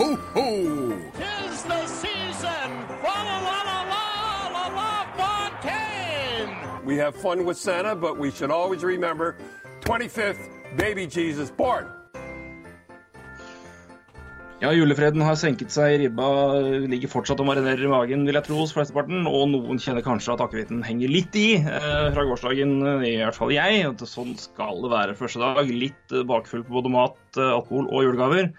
ho, ho! Tis the season! Fa la la la la la la Fontaine! We have fun with Santa, but we should always remember 25th, baby Jesus born. Ja, julefreden har senket seg, i ribba ligger fortsatt og marinerer i magen, vil jeg tro, hos flesteparten. Og noen kjenner kanskje at akevitten henger litt i eh, fra gårsdagen, eh, i hvert fall jeg. Sånn skal det være første dag. Litt eh, bakfull på både mat, eh, alkohol og julegaver.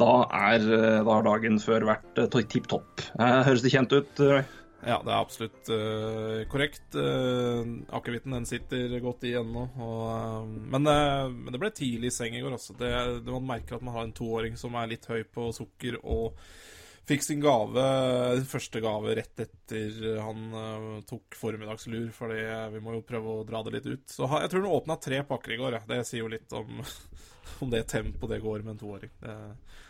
Da, er, eh, da har dagen før vært eh, tipp topp. Eh, høres det kjent ut? eh? Ja, det er absolutt uh, korrekt. Uh, Akevitten den sitter godt i ennå. eh, Men, uh, men det ble tidlig i seng i går. Altså. Det, det Man merker at man har en toåring som er litt høy på sukker, og fikk sin gave, første gave rett etter han tok formiddagslur. For vi må jo prøve å dra det litt ut. Så jeg tror han åpna tre pakker i går. Ja. Det sier jo litt om, om det tempoet det går med en toåring.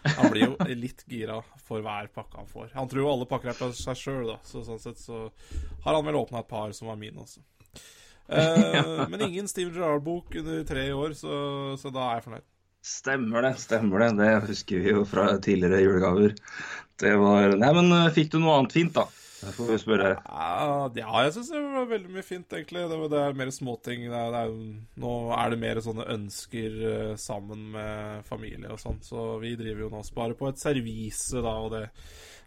Han blir jo litt gira for hver pakke han får. Han tror jo alle pakker er til seg sjøl, da. Så sånn sett så har han vel åpna et par som var mine også. Eh, men ingen Steve Gerrard-bok under tre år, så, så da er jeg fornøyd. Stemmer det, stemmer det. Det husker vi jo fra tidligere julegaver. Det var Nei, men eh, fikk du noe annet fint, da? Det får vi spørre. Ja, jeg syns det var veldig mye fint, egentlig. Det, det er mer småting. Nå er det mer sånne ønsker eh, sammen med familie og sånn, så vi driver jo nå og sparer på et servise, da, og det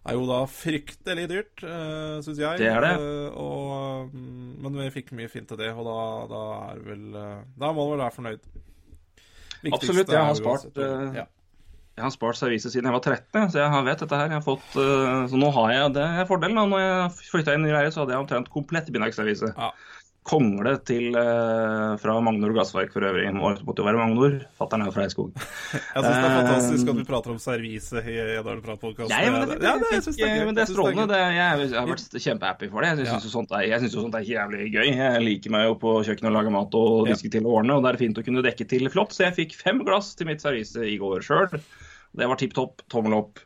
er jo da fryktelig dyrt, uh, syns jeg. Det er det. Eh, og, mm, men vi fikk mye fint til det, og da, da er vel eh, Da må man vel være fornøyd. Viktigste Absolutt. Jeg har spart, uansett eh, ja. Jeg har spart serviset siden jeg var 13, så jeg har vet dette her. Jeg har fått, eh, så nå har jeg det fordelen. da. Når jeg flytta inn i leie, så hadde jeg omtrent komplett bindagsservise. Ja. Kongle til eh, fra Magnor Gassverk for øvrig. Må måtte jo være Magnor. Fatter'n er jo fra Eidskog. Jeg syns det er fantastisk at vi prater om servise i Edvard Prat-podkast. Ja, men det, ja, det, det men det er strålende. Det, jeg, jeg har vært kjempehappy for det. Jeg syns jo sånt er, jeg synes jo sånt er jævlig gøy. Jeg liker meg jo på kjøkkenet og lage mat og diske til og ordne, og det er fint å kunne dekke til flott. Så jeg fikk fem glass til mitt servise i går sjøl. Det var tipp topp, tommel opp.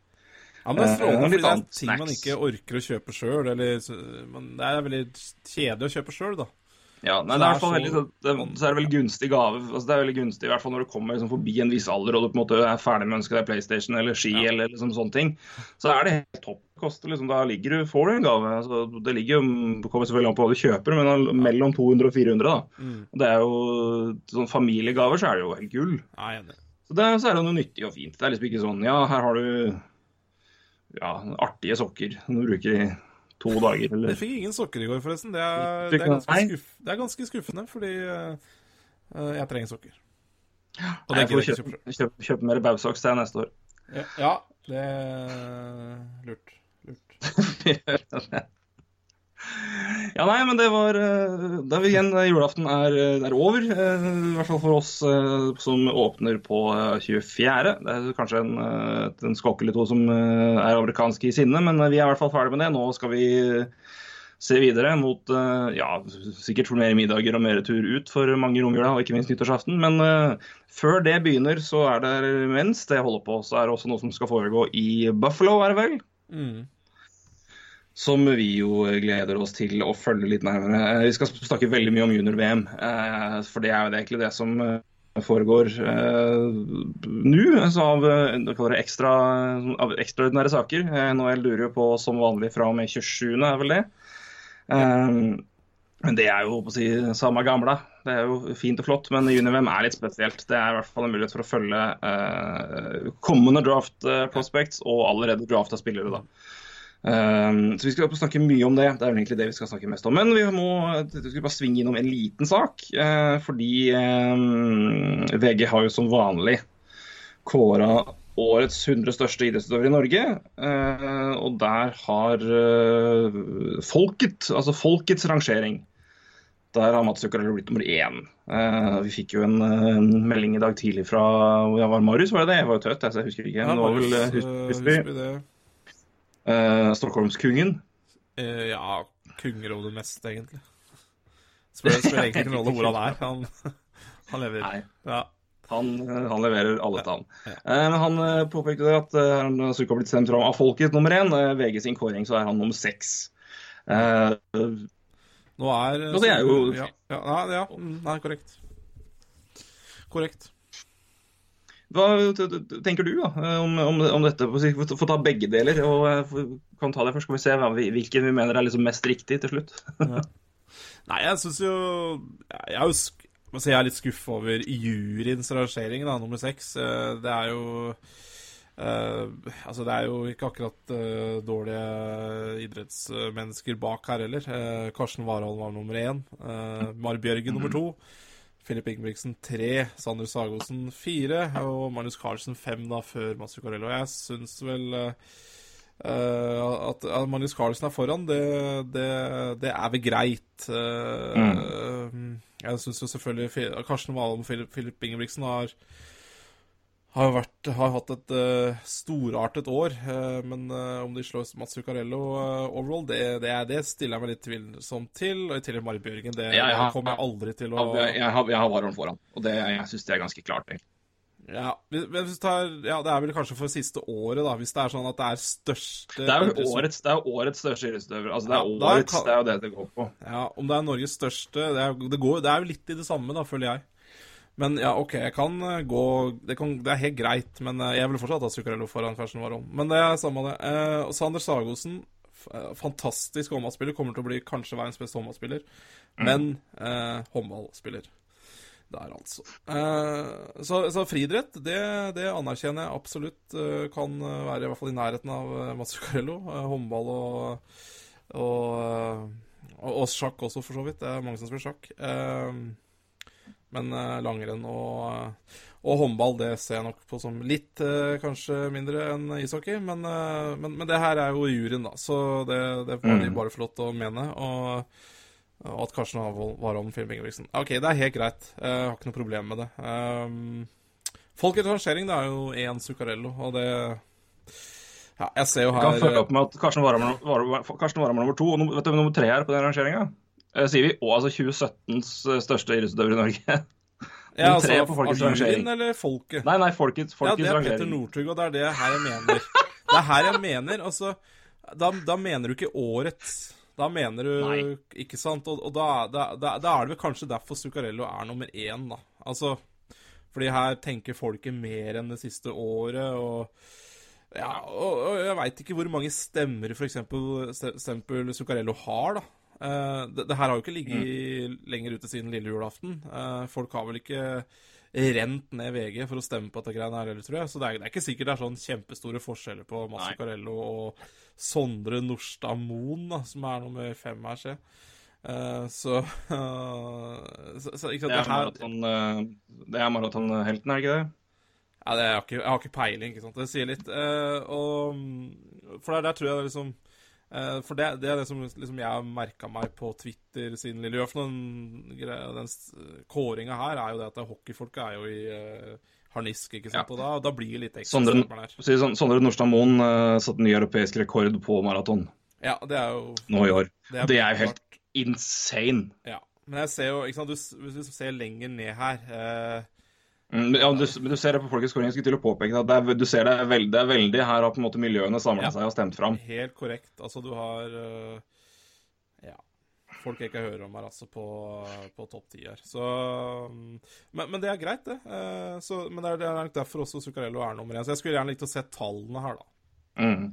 Ja, men det er Eh, strålende, litt fordi det er ting man ikke orker å kjøpe sjøl. Det er veldig kjedelig å kjøpe sjøl, da. Ja, nei, det er, det så- veldig, det, så er det veldig gunstig gave. Altså, det er veldig gunstig, i hvert fall når du kommer liksom, forbi en viss alder og du på en måte er ferdig med å ønske deg PlayStation eller ski eller liksom, sånne ting. Så er det helt topp. Koster, liksom, da ligger du, får du en gave. Altså, det ligger jo, det kommer selvfølgelig an på hva du kjøper, men mellom 200 og 400. da. Mm. Det er jo, sånn Familiegaver så er det jo helt gull. Ja. Så, det, så er det noe nyttig og fint. Det er liksom ikke sånn Ja, her har du ja, artige sokker som du bruker i to dager. Jeg fikk ingen sokker i går, forresten. Det er, det er, ganske, skuff, det er ganske skuffende, fordi eh, eh, jeg trenger sokker. Og det jeg får kjøpe, kjøpe, kjøpe mer Bausaks til neste år. Ja, ja, det er lurt. lurt. Ja, nei, men det var eh, Da er vi igjen eh, Julaften er, eh, er over. I hvert fall for oss som åpner på eh, 24. Det er kanskje en, en skokk eller to som er amerikanske i sinne, men vi er i hvert fall ferdig med det. Nå skal vi se videre mot ja, sikkert mer middager og mer tur ut for mange i romjula, og ikke minst nyttårsaften. Men før det begynner, så er det mens det holder på, så er det også noe som skal foregå i Buffalo, er det vel? Mm. Som vi jo gleder oss til å følge litt nærmere. Eh, Vi skal snakke veldig mye om junior-VM, eh, for det er jo egentlig det som eh, foregår nå. Altså av, ekstra, av ekstraordinære saker. NHL lurer jo på som vanlig fra og med 27., er vel det. Men det er jo på å si, samme gamle. Det er jo fint og flott, men junior-VM er litt spesielt. Det er i hvert fall en mulighet for å følge kommende draft prospects og allerede drafta spillere. da. Um, så Vi skal snakke mye om det. Det er vel egentlig det vi skal snakke mest om. Men vi må vi skal bare svinge innom en liten sak. eh, fordi eh, VG har jo som vanlig kåra årets 100 største idrettsutøvere i Norge. eh, og der har eh, folket, altså folkets rangering der har Mats Zuccarello blitt nummer én. Uh, vi fikk jo en, eh, en melding i dag tidlig fra ja, var det Marius, var det det? Jeg var jo tøt, jeg, jeg husker ikke. Ja, Marius var Marius, husker, husker, eh, Det. Eh, Stockholmskungen. Uh, ja, kunger over det meste, egentlig. Spiller, spiller egentlig ikke noen rolle hvor han er. Han, han lever. Nei. Ja. Han, eh, han leverer alle til han. Ja. Uh, han påpekte det at uh, han har ikke blitt stemt fram av folket nummer én. Uh, VG sin kåring så er han nummer seks. Uh, Nå er det er jo- Ja, ja, ja, ja. mm, Nei, korrekt. Korrekt. Hva tenker du da, om, om, om dette? Få ta begge deler. og eh, kan ta det først, Skal vi se hvilken vi mener er liksom mest riktig til slutt. Ja. Nei, jeg syns jo Jeg er jo jeg er litt skuffa over juryens rangering, da, nummer seks. Eh, det er jo Uh, altså Det er jo ikke akkurat uh, dårlige idrettsmennesker bak her heller. Uh, Karsten Warholm var nummer én. Mar Bjørgen nummer to. Filip Ingebrigtsen tre. Sander Sagosen fire. Og Magnus Carlsen fem da før Mats Zuccarello. Jeg syns vel at, at Magnus Carlsen er foran, det, det, det er vel greit. Mm. Jeg syns jo selvfølgelig Karsten Valholm og Filip Ingebrigtsen har har, vært, har hatt et uh, storartet år. Uh, men uh, om de slår Mats Zuccarello overall, det, det, det, stiller jeg meg litt tvilsom til. Og i tillegg Marit Bjørgen. Det jeg, jeg kommer jeg aldri til å Jeg, jeg, har, jeg har Varon foran, og det, jeg syns det er ganske klart. Egentlig. Ja, tar, ja, Det er vel kanskje for siste året, da. Hvis det er sånn at det er største Det er jo årets, det er årets største idrettsutøver. Altså, det er ja, årets, det er jo det det går på. Ja, Om det er Norges største Det er, det går, det er jo litt i det samme, da, føler jeg. Men ja, OK, jeg kan eh, gå Det, kan, det er helt greit, men eh, jeg ville fortsatt ha Zuccarello foran Fersen Warholm. Men det er samme det. Eh, Sander Sagosen, eh, fantastisk håndballspiller, kommer til å bli kanskje verdens beste håndballspiller. Mm. Men eh, håndballspiller. Der, altså. Eh, så, så, friidrett, det, det, anerkjenner jeg absolutt kan være i hvert fall i nærheten av Mats Zuccarello. håndball og, og, og, og, sjakk også, for så vidt. Det er mange som spiller sjakk. Eh, men uh, langrenn og, uh, og, håndball det ser jeg nok på som litt uh, kanskje mindre enn ishockey. Men, men, men, det her er jo juryen, da, så det, det får mm. de bare få lov til å mene. Og, og at Karsten var om Film Ingebrigtsen. OK, det er helt greit. Jeg har ikke noe problem med det. Um, Folkets rangering det er jo én Zuccarello, og det ja, jeg ser jo her Jeg kan følge opp med at Karsten Warhammer var, nummer to, og vet du, nummer tre her på den rangeringa. Sier vi, og altså 2017s eh, største idrettsutøver i Norge. ja, altså av juryen eller folket? Nei, nei, folkets, folkets Ja, det er Petter Northug, og det er det her jeg mener. Det er her jeg mener, altså Da, da mener du ikke årets. Da mener du Nei. Ikke sant? Og, og da, da, da, da, er det vel kanskje derfor Zuccarello er nummer én, da. Altså Fordi her tenker folket mer enn det siste året, og ja, og, og jeg veit ikke hvor mange stemmer f.eks. Zuccarello har, da. Uh, det, det, her har jo ikke ligget mm. lenger ute siden lille julaften. Uh, folk har vel ikke rent ned VG for å stemme på dette greiene her heller, tror jeg. Så det er, det er, ikke sikkert det er sånn kjempestore forskjeller på Mats Carello og Sondre Norstad Moen, da, som er nummer fem her, se. Uh, så, så, så ikke sant, det, er maraton, det er maratonhelten, er det ikke det? Ja, det er, jeg, har ikke, jeg har ikke peiling, ikke sant. Det sier litt. og, for der, der tror jeg det er liksom Uh, for det, det, er det som liksom, jeg har merka meg på Twitter siden lille julaften. Den, den kåringa her er jo det at hockeyfolket er jo i uh, harnisk, ikke sant. Ja. Og da, da, blir det litt ekstra Sondre, sånn, Sondre Nordstad Moen uh, satte ny europeisk rekord på maraton. Ja, det er jo Nå i år. Det er, det er jo helt insane. Ja. Men jeg ser jo, ikke sant, du, hvis du ser lenger ned her Mm, ja, du, du, ser det på folkets skåring. Jeg skulle til å påpeke at det er, du ser det er veldig, det er veldig her har på en måte miljøene samla ja. seg og stemt fram. Helt korrekt. Altså, du har uh, Ja. Folk jeg ikke hører om her, altså, på, på topp ti her. Så um, men, men, det er greit, det. Uh, så, men det er, det er derfor også Zuccarello er nummer én. Så jeg skulle gjerne likt å se tallene her, da. Mm.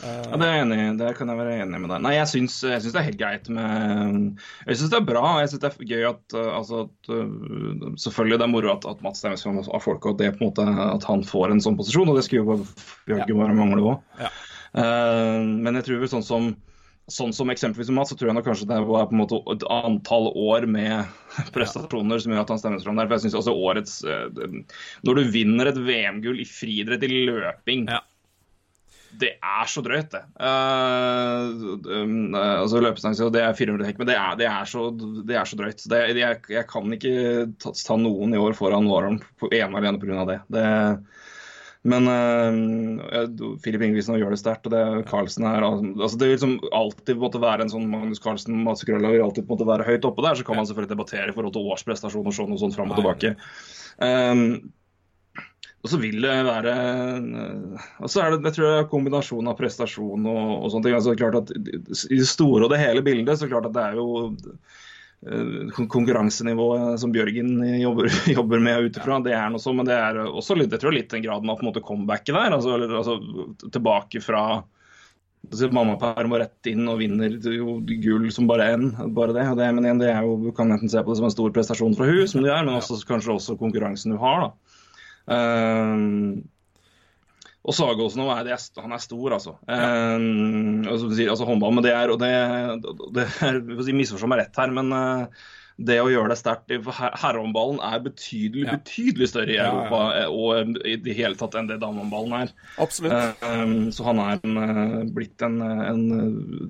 Ja, det, er jeg enig, det kan jeg være enig med deg Nei, jeg syns, jeg syns det er helt greit med Jeg syns det er bra. Jeg syns det er gøy at, altså, at Selvfølgelig det er moro at, at Mats stemmes har folk, og det på en måte at han får en sånn posisjon. Og det skulle jo Bjørge bare mangle òg. Ja. Uh, men jeg tror vel sånn som Sånn som eksempelvis Mats, så tror jeg nok kanskje det er på en måte et antall år med prestasjoner som gjør at han stemmes fram der. For jeg synes også årets Når du vinner et VM-gull i friidrett i løping ja det er så drøyt, det. Uh, um, altså Løpestang det er 400 hekk, men det er, det er, så, det er så, drøyt. Det, jeg, jeg, kan ikke ta, ta, noen i år foran Warholm ene og alene pga. det. det men uh, Filip Ingebrigtsen gjør det sterkt. og det Carlsen her, altså Det vil liksom alltid måtte være en sånn Magnus Carlsen Mats Krølla vil alltid måtte være høyt oppe der. Så kan man selvfølgelig debattere i forhold til årsprestasjon og sånn og sånn fram og tilbake. Um, og så vil det være Og så er det jeg tror jeg, kombinasjon av prestasjon og, og sånne ting. altså klart at I det store og det hele bildet så klart at det er jo eh, konkurransenivået som Bjørgen jobber, jobber med ut ifra, det er noe sånn, men det er også litt, jeg tror litt den graden av på en måte comebacket der. Altså, eller, altså tilbake fra altså, mammaperm og rett inn og vinner jo gull som bare en. Bare det. Det men igjen, det er jo, du kan enten se på det som en stor prestasjon fra hun, som det er, men også, kanskje også konkurransen du har. da. Ehm, og Sagåsen nå er, han er stor, altså. Ja. altså, altså håndball, men det er, og det, det er si, Misforstå meg rett her, men uh, det å gjøre det sterkt for Herrehåndballen er betydelig Ja. betydelig større i Ja, ja. Europa eh, og i det hele tatt enn det damehåndballen er. Absolutt. Um, så han er en, eh, blitt en, en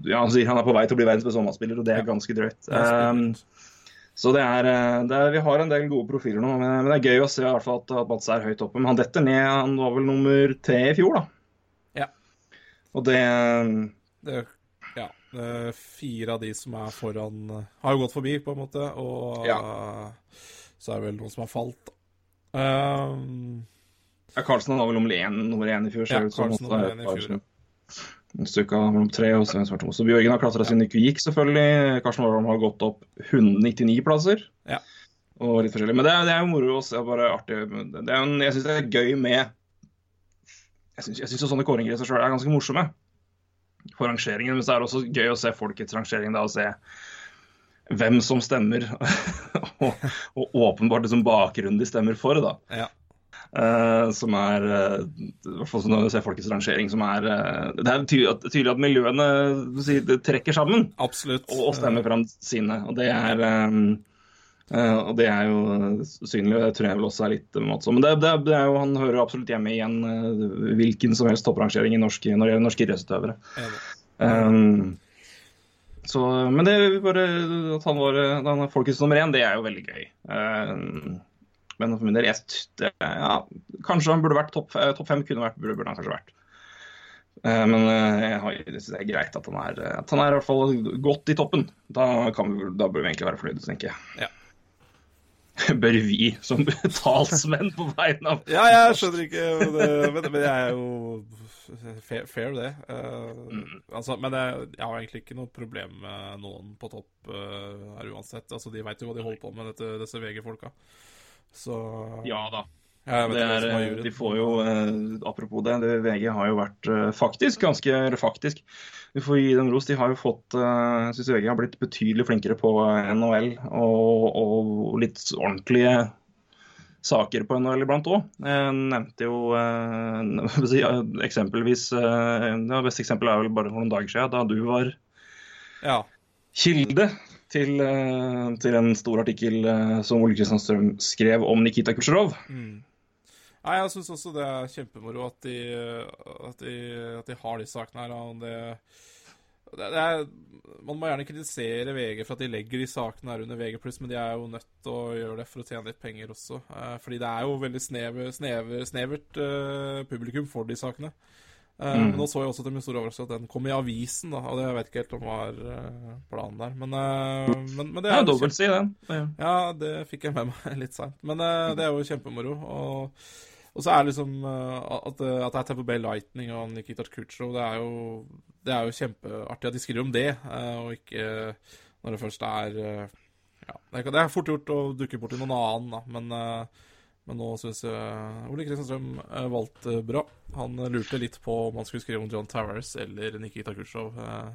Ja, han sier han er på vei til å bli verdens beste håndballspiller, og det er ganske drøyt. Spinnvilt. Så det er, eh, det er, vi har en del gode profiler nå, men, men det er gøy å se i hvert fall at, at Mats er høyt oppe. Men han detter ned, han var vel nummer tre i fjor, da. Ja. Og det Det, ja, det fire av de som er foran, eh, har jo gått forbi, på en måte. Og ja. så er det vel noen som har falt. Um, ja, Carlsen var vel nummer én, nummer én i fjor. Ja, ser ut som. Carlsen er nummer én i fjor, En stykke av mellom tre og Svein Svartmo. Så Bjørgen har klatra siden ikke gikk, selvfølgelig. Karsten Warholm har gått opp 199 plasser. Ja. Og litt forskjellig. Men det det er jo moro å se. Bare artig. Det en- jeg syns det er gøy med Jeg syns, sånne kåringer i seg sjøl er ganske morsomme. For rangeringen. Men så er det også gøy å se folkets rangering da, og se hvem som stemmer. og, og åpenbart liksom bakgrunnen de stemmer for, da. ja. Eh, som er eh, i hvert fall når du ser folkets rangering, som er eh, Det er tydelig at, miljøene si, trekker sammen Absolutt. og, og stemmer fram sine. Og det er eh, og det er jo synlig, og det tror jeg vel også er litt matsomt. Men det, det, det er jo, han hører absolutt hjemme i en uh, hvilken som helst topprangering i norsk, når det gjelder norske idrettsutøvere. Um, så, men det bare at han var han folkets nummer én, det er jo veldig gøy. Um, men for min del, jeg, det, ja, kanskje han burde vært topp top topp fem. Kunne vært, burde, burde han kanskje vært. Eh, men eh, jeg, har, synes det er greit at han er, at han er i hvert fall godt i toppen. Da, kan vi, da bør vi egentlig være fornøyde, tenker jeg. Ja. Bør vi, som talsmenn på vegne av Ja, jeg skjønner ikke det, men, men jeg er jo fair, fair det. Eh, altså, men jeg, jeg har egentlig ikke noe problem med noen på topp uh, her uansett. Altså, De veit jo hva de holder på med, dette, disse VG-folka. Så Ja da. er, eh, de får jo, eh, Apropos det, det, VG har jo vært eh, faktisk ganske faktisk, Vi får gi dem ros. De har jo fått Jeg syns VG har blitt betydelig flinkere på NHL og, og litt ordentlige saker på NHL iblant òg. Jeg nevnte jo eh, eh, eksempelvis eh, Det beste eksempelet er vel bare for noen dager siden, da du var Ja. kilde til, eh, til en stor artikkel eh, som Ole Kristian Strøm skrev om Nikita Kutsjerov. Mm. Jeg syns også det er kjempemoro at de, at de, at de har de sakene her. Og det, er, man må gjerne kritisere VG for at de legger de sakene her under VG+, men de er jo nødt til å gjøre det for å tjene litt penger også. Eh, fordi det er jo veldig snever, snever, snevert publikum for de sakene. Eh, Mm. Men nå så jeg også til min store overraskelse at den kom i avisen, da, og det jeg vet ikke helt om var uh, planen der. Men, eh, men, men det Ja, er jo dobbelt den. Ja. ja, det fikk jeg med meg litt seint. Men eh, det er jo kjempemoro. Og, og så er det liksom eh, at, at det er Tamper Bay Lightning og Nikita Khrusjtsjov, det er jo Det er jo kjempeartig at de skriver om det, eh, og ikke eh, når det først er eh, Ja, det er, fort gjort å dukke borti noen annen, da, men eh, men nå syns jeg Ole Kristian Strøm eh, valgte bra. Han eh, lurte litt på om han skulle skrive om John Towers eller Nikita Khrusjtsjov. Eh,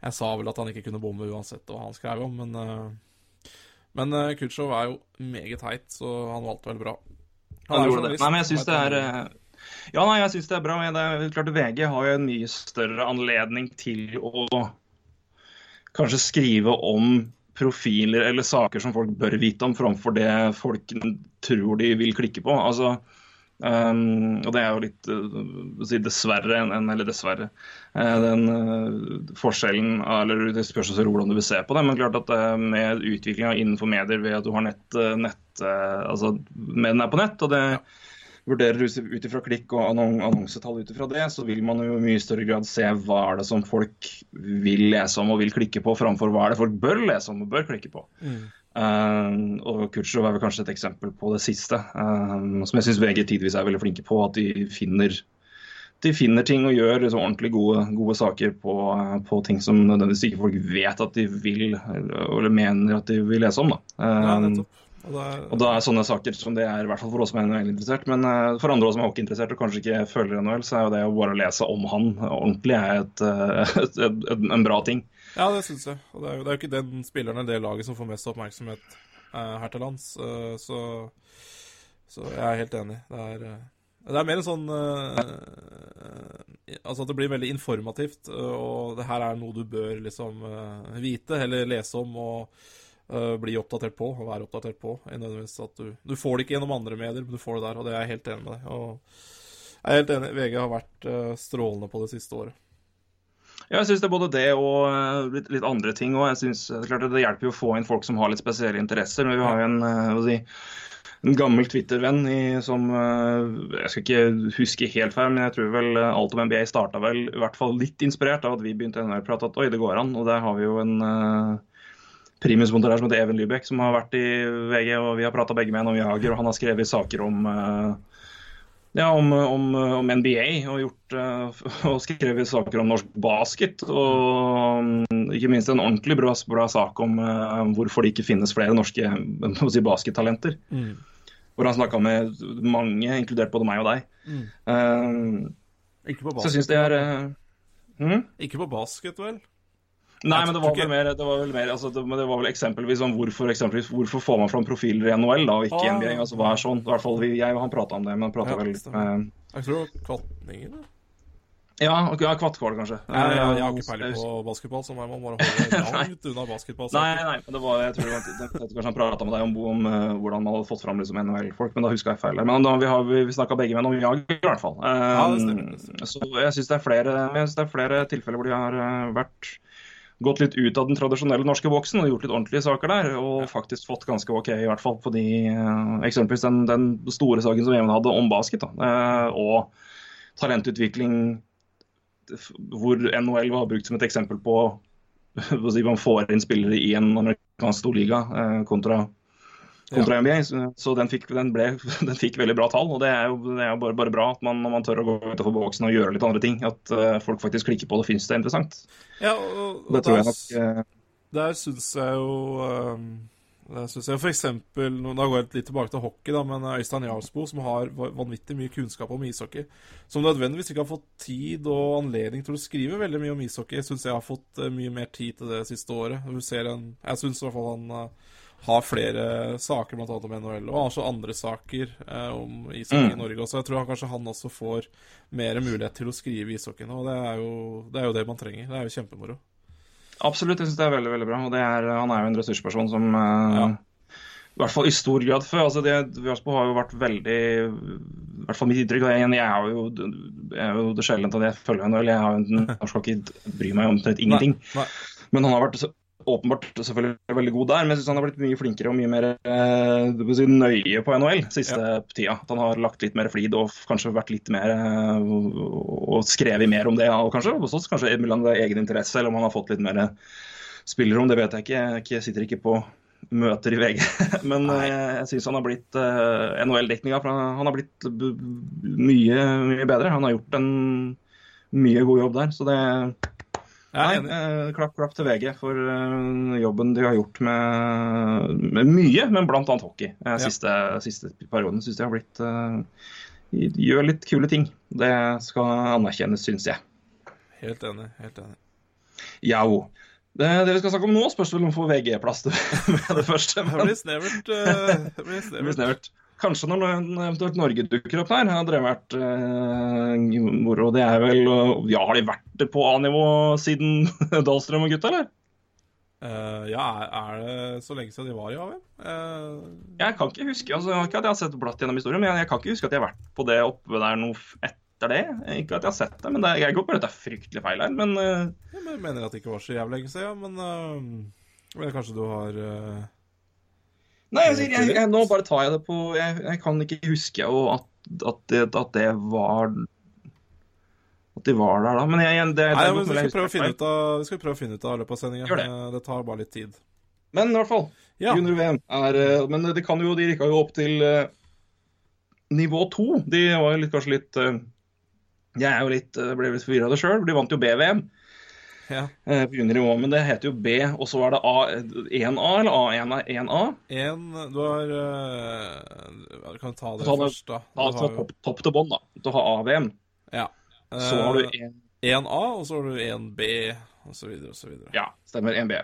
Jeg sa vel at han ikke kunne bomme uansett hva han skrev om, men eh, Men Khrusjtsjov er jo meget heit, så han valgte vel bra. Han det. Nei, men jeg syns det er eh, Ja, nei, jeg syns det er bra. men Det er klart VG har jo en mye større anledning til å kanskje skrive om profiler eller saker som folk bør vite om, framfor det folk tror de vil klikke på. Altså, um, og det er jo litt uh, dessverre, en, eller dessverre, uh, den uh, forskjellen eller Det spørs også hvordan du vil se på det, men klart at med utviklinga innenfor medier ved at du har nett, nett altså mediene er på nett, og det vurderer ut ifra klikk og annonsetall ut ifra det, så vil man jo i mye større grad se hva er det som folk vil lese om og vil klikke på, framfor hva er det folk bør lese om og bør klikke på. Mm. Uh, og Kutsjov er vel kanskje et eksempel på det siste, uh, som jeg syns VG tidvis er veldig flinke på. At de finner de finner ting og gjør liksom ordentlig gode, gode saker på, på, ting som nødvendigvis ikke folk vet at de vil, eller mener at de vil lese om. Da. Ja, Um, nettopp. Og da, er, og da er sånne saker som det er, i hvert fall for oss som er NHL-interessert, men eh, for andre som er hockeyinteressert og kanskje ikke følger NHL, så er jo det å bare lese om han ordentlig er et, eh, et, et, en bra ting. ja, det syns jeg. Og det er, jo, det er jo ikke den spilleren eller det laget som får mest oppmerksomhet eh, her til lands, eh, så, så jeg er helt enig. Det er, det er mer en sånn eh, Altså at det blir veldig informativt, og det her er noe du bør liksom vite eller lese om og eh, bli oppdatert på, og være oppdatert på. du, du får det ikke gjennom andre medier, men du får det der, og det er jeg helt enig med deg. Og jeg er helt enig. VG har vært uh, strålende på det siste året. Ja, jeg syns det er både det og eh, litt, litt andre ting. òg. det, det hjelper jo å få inn folk som har litt spesielle interesser. Men vi har jo en, hva si, en gammel Twitter-venn som Jeg skal ikke huske helt feil, men jeg tror vel alt om NBA starta vel i hvert fall litt inspirert av at vi begynte å prate at oi, det går an. Og der har vi jo en uh, primusmontør her som heter Even Lybekk, som har vært i VG, og vi har prata begge med ham om Jager, og han har skrevet saker om eh, ja, om, om, om NBA og, gjort, eh, og skrevet saker om norsk basket. Og mm, ikke minst en ordentlig bra, bra sak om eh, hvorfor det ikke finnes flere norske si, baskettalenter. Hvor han snakka med mange, inkludert både meg og deg. Eh, Ikke på så jeg syns det er uh, hm? Ikke på basket, vel? Nei, men det var vel mer, det var vel mer altså, det, men det var vel eksempelvis om hvorfor, eksempelvis, hvorfor får man fram profiler i NHL da, og ikke i Ah. NBA. altså Hva er sånn? I hvert fall jeg og han prata om det, men han prata Ja, vel litt med Jeg tror Kvatningen. da. Ja, ja Kvattkål, kanskje. Jeg, jeg, jeg har Eh, ikke peiling på basketball, så man må bare holde langt unna basketball. Nei, nei, men det var, jeg tror det var, det, kanskje han prata med deg om, om uh, hvordan man hadde fått fram liksom, NHL-folk, men da huska jeg feil. Men da, vi, har- vi, vi snakka begge med om Jager, i hvert fall. Um, Ja, det stemmer, det stemmer. Så jeg syns det, er flere- jeg synes det er flere tilfeller hvor de har eh, vært gått litt ut av den tradisjonelle norske boksen og gjort litt ordentlige saker der, og faktisk fått ganske OK, i hvert fall på de eh, Eksempelvis den, den store saken som Even hadde om basket, da, eh, og talentutvikling hvor NHL var brukt som et eksempel på man får inn spillere i en amerikansk storliga eh, kontra, NBA. Så, den, fikk, den, ble, den fikk veldig bra tall. og Det er jo, det er jo bare, bare bra at man, når man tør å gå utenfor boksen og gjøre litt andre ting, at uh, folk faktisk klikker på det og syns det er interessant. Ja, og, og Det tror jeg nok uh, Der syns jeg jo um, Der syns jeg for eksempel Da går jeg litt tilbake til hockey, da, men Øystein Jarlsbo, som har vanvittig mye kunnskap om ishockey, som nødvendigvis ikke har fått tid og anledning til å skrive veldig mye om ishockey, syns jeg har fått eh, mye mer tid til det siste året. Du ser en, jeg syns i hvert fall han eh, har flere saker, blant annet om NHL, og har så andre saker eh, om ishockey Mm. i Norge også. Jeg tror han, kanskje han også får mer mulighet til å skrive ishockey nå, og det er, jo, det er jo det man trenger. Det er jo kjempemoro. Absolutt, jeg syns det er veldig veldig bra. og det er, Han er jo en ressursperson som eh, Ja. I hvert fall i stor grad før. altså det, Jaspo har jo vært veldig I hvert fall mitt inntrykk. Jeg, jeg er jo, jeg er jo det sjeldent at jeg følger NHL. Jeg, har jo en- jeg skal ikke bry meg omtrent ingenting. Nei. Men han har vært åpenbart selvfølgelig veldig god der. Men jeg syns han har blitt mye flinkere og mye mer eh, si, nøye på NHL siste tida. At han har lagt litt mer flid og kanskje vært litt mer eh, og- skrevet mer om det. Og kanskje også kanskje mellom det egen interesse, eller om han har fått litt mer spillerom, det vet jeg ikke. Jeg sitter ikke på møter i VG. Men eh, jeg syns han har blitt eh, NHL-dekninga Han har blitt b- mye, mye bedre. Han har gjort en mye god jobb der. Så det Nei, eh, klapp, klapp til VG for eh, jobben de har gjort med, med mye, men bl.a. hockey. Eh, siste, siste perioden syns jeg har blitt eh, Gjør litt kule ting. Det skal anerkjennes, syns jeg. Helt enig. helt enig. Jau. Det, det vi skal snakke om nå, spørs vel om vi får VG-plass til med det første. Det blir snevert. eh, Det blir det blir snevert. Kanskje når eventuelt Norge dukker opp der, hadde det vært eh, moro. Det er vel Ja, har de vært på A-nivå siden Dahlstrøm og gutta, eller? Uh, ja, er, det så lenge siden de var i AVM? Uh, Jeg kan ikke huske altså, Ikke at jeg har sett blatt gjennom historien, men jeg, jeg kan ikke huske at jeg har vært på det oppe der noe etter det. Ikke at jeg har sett det, men det, jeg går på at det er fryktelig feil her. Men uh... jeg mener at det ikke var så jævlig lenge siden, men, eh, men kanskje du har eh, Nei, jeg, jeg, jeg, nå bare tar jeg det på Jeg, jeg kan ikke huske at, at, det, at det var At de var der da. Men jeg, det, det Nei, men vi skal prøve å finne ut av vi prøve å finne ut av løpet av sendinga. Det. Eh, det tar bare litt tid. Men i hvert fall. Ja. Junior-VM er eh, Men det kan jo, de rykka jo opp til uh, nivå to. De var litt, kanskje litt uh, Jeg er jo litt, ble litt forvirra av det sjøl, de vant jo B-VM Ja. eh, på. Men det heter jo B, og så er det A, 1A eller A1A? 1A? En Du har uh, Kan ta det Ta det- først, da. Du Ta har topp, topp til bånn, da. Du har A-VM. Ja. Så har du Eh, en en A, og så har du 1B, og så videre og så videre. Ja, stemmer. 1B.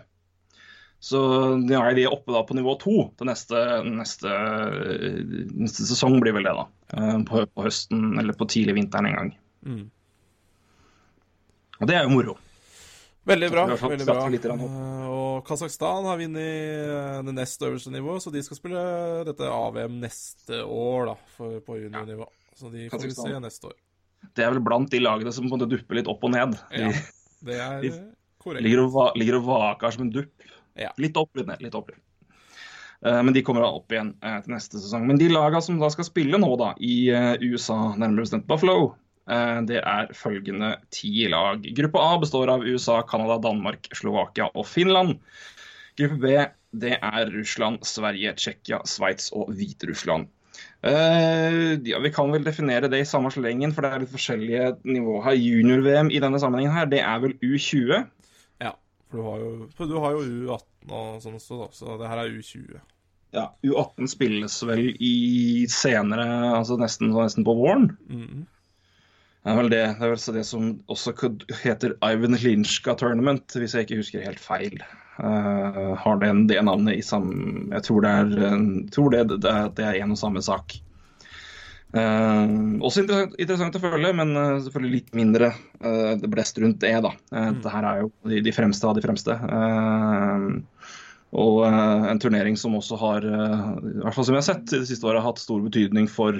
Så nå er de oppe da på nivå to til neste, neste, neste sesong, blir vel det, da. Eh, På, på høsten eller på tidlig vinteren en gang. Mm. Og det er jo moro. Veldig bra. Veldig bra. Eh, Og Kasakhstan har vunnet det nest øverste nivået, så de skal spille dette AVM neste år, da, for, på juniornivå. Så de får vi se neste år. Det er vel blant de lagene som på en måte dupper litt opp og ned. Ja, det er De korrekt. ligger og, ligger og vaker som en dupp. Ja. Litt opp, litt ned. litt opp, litt. Eh, Men de kommer da opp igjen eh, til neste sesong. Men de lagene som da skal spille nå da, i USA, nærmere bestemt Buffalo, det er følgende ti lag. Gruppe A består av USA, Canada, Danmark, Slovakia og Finland. Gruppe B det er Russland, Sverige, Tsjekkia, Sveits og Hviterussland. Uh, ja, vi kan vel definere det i samme slengen, for det er litt forskjellige nivå her. Junior-VM i denne sammenhengen her, det er vel U20. Ja, for du har jo, for du har jo U18 og sånn også, da, så det her er U20. Ja, U18 spilles vel i senere, altså nesten, nesten på våren. Mhm. Det er vel det, det er vel det som også heter Ivan Linska Tournament, hvis jeg ikke husker helt feil. Uh, har det, det navnet i samme Jeg tror det er, tror det, det, det er en og samme sak. Uh, også interessant, interessant å følge, men eh, selvfølgelig litt mindre uh, blest rundt det. da. Uh, Dette er jo de, de fremste av de fremste. Uh, og en turnering som også har, i hvert fall som jeg har sett i det siste året, hatt stor betydning for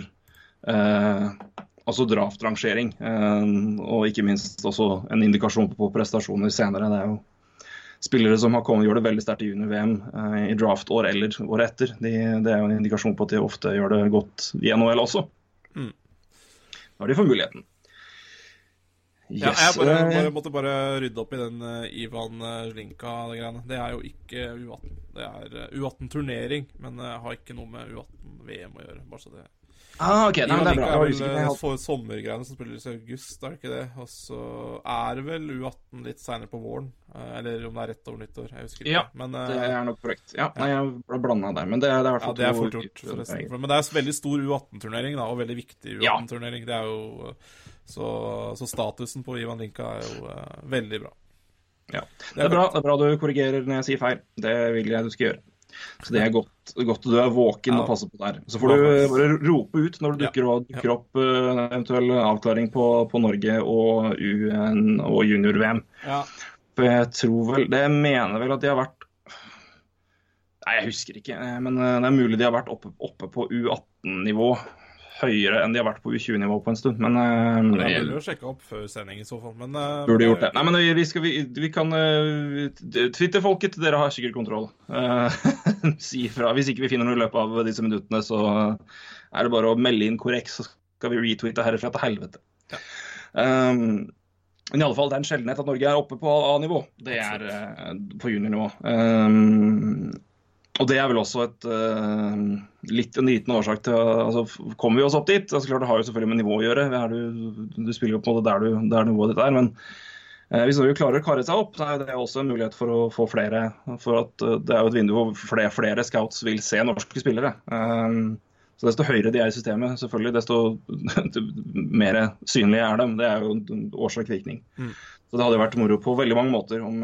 altså draftrangering. eh, og ikke minst også en indikasjon på prestasjoner senere. Det er jo spillere som har kommet gjør det veldig sterkt i junior-VM eh, i draft-år eller året etter. De, det er jo en indikasjon på at de ofte gjør det godt i NHL også. Mm. er de for muligheten. Ja, jeg bare, eh, bare, måtte bare rydde opp i den uh, Ivan Zlinka-greiene. Det er jo ikke U18. Det er eh, U18-turnering, men uh, har ikke noe med U18-VM å gjøre. Bare så det ah, ok, nei, men det er bra. Var vel eh, sommergreiene som spilles i august, er det ikke det? Og så er det vel U18 litt seinere på våren. eh, Eller om det er rett over nyttår. Jeg husker ikke. Ja, men, eh, Det er nok korrekt. Ja, nei, jeg ble blanda der, men det, det er i hvert ja, det er fort gjort, forresten. Men det er en veldig stor U18-turnering, da, og veldig viktig U18-turnering. Det er jo så, så statusen på Ivan Linka er jo uh, veldig bra. Ja. Det er bra, det er bra du korrigerer når jeg sier feil. Det vil jeg du skal gjøre. Så det er godt, godt du er våken og passer på der. Så får du bare rope ut når det dukker, dukker opp uh, eventuell avklaring på, på Norge og, UN og junior-VM. Ja. For jeg tror vel Det mener vel at de har vært Nei, jeg husker ikke. eh, Men eh, det er mulig de har vært oppe, oppe på U18-nivå. Høyere enn de har vært på U20-nivå på en stund. Men eh, Det gjelder jo sjekke opp før sending i så fall, men uh, Burde gjort det. Nei, men vi, skal, vi, vi kan uh, Twitter-folket, dere har sikkert kontroll. Uh, si ifra. Hvis ikke vi finner noe i løpet av disse minuttene, så er det bare å melde inn korrekt, så skal vi retweete herfra til helvete. Um, men i alle fall, det er en sjeldenhet at Norge er oppe på A-nivå. Det er uh, på juniornivå. Um, og det er vel også et eh, litt en liten årsak til altså, Kommer vi oss opp dit? Altså, klart, det har jo selvfølgelig med nivå å gjøre. Du, du spiller jo på en måte der, du, der nivået ditt er. Men eh, hvis Norge klarer å karre seg opp, så er det også en mulighet for å få flere. For at eh, det er jo et vindu hvor flere, flere scouts vil se norske spillere. Så desto høyere de er i systemet, selvfølgelig, desto mer synlige er de. Det er jo en årsak-virkning. Mm. Så det hadde vært moro på veldig mange måter om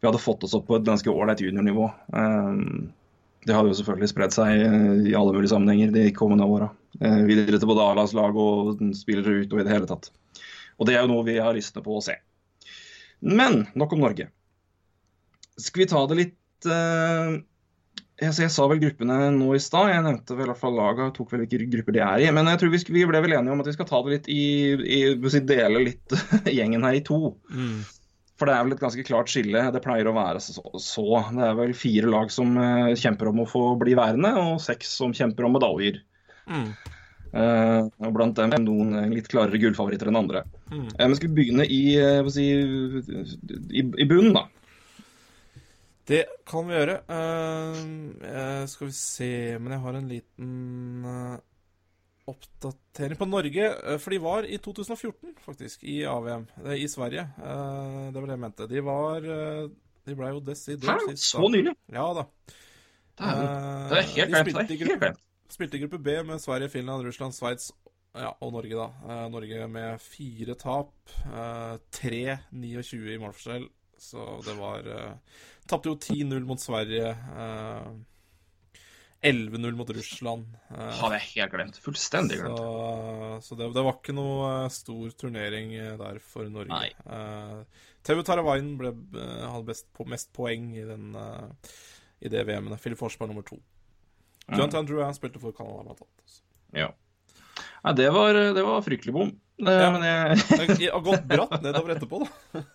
vi hadde fått oss opp på et ganske ålreit juniornivå. Um, det hadde jo selvfølgelig spredd seg eh, i alle mulige sammenhenger de kommende åra. Eh, videre til både A-lags lag og spillere ut og i det hele tatt. Og det er jo noe vi har lyst på å se. Men nok om Norge. Skal vi ta det litt eh, jeg, jeg sa vel gruppene nå i stad. Jeg nevnte vel i hvert fall laga, tok vel hvilke grupper de er i. Men jeg tror vi, vi ble vel enige om at vi skal ta det litt i, i Dele litt gjengen her i to. Mm. For det er vel et ganske klart skille. Det pleier å være så. så. Det er vel fire lag som uh, kjemper om å få bli værende, og seks som kjemper om medaljer. Mm. Uh, og blant dem noen uh, litt klarere gullfavoritter enn andre. Mm. men skal vi begynne i, si, i, i bunnen, da? Det kan vi gjøre. Uh, skal vi se Men jeg har en liten uh, oppdatering på Norge. eh, For de var i 2014, faktisk, i AVM. eh, I Sverige. Eh, Det var det jeg mente. De var De ble jo desidert sist. Så nylig? Ja da. Det er helt de spilte Det er helt gruppe- De Spilte i gruppe B med Sverige, Finland, Russland, Sveits ja, og Norge, da. Norge med fire tap. Eh, 3-29 i målforskjell. Så det var eh, Tapte jo 10-0 mot Sverige. Eh, 11-0 mot Russland. Eh, Hadde jeg helt glemt. Fullstendig glemt. så, så det, det var ikke noe eh, stor turnering eh, der for Norge. Nei. Uh, Teu Taravainen ble, eh, hadde best, mest poeng i, den, uh, i det VM-et. Philip Forsberg nummer to. Jonathan Drouin spilte for Canada, blant annet. Ja. Nei, det var, det var fryktelig bom. Det, Ja. Men jeg Det har gått bratt nedover etterpå, da.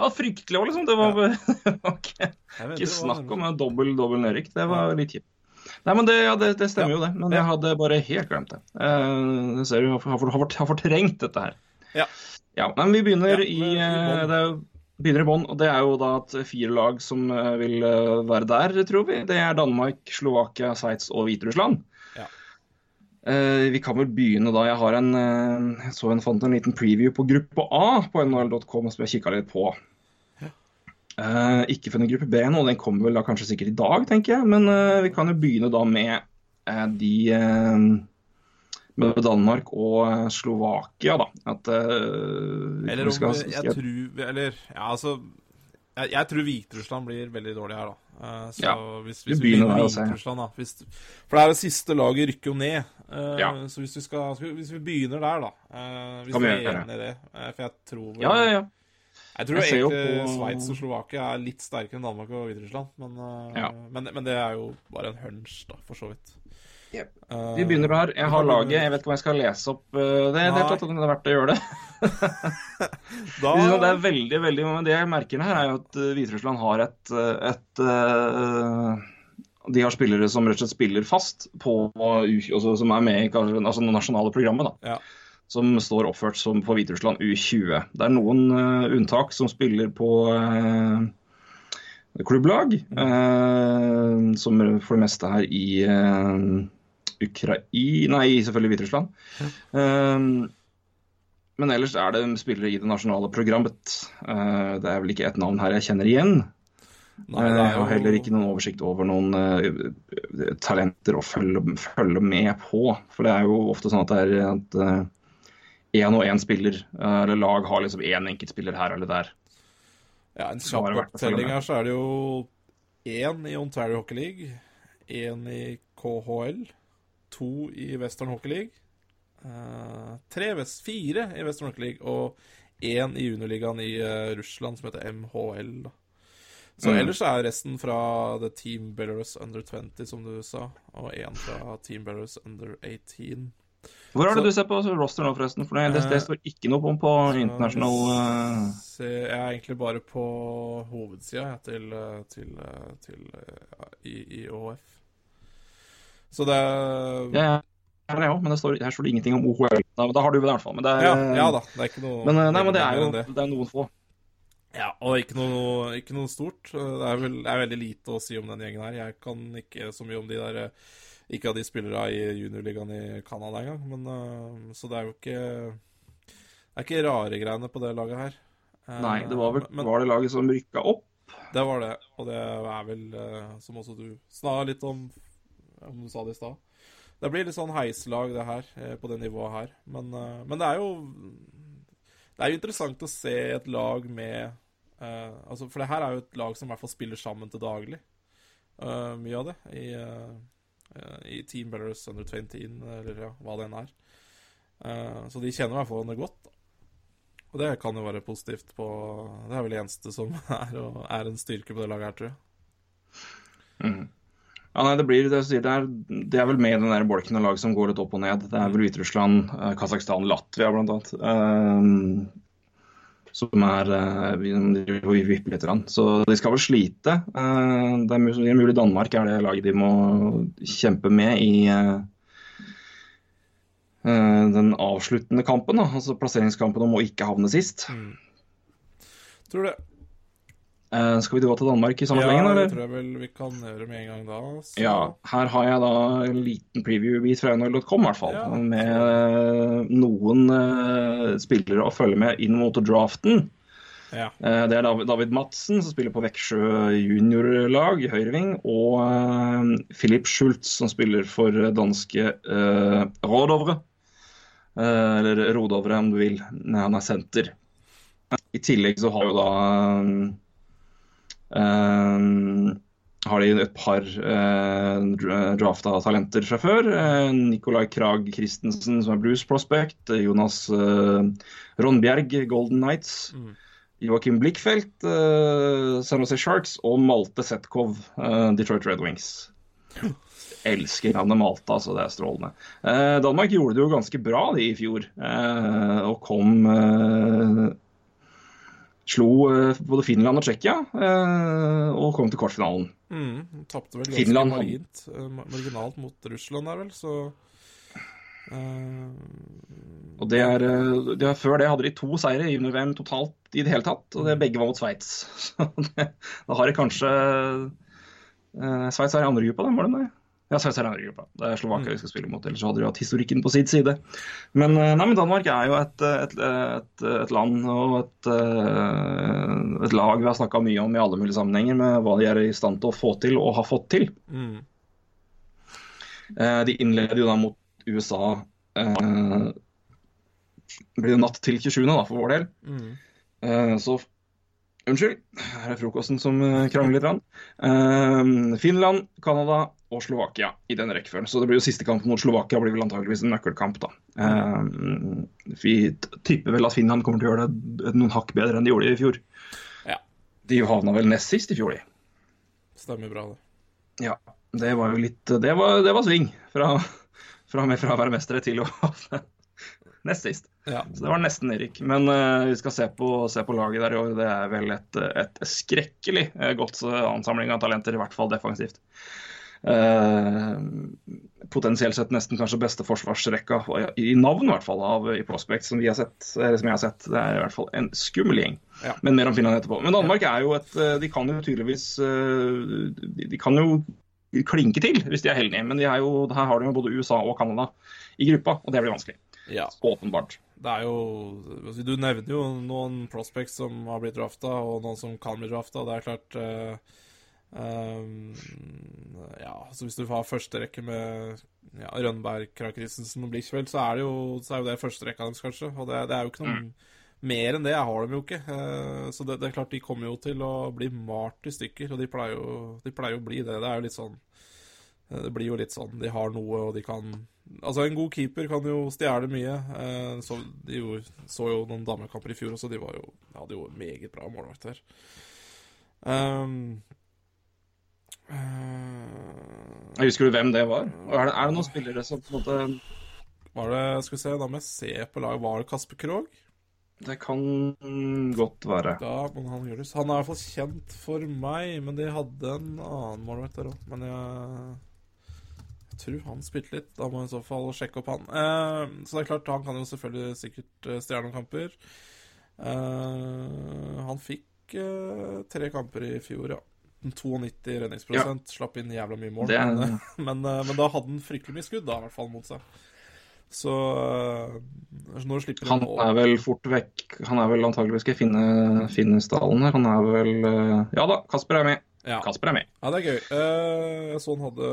Ja, fryktelig òg, liksom. Det var, ja. okay. ikke, snakk om en dobbel, dobbel nedrykk. Det var litt kjipt. Nei, men det, ja, det, det stemmer Ja. jo, det. Men jeg hadde bare helt glemt det. Jeg ser du har, har, har, fortrengt dette her. Ja. Ja, men vi begynner i, eh, det er begynner i bånn, og det er jo da at fire lag som eh, vil være der, tror vi. Det er Danmark, Slovakia, Sveits og Hviterussland. Ja. Eh, vi kan vel begynne da. Jeg har en, jeg så en, fant en liten preview på gruppe A på nhl.com som jeg kikka litt på. Eh, ikke funnet gruppe B ennå, den kommer vel da kanskje sikkert i dag, tenker jeg. Men uh, vi kan jo begynne da med uh, de med Danmark og Slovakia, da. At Eller om skal- skal... jeg tror Eller, ja, altså Jeg, jeg tror Hviterussland blir veldig dårlig her, da. Så Ja, hvis, vi hvis vi begynner med. Hviterussland, da hvis, For det er det siste laget rykker jo ned. Ja. Så hvis vi, skal, hvis vi begynner der, da Hvis Kan vi er gjøre enig i det For jeg tror Ja, ja, ja. Jeg tror Jeg egentlig på- Sveits og Slovakia er litt sterkere enn Danmark og Hviterussland. Men, eh, Ja. men, men det er jo bare en hunch, da, for så vidt. Yep. Eh, Vi begynner her. Jeg har laget. Jeg vet ikke om jeg skal lese opp eh, det. Det, Nei. er, det er verdt å gjøre det. da, Det er veldig, veldig Men det jeg merker her, er jo at Hviterussland har et, et De har spillere som rett og slett spiller fast på altså, som er med i altså, det nasjonale programmet. da. Ja. Som står oppført som på Hviterussland U20. Det er noen uh, unntak som spiller på uh, klubblag. uh, som for det meste her i Ukraina Nei, selvfølgelig Hviterussland. Men ellers er det spillere i det nasjonale programmet. Det er vel ikke et navn her jeg kjenner igjen. Nei, det er jo- heller ikke noen oversikt over noen talenter å følge, følge med på. For det er jo ofte sånn at det er at én og én spiller, eh, eller lag har liksom én enkeltspiller her eller der. Ja, en kjapp opptelling her, så er det jo én i Ontario Hockey League, én i KHL, to i Western Hockey League, eh, tre fire i Western Hockey League og én i juniorligaen i eh, Russland som heter MHL. Da. Så Mm. ellers er resten fra The Team Belarus Under 20, som du sa, og én fra Team Belarus Under 18. Hvor har det Så- du sett på roster nå, forresten? For det, det, Eh, står ikke noe om på internasjonal eh, jeg er egentlig bare på hovedsida til, eh, til, til eh, i, i Så det Ja, ja. Jeg også, men det står, her står det ingenting om OHL. Da, da har du det i hvert fall. Men det er, ja, ja da. Det er ikke noe Men, nei, men det er jo det. det er noen få. Ja, og ikke noe, ikke noe stort. Det er, vel, er veldig lite å si om den gjengen her. Jeg kan ikke så mye om de der Ikke av de spillerne i juniorligaen i Canada engang. Men, eh, så det er jo ikke Det er ikke rare greiene på det laget her. Eh, Nei, det var vel men, var det laget som rykka opp. Det var det, og det er vel, eh, som også du snakka litt om, om du sa det i stad Det blir litt sånn heislag, det her, på det nivået her. Men, men det er jo Det er jo interessant å se et lag med uh, altså, For det her er jo et lag som i hvert fall spiller sammen til daglig. Uh, mye av det. I, i Team Belarus Under 20, eller ja, hva det enn er. Eh, så de kjenner i hvert fall henne godt. Og det kan jo være positivt på Det er vel det eneste som er, er en styrke på det laget her, tror jeg. Mm. Ja, nei, det blir det, jeg sier, det, er, det er vel med i den der bolken av lag som går litt opp og ned. Det er vel Hviterussland, eh, Kasakhstan, Latvia blant annet. Eh, som er uh, vi vi vipper litt. Så de skal vel slite. Eh, det er mulig, Danmark er det laget de må kjempe med i eh, eh, den avsluttende kampen. Altså plasseringskampen om å ikke havne sist. Tror det. Eh, skal vi gå til Danmark i samme slengen, Ja, slengen, det tror jeg vel vi kan gjøre med en gang da. Så. Ja, her har jeg da en liten preview-bit fra nhl.com, i hvert fall. Ja. Med eh, noen uh, spillere å følge med inn mot draften. Ja. Uh, det er David, Madsen, som spiller på Veksjø juniorlag i høyreving. Og Philip Schultz, som spiller for danske uh, Rådovre. Eller Rodovre, om du vil. Nei, han er senter. I tillegg så har jo da har de et par eh, dra- drafta talenter fra før. Eh, Nicolai Krag Christensen, som er Blues Prospect. eh, Jonas eh, Ronnbjerg, Golden Knights. Mm. Joakim Blikkfelt, eh, San Jose Sharks. Og Malte Zetkov, eh, Detroit Red Wings. Elsker navnet Malta, altså det er strålende. Eh, Danmark gjorde det jo ganske bra de i fjor, eh, og kom eh, Slo eh, både Finland og Tsjekkia, eh, og kom til kvartfinalen. Mm, Tapte vel ganske Finland- margint, eh, marginalt mot Russland der, vel, så uh, Og det er, det er, Før det hadde de to seire i junior-VM totalt i det hele tatt, og det begge var mot Sveits. Så det, da har de kanskje uh, Sveits er i andre gruppa, da, var de det? Ja, Sveits er det gruppa. Det er Slovakia vi skal spille mot, ellers hadde de hatt historikken på sin side. Men, eh, nei, men Danmark er jo et, et, et, et land og et, eh, et lag vi har snakka mye om i alle mulige sammenhenger, med hva de er i stand til å få til og har fått til. mm, Eh, De innleder jo da mot USA eh, blir det natt til 27. da, for vår del. mm. Eh, Så Unnskyld, her er frokosten som eh, krangler litt. Eh, Finland, Canada og Slovakia i den rekkefølgen. Så det blir jo siste kamp mot Slovakia blir vel antakeligvis en nøkkelkamp, da. Uh, Vi tipper vel at Finland kommer til å gjøre det noen hakk bedre enn de gjorde i fjor. Ja. De havna vel nest sist i fjor, de. Stemmer bra, det. Ja, det var jo litt Det var, det var sving fra, fra, fra å være mestere til å havne nest sist. Ja. Så det var nesten nedrykk. Men uh, vi skal se på, se på laget der i år. Det er vel et, et skrekkelig eh, godt eh, ansamling av talenter, i hvert fall defensivt. Uh, potensielt sett nesten kanskje beste forsvarsrekka, i navn i hvert fall, av i Prospect som, vi har sett, eller som jeg har sett. Det er i hvert fall en skummel gjeng. Ja. Men mer om Finland etterpå. Men Danmark er jo et De kan jo tydeligvis De, kan jo klinke til hvis de er heldige, men de jo, her har de jo både USA og Canada i gruppa, og det blir vanskelig. Ja. Åpenbart. Det er jo Du nevner jo noen prospects som har blitt drafta, og noen som kan bli drafta. Det er klart uh, um, Ja, så hvis du har første rekke med ja, Rønberg, Krag Christensen og Blichfeldt, så så er jo det første rekka deres, kanskje. Og det, det er jo ikke noe mer enn det Jeg har dem jo ikke. Uh, så det, det er klart de kommer jo til å bli malt i stykker, og de pleier jo, de pleier jo å bli det. Det er jo litt sånn Det blir jo litt sånn. De har noe, og de kan Altså, en god keeper kan jo stjele mye. Eh, så, de jo, så jo noen damekamper i fjor også. De var jo, de hadde jo meget bra målvakter. Um, uh, Jeg Husker du hvem det var? Er, det, er det noen spillere som på en måte var det Skal vi se, da må jeg se på laget. Var det Kasper Krogh? Det kan godt være. Da han. Han er i hvert fall kjent for meg, men de hadde en annen målvakt der òg. Men jeg tror han spilte litt. Da må i så fall sjekke opp han. Eh, så det er klart, han kan jo selvfølgelig sikkert eh, stjele noen kamper. Eh, han fikk eh, tre kamper i fjor, ja. 92 redningsprosent. Slapp inn jævla mye mål. Det Men, men, men da hadde han fryktelig mye skudd, da, i hvert fall mot seg. Så når slipper Han Han er vel fort vekk Han er vel antageligvis jeg finne, finne stallen her. Han er vel Ja da, Kasper er med. Ja. Kasper er med. Ja, det er gøy. Eh, jeg så han hadde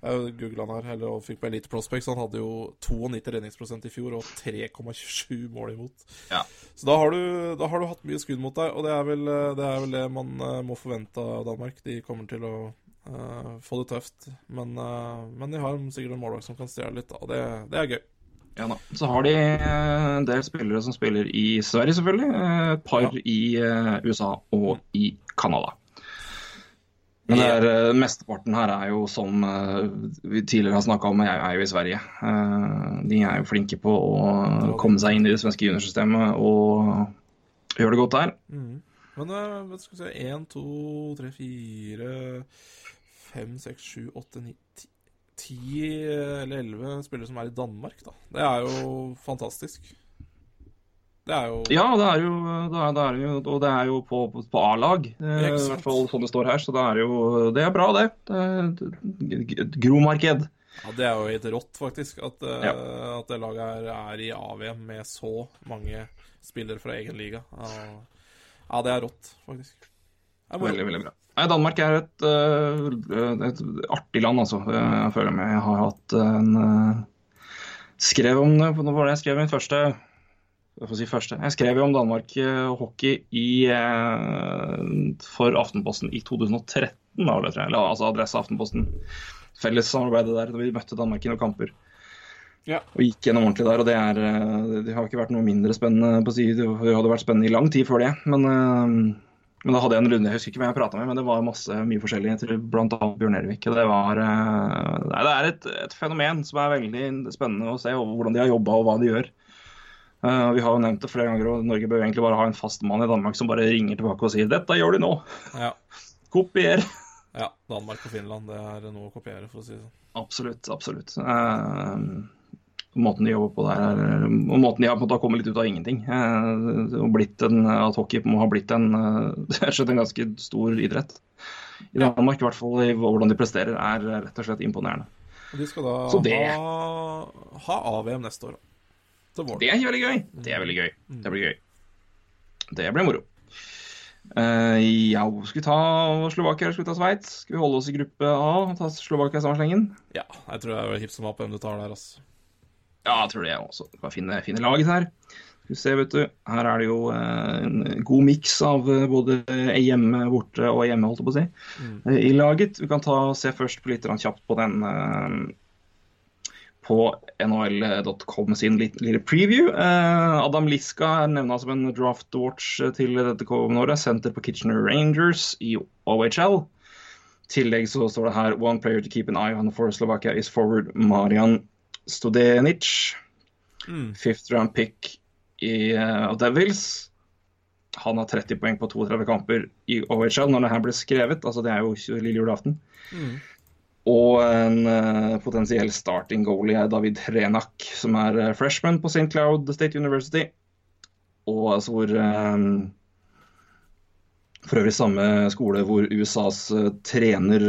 Jeg googla han her og fikk på Elite Prospects. Han hadde jo 92 redningsprosent i fjor og 3,27 mål imot. Ja. Så da har, du, da har du hatt mye skudd mot deg, og det er vel eh, det, er vel det man eh, må forvente av Danmark. De kommer til å uh, få det tøft, men, uh, men de har sikkert en målvakt som kan stjele litt, og det, det er gøy. Ja da. Så har de en del spillere som spiller i Sverige, selvfølgelig. Et par Ja. i USA og i Canada. Men er, eh, mesteparten her er jo som eh, vi tidligere har snakka om, er, er jo i Sverige. Eh, De er jo flinke på å komme seg inn i det svenske juniorsystemet og gjøre det godt der. Mm. Men eh, hva skal vi se 1, 2, 3, 4, 5, 6, 7, 8, 9, 10 10 eller 11 spillere som er i Danmark, da. Det er jo fantastisk. Det er jo Ja, det er jo, det er, det er jo Og det er jo på, på A-lag, eh, i hvert fall sånn det står her. Så det er jo Det er bra, det. det et Gromarked. Ja, Det er jo helt rått, faktisk, at, eh, Ja. at det laget her er i AVM med så mange spillere fra egen liga. Ja, det er rått, faktisk. Er. Veldig, veldig bra. Nei, Danmark er et, øh, et artig land, altså. Jeg føler meg Jeg har hatt en Skrev om det Nå var det jeg skrev min første jeg får si første. Jeg skrev jo om Danmark øh, hockey i, øh, for Aftenposten i 2013, da, tror jeg. Eller, altså Adresse Aftenposten. Fellessamarbeidet der da vi møtte Danmark i noen kamper. Ja. Og gikk gjennom ordentlig der. Og det, er, øh, det har ikke vært noe mindre spennende på si. Det hadde vært spennende i lang tid før det. Men men da hadde jeg en runde, jeg husker ikke hvem jeg prata med, men det var masse, mye forskjellig. Jeg tror annet Bjørn Ervik. Det, var, eh, nei, det er et, et fenomen som er veldig spennende å se, hvordan de har jobba og hva de gjør. Eh, vi har jo nevnt det flere ganger, og Norge bør egentlig bare ha en fast mann i Danmark som bare ringer tilbake og sier 'dette gjør de nå'. Ja. Kopier. ja. Danmark og Finland, det er noe å kopiere, for å si det sånn. Absolutt, absolutt. Uh, måten de jobber på der, er, og måten de har på en måte har kommet litt ut av ingenting. Uh, og blitt en, at hockey må ha blitt en, en ganske stor idrett. I Danmark, i hvert fall i hvordan de presterer, er rett og slett imponerende. Og de skal da det- ha, ha AVM neste år, da. Det er veldig gøy. Det er veldig gøy. Det blir gøy. Det blir moro. Uh, ja, skal vi ta Slovakia eller skal vi ta Sveits? Skal vi holde oss i gruppe A og ta Slovakia i samme slengen? Ja, jeg tror det er hipp som happ hvem du tar der, altså. Ja, jeg tror det er også. Bare finne, finne laget her. Skal vi se, vet du. Her er det jo eh, en god miks av eh, både hjemme, borte og hjemme, holdt jeg på å si, mm. i laget. Vi kan ta, se først på litt kjapt på den på nhl.com sin lille preview. Eh, Adam Liska er nevna som en draft watch til dette kommende året. Senter på Kitchener Rangers i OHL. I tillegg så står det her One player to keep an eye on for Slovakia is forward Marian Studenic. Mm. Fifth round pick i uh, Devils. Han har 30 poeng på 32 kamper i OHL når det her ble skrevet. altså Det er jo lille julaften. Mm. Og en eh, potensiell starting goalie er David Hrenak, som er eh, freshman på St. Cloud State University. Og altså hvor eh, For øvrig samme skole hvor USAs trener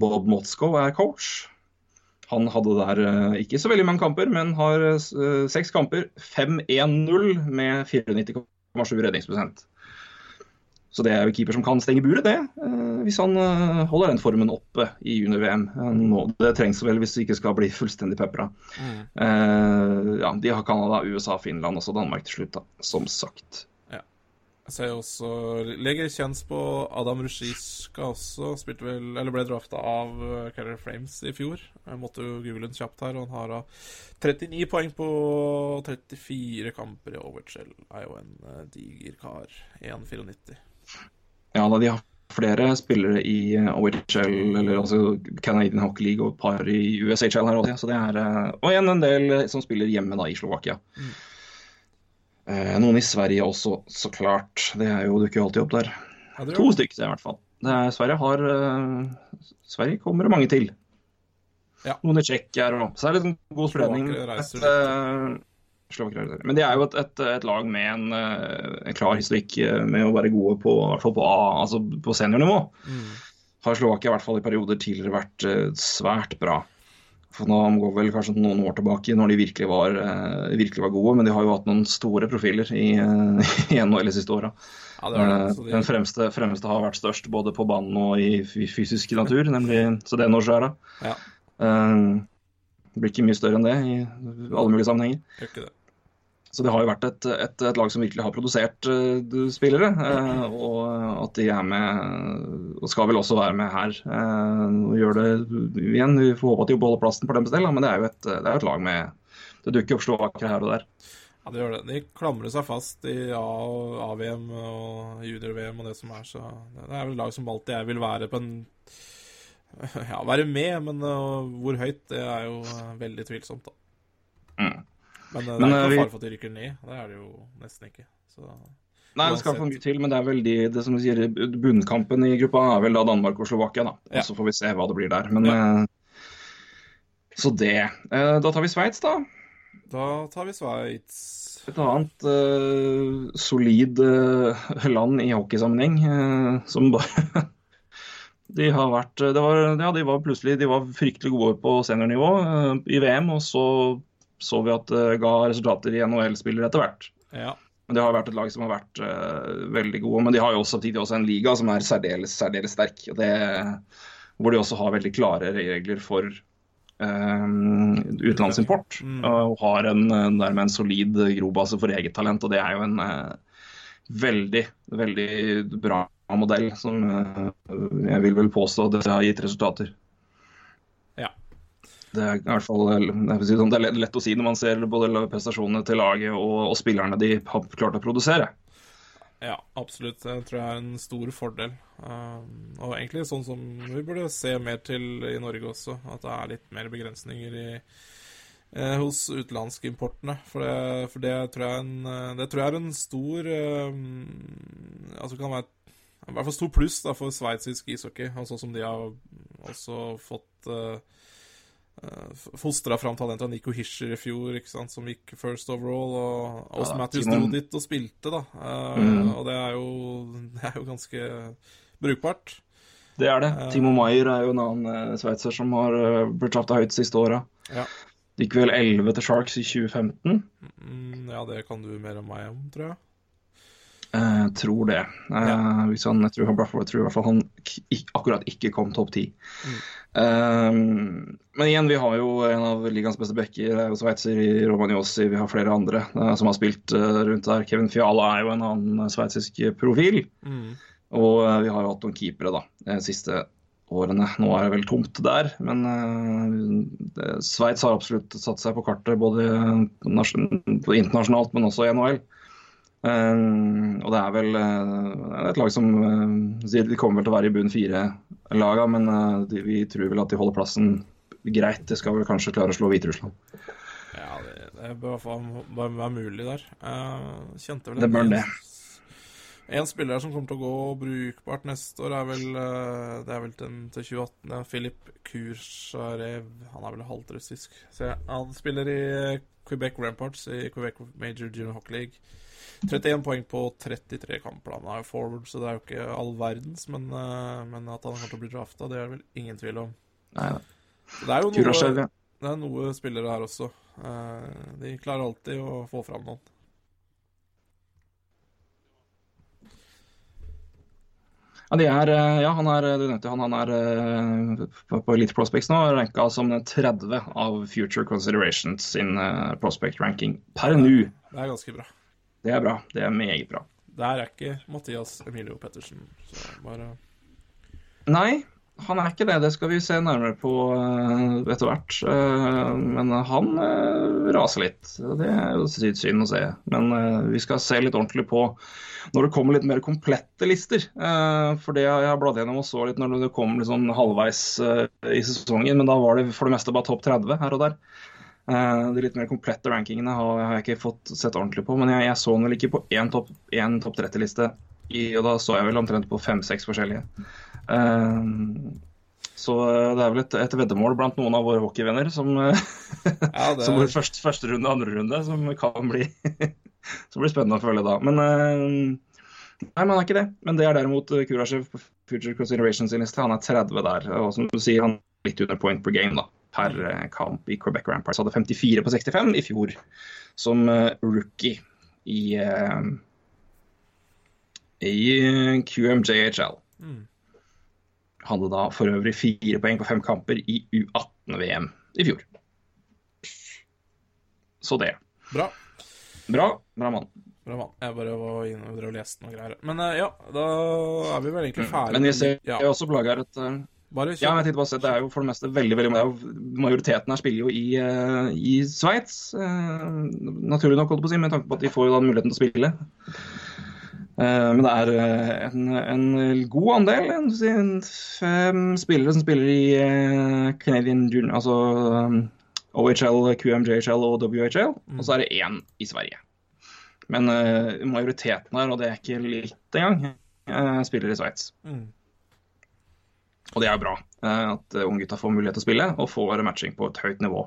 Bob Motzko er coach. Han hadde der ikke så veldig mange kamper, men har seks kamper. 5-1-0 med 94,7 redningsprosent. Så det er jo keeper som kan stenge buret, det. eh, Hvis han eh, holder den formen oppe i junior-VM. Eh, Det trengs vel hvis det ikke skal bli fullstendig pepra. Mm. Uh, ja, de har Canada, USA, Finland og Danmark til slutt, da. Som sagt. Jeg ser jo også Legger kjens på Adam Rushiska også. Spilte vel, eller ble drafta av Carrier Flames i fjor. Jeg måtte jo google den kjapt her, og han har da 39 poeng på 34 kamper i Overchell. Er jo en diger kar. 1,94. Ja, da de har flere spillere i OHL, eller altså Canadian Hockey League og et par i USHL her også. Så det er, eh, og igjen en del eh, som spiller hjemme da i Slovakia. Mm. Eh, noen i Sverige også, så klart. Det er jo, dukker jo alltid opp der. Ja, det To stykker i hvert fall. Det er, Sverige har Sverige kommer det mange til. Ja. Noen i Tsjekkia og Så er det liksom god spredning. Men det er jo et, et, et lag med en, eh, en klar historikk eh, med å være gode på, i hvert fall på, altså på seniornivå. Mm. Har Slovakia i hvert fall i perioder tidligere vært eh, svært bra. For nå går vel kanskje noen år tilbake når de virkelig var, virkelig var gode, men de har jo hatt noen store profiler i, i NHL de siste åra. Ja, det er det. Eh, Den fremste, fremste har vært størst både på banen og i fysisk natur, nemlig Zdeno-skjæra. ja, Uh, det blir ikke mye større enn det i alle mulige sammenhenger. gjør ikke det. Så det har jo vært et, et, et lag som virkelig har produsert uh, spillere. Uh, og at de er med, og skal vel også være med her. Uh, og gjør det igjen. Vi får håpe at de beholder plassen for deres del, men det er jo et, det er et lag med Det dukker opp slovakere her og der. Ja, det gjør det. De klamrer seg fast i A-VM og junior-VM og det som er, så det er vel et lag som alltid jeg vil være på en Ja, være med, men hvor høyt, det er jo veldig tvilsomt, da. Mm. Men uh, det Men, er ikke noe fare for at de rykker ned. Det er det jo nesten ikke. Så Nei, det skal få for mye til, men det er vel de, det som sier, bunnkampen i gruppa er vel da Danmark og Slovakia, da. Ja. Så får vi se hva det blir der. Men ja. Så det. Eh, Da tar vi Sveits, da. Da tar vi Sveits. Et annet uh, solid uh, land i hockeysammenheng uh, som bare De har vært det var, Ja, de var plutselig de var fryktelig gode på seniornivå i VM, og så så vi at det ga resultater i NHL-spillere etter hvert. Ja. Men Det har vært et lag som har vært veldig gode. Men de har jo også, samtidig også en liga som er særdeles, særdeles sterk. og det hvor de også har veldig klare regler for um, utenlandsimport. Mm. Og har en, dermed en solid grobase for eget talent. Og det er jo en uh, veldig, veldig bra modell som uh, jeg vil vel påstå at det har gitt resultater. Det er i hvert fall sånn, det er lett å si når man ser både prestasjonene til laget og, og spillerne de har klart å produsere. Ja, absolutt. Det tror jeg er en stor fordel. Um, og egentlig sånn som vi burde se mer til i Norge også, at det er litt mer begrensninger i, eh, hos utenlandskimportene. For, det, for det, tror jeg en, det tror jeg er en stor um, Altså kan være i hvert fall stor pluss da, for sveitsisk ishockey, og sånn som de har også fått uh, Uh, Fostra fram talentet av Nico Hischer i fjor, sant, som gikk first overall. Og Oss ja, Matthews dro dit og spilte, da. Uh, mm. Og det er, jo, det er, jo, ganske brukbart. Det er det. Uh, Timo Maier er jo en annen sveitser som har blitt av høyt siste åra. Ja. Gikk vel 11 til Sharks i 2015. Mm, ja, det kan du mer enn meg om, tror jeg. Jeg tror det. Ja. Hvis han, jeg, tror, jeg tror i hvert fall han akkurat ikke kom topp ti. Mm. Um, men igjen, vi har jo en av ligaens beste backer, det er jo sveitser i Romaniossi. Vi har flere andre uh, som har spilt uh, rundt der. Kevin Fiala er jo en annen sveitsisk profil. Mm. Og uh, vi har jo hatt noen keepere da, de siste årene. Nå er det vel tomt der, men Sveits har absolutt satt seg på kartet både internasjonalt, men også i NHL. Um, og det er vel uh, et lag som uh, de kommer vel til å være i bunn fire-laga, men vi tror vel at de holder plassen greit. De skal vel kanskje klare å slå Hviterussland. Ja, det, det bør være mulig der. kjente vel det bør det. En spiller som kommer til å gå brukbart neste år, er vel, det er vel til, til 2018. Ja, Filip Kursharev. Han er vel halvt russisk. Han spiller i Quebec Ramparts i Quebec Major Junior Hockey League. 31 poeng på 33 kamper. Han er jo forward, så det er jo ikke all verdens, men, uh, men at han kommer til å bli drafta, det er det vel ingen tvil om. Nei, det er jo noe, det er noe spillere her også. Uh, de klarer alltid å få fram noen. Ja, de er, eh, ja, han er, du nevnte han, han er på, på Elite Prospects nå, ranka som 30 av Future Considerations sin prospect ranking per nå. Det er ganske bra. Det er bra. Det er meget bra. Der er ikke Mathias Emilio Pettersen. Så bare Nei, han er ikke det. Det skal vi se nærmere på uh, etter hvert. Uh, men han uh, raser litt. Det er jo synd å se. Men vi skal se litt ordentlig på når det kommer litt mer komplette lister. for det jeg har bladd gjennom og så litt når det kom litt sånn halvveis i sesongen. Men da var det for det meste bare topp 30 her og der. Eh, de litt mer komplette rankingene har, jeg ikke fått sett ordentlig på, men jeg, jeg så den vel ikke på én topp top 30-liste. Og da så jeg vel omtrent på fem-seks forskjellige. Um, så eh, det er vel et, et, veddemål blant noen av våre hockeyvenner som, ja, det... som blir første, første runde, andre runde, som kan bli Som blir spennende å følge da. Men uh, Nei, man er ikke det. Men det er derimot Kurasjev på Future Considerations sin liste. Han er 30 der. Og som du sier, han er litt under point per game, da per eh, kamp i Quebec Ramparts. Hadde 54 på 65 i fjor som eh, rookie i, eh, i QMJHL. Mm. Hadde da for øvrig fire poeng på fem kamper i U18-VM i fjor. Så det. Bra. Bra, bra mann. Bra mann. Jeg bare var inne og leste noen greier. Men ja, da er vi vel egentlig ferdige. Men vi ser ja. også på laget her at bare ja, men jeg på Det er jo for det meste veldig, veldig Majoriteten her spiller jo i, uh, i Sveits. Uh, naturlig nok, holdt på å si, med tanke på at de får jo da muligheten til å spille. Uh, men det er en, en god andel. En, fem spillere som spiller i Canadian Junior, altså OHL, QMJHL og WHL. Og så er det én i Sverige. Men majoriteten her, og det er ikke litt engang, spiller i Sveits. Mm. Og det er jo bra eh, at unggutta får mulighet til å spille og får matching på et høyt nivå.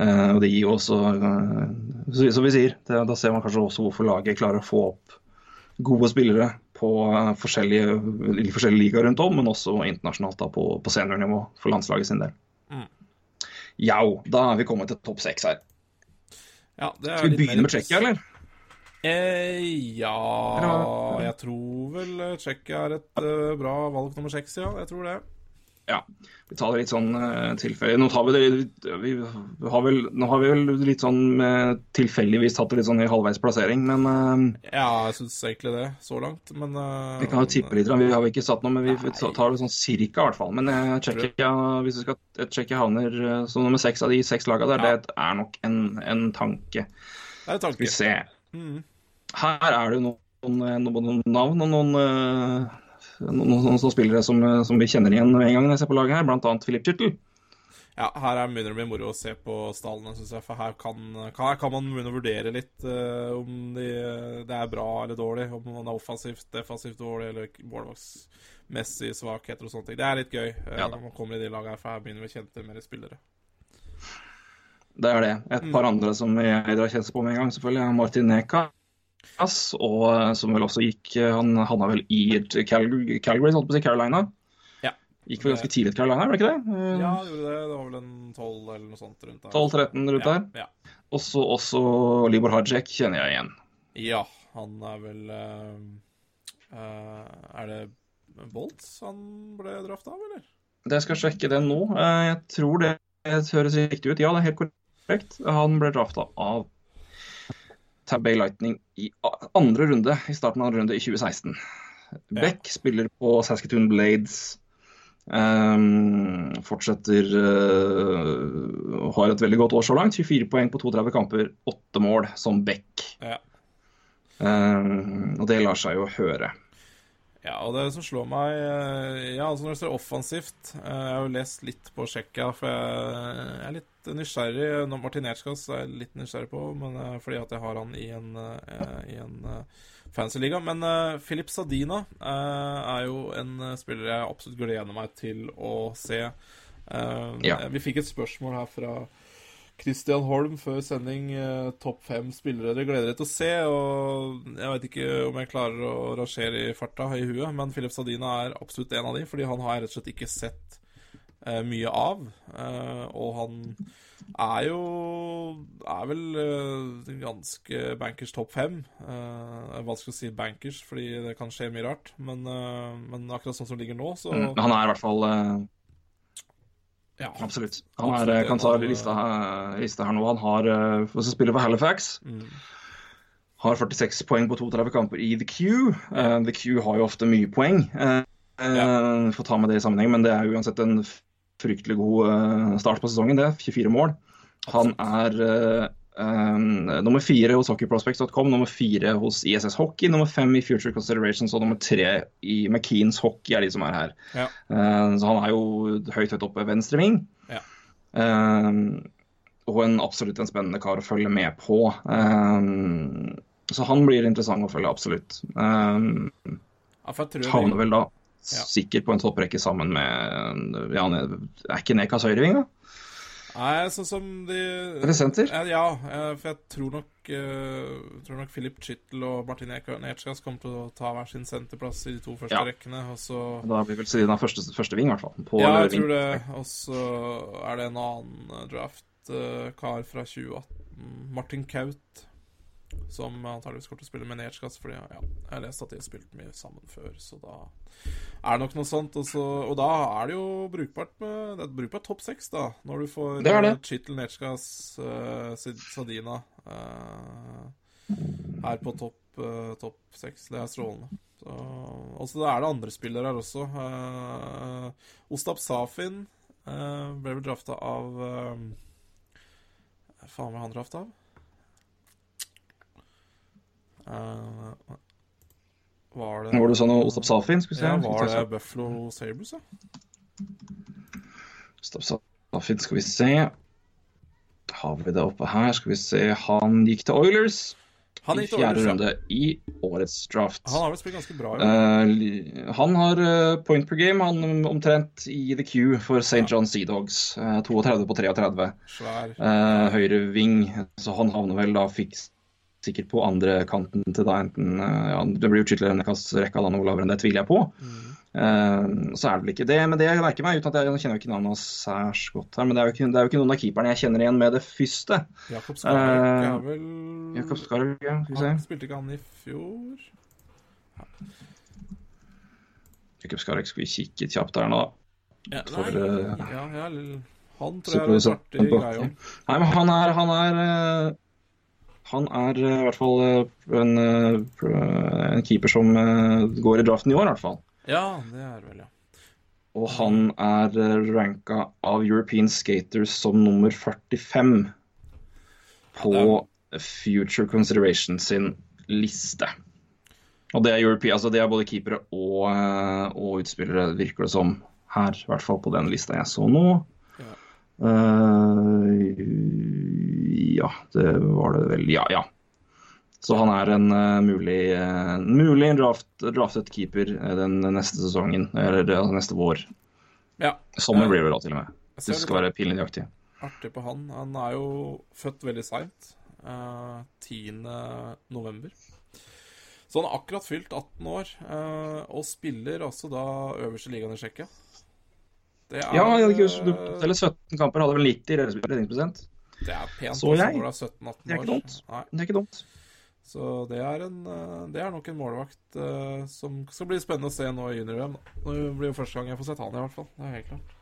Eh, og det gir jo også, eh, som vi sier, det, da ser man kanskje også hvorfor laget klarer å få opp gode spillere på forskjellige, forskjellige ligaer rundt om, men også internasjonalt da, på, på seniornivå for landslaget sin del. Mm. Jau, da er vi kommet til topp seks her. Ja, det Skal vi begynne med Tsjekkia, eller? Eh, ja Jeg tror vel eh, Tsjekkia er et uh, bra valg nummer seks, ja. Jeg tror det. Ja, vi tar litt sånn uh, tilfeldig. Nå, tar vi det, vi har vel, nå har vi vel litt sånn uh, tilfeldigvis tatt det litt sånn i halvveis plassering, men uh, Ja, jeg syns egentlig det, så langt, men eh, vi kan jo tippe litt. Vi har jo ikke satt noe, men vi tar det sånn cirka, i hvert fall. Men uh, Tsjekkia, hvis vi skal Tsjekkia havner uh, som nummer seks av de seks lagene der, Ja. det er nok en, en tanke. Det er en Skal vi tanke. se. Mm. Her er det jo noen, noen, navn og noen, uh, noen, noen, spillere som, uh, som vi kjenner igjen med en gang når jeg ser på laget her, annet Filip Chittel. Ja, her er begynner det å bli moro å se på stallene, syns jeg. For her kan, kan, her kan man begynne å vurdere litt uh, om de, det er bra eller dårlig. Om man er offensivt, defensivt dårlig eller målvaktsmessig svakheter og sånne ting. Det er litt gøy eh, Ja når man kommer i de lagene her, for her begynner vi å kjenne til mer spillere. Det er det. Et par andre som jeg drar kjensel på med en gang, selvfølgelig, er Martin Nekas. Og eh, som vel også gikk eh, Han havna vel i Calgary, Calgary holdt på å si Carolina. Ja. Gikk vel ganske tidlig til Carolina, var det ikke det? Eh, Ja, det gjorde det. Det var vel en 12 eller noe sånt rundt der. 12-13 rundt ja, der. Ja. Også, også Libor Hajek kjenner jeg igjen. ja, han er vel uh, eh, Er det Bolts han ble drafta av, eller? Det skal sjekke det nå. Eh, Jeg tror det høres riktig ut. Ja, det er helt korrekt. Han ble drafta av Tampa Bay Lightning i andre runde, i starten av andre runde i 2016. Beck spiller på Saskatoon Blades. Um, fortsetter uh, Har et veldig godt år så langt. 24 poeng på 32 kamper, 8 mål som Beck. Ja. Um, og det lar seg jo høre. Ja, og det som slår meg eh, Ja, altså når det står offensivt eh, Jeg har jo lest litt på Tsjekkia, for jeg jeg er litt nysgjerrig. Når Martin Ertskas er jeg litt nysgjerrig på, men eh, fordi at jeg har han i en, i en eh, fancy liga. Men Filip Sadina er jo en spiller jeg absolutt gleder meg til å se. Ja. Vi fikk et spørsmål her fra Christian Holm før sending. eh, topp fem spillere dere gleder dere til å se. Og jeg vet ikke om jeg klarer å rangere i farta i huet, men Philip Sadina er absolutt en av de, fordi han har jeg rett og slett ikke sett eh, mye av. Eh, og han er jo Er vel eh, ganske bankers topp fem. Eh, det er vanskelig å si bankers, fordi det kan skje mye rart. Men, eh, men akkurat sånn som det ligger nå, så Mm, Han er i hvert fall ja. Absolutt. Han er, Absolutt kan ta lista, her- lista her nå. Han har eh, for Halifax. Mm. Har 46 poeng på 32 kamper i The Q. Uh, The Q har jo ofte mye poeng. Uh, Får ta med det i sammenheng, men det er jo uansett en fryktelig god eh, start på sesongen, det. 24 mål. Han er eh, nummer fire hos hockeyprospects.com, nummer fire hos ISS Hockey, nummer fem i Future Considerations og nummer tre i McKeans Hockey er de som er her. Ja. Eh, så han er jo høyt høyt oppe venstre ving. Ja. Um, og en absolutt en spennende kar å følge med på. Um, så han blir interessant å følge, absolutt. Um, Ja, havner vel da sikkert på en topprekke sammen med ja, er ikke Nekas høyreving, da? Nei, sånn som de Eller senter? Ja, eh, for jeg tror nok eh, tror nok Philip Chittel og Martin Nertskas kommer til å ta hver sin senterplass i de to første Ja. rekkene. Og så Da blir vel Serina første, første ving, i hvert fall. På Ja, jeg tror det. Og så er det en annen eh, draft-kar fra 2018, Martin Kaut, som antageligvis kommer til å spille med Nertskas, fordi ja, jeg har lest at de har spilt mye sammen før, så da er det nok noe sånt. Og, så, og da er det jo brukbart med Det er brukbart topp seks, da, når du får Det det. eh, Chittel, Nertskas, uh, Sadina uh, her på topp uh, top seks. Det er strålende. Så, og så er det andre spillere her også. Uh, Ostap Safin uh, ble vel drafta av uh, Faen, hva han drafta av? Eh, var det Var det sånn Ostap Safin? skulle vi se. Ja, var det Buffalo Sabres, da? Ostap Safin, skal vi se. Har vi det oppe her? Skal vi se. Han gikk til Oilers. Han i fjerde runde i årets draft. Han har vel spilt ganske bra. Eh, han har uh, point per game, han omtrent i the queue for St. John Sea Dogs. eh, 32 på 33. Svær. Uh, høyre ving, så han havner vel da fikk sikkert på andre kanten til da enten eh, ja, Det blir jo skytler denne rekka da noe lavere enn det, tviler jeg på. Eh, så er det vel ikke det. Men det jeg merker meg, uten at jeg, jeg kjenner ikke navnet hans særs godt her, men det er, ikke, det er jo ikke noen av keeperne jeg kjenner igjen med det første. Jakob Skarvik uh, vel Jakob Skarv, ja, skal vi se. han Spilte ikke han i fjor? Jakob Skarvik, skal vi kikke kjapt der nå, da. Ja, For, nei, eh, ja, ja, han tror jeg er artig greie om. Nei, men han er Han er, han er eh, i hvert fall eh, en, eh, en keeper som går i draften i år, i hvert fall. Ja, det er vel, ja. Og han er ranka av European Skaters som nummer 45 på Future Consideration sin liste. Og det er, European, altså det er både keepere og, og utspillere, virker det som, her. I hvert fall på den lista jeg så nå. Ja. Eh, ja, det var det vel. Ja, ja. Så han er en uh, mulig, uh, mulig draft, draftet keeper eh, den neste sesongen, eller eh, neste vår. ja. Sommer blir det da, til og med. Jeg Det skal være pinlig nøyaktig. artig på han. Han er jo født veldig seint. Uh, 10. november. Så han er akkurat fylt 18 år, uh, og spiller altså da øverste ligaen i Tsjekkia. Ja, teller 17 kamper, hadde vel 90 redningsprosent. Det er pent Så jeg. når du er 17-18 år. Det er ikke dumt. Det er ikke dumt. så det er, en, eh, det er nok en målvakt uh, som skal bli spennende å se nå i junior-VM. Det blir jo første gang jeg får sett han, i hvert fall. Det er helt klart.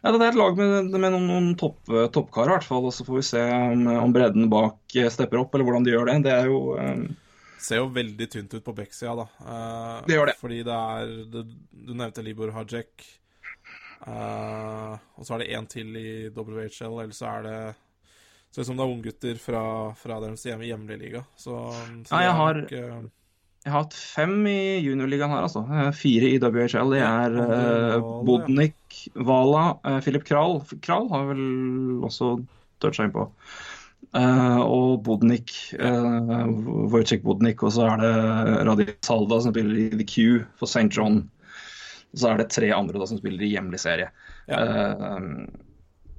Ja, det er et lag med, med noen, noen topp, toppkarer, i hvert fall. Og så får vi se om, om bredden bak eh, stepper opp, eller hvordan de gjør det. Det er jo um... Ser jo veldig tynt ut på backsida, da. Uh, Det gjør det. Fordi det er Du nevnte Libor Hajek. Eh, og så er det én til i WHL, eller så er det Ser ut som det er unggutter fra, fra deres hjemme, hjemlige liga. Så, så Ja, jeg har- nok, uh, Jeg har hatt fem i juniorligaen her, altså. Eh, Fire i WHL. Det er eh. Bodnik, Vala, uh, Philip Kral. Kral har vel også toucha inn på. Eh, og Bodnik, uh, Wojciech Bodnik, og så er det Radij Salda som spiller i The Q for St. John. Så er det tre andre da som spiller i hjemlig serie. Eh,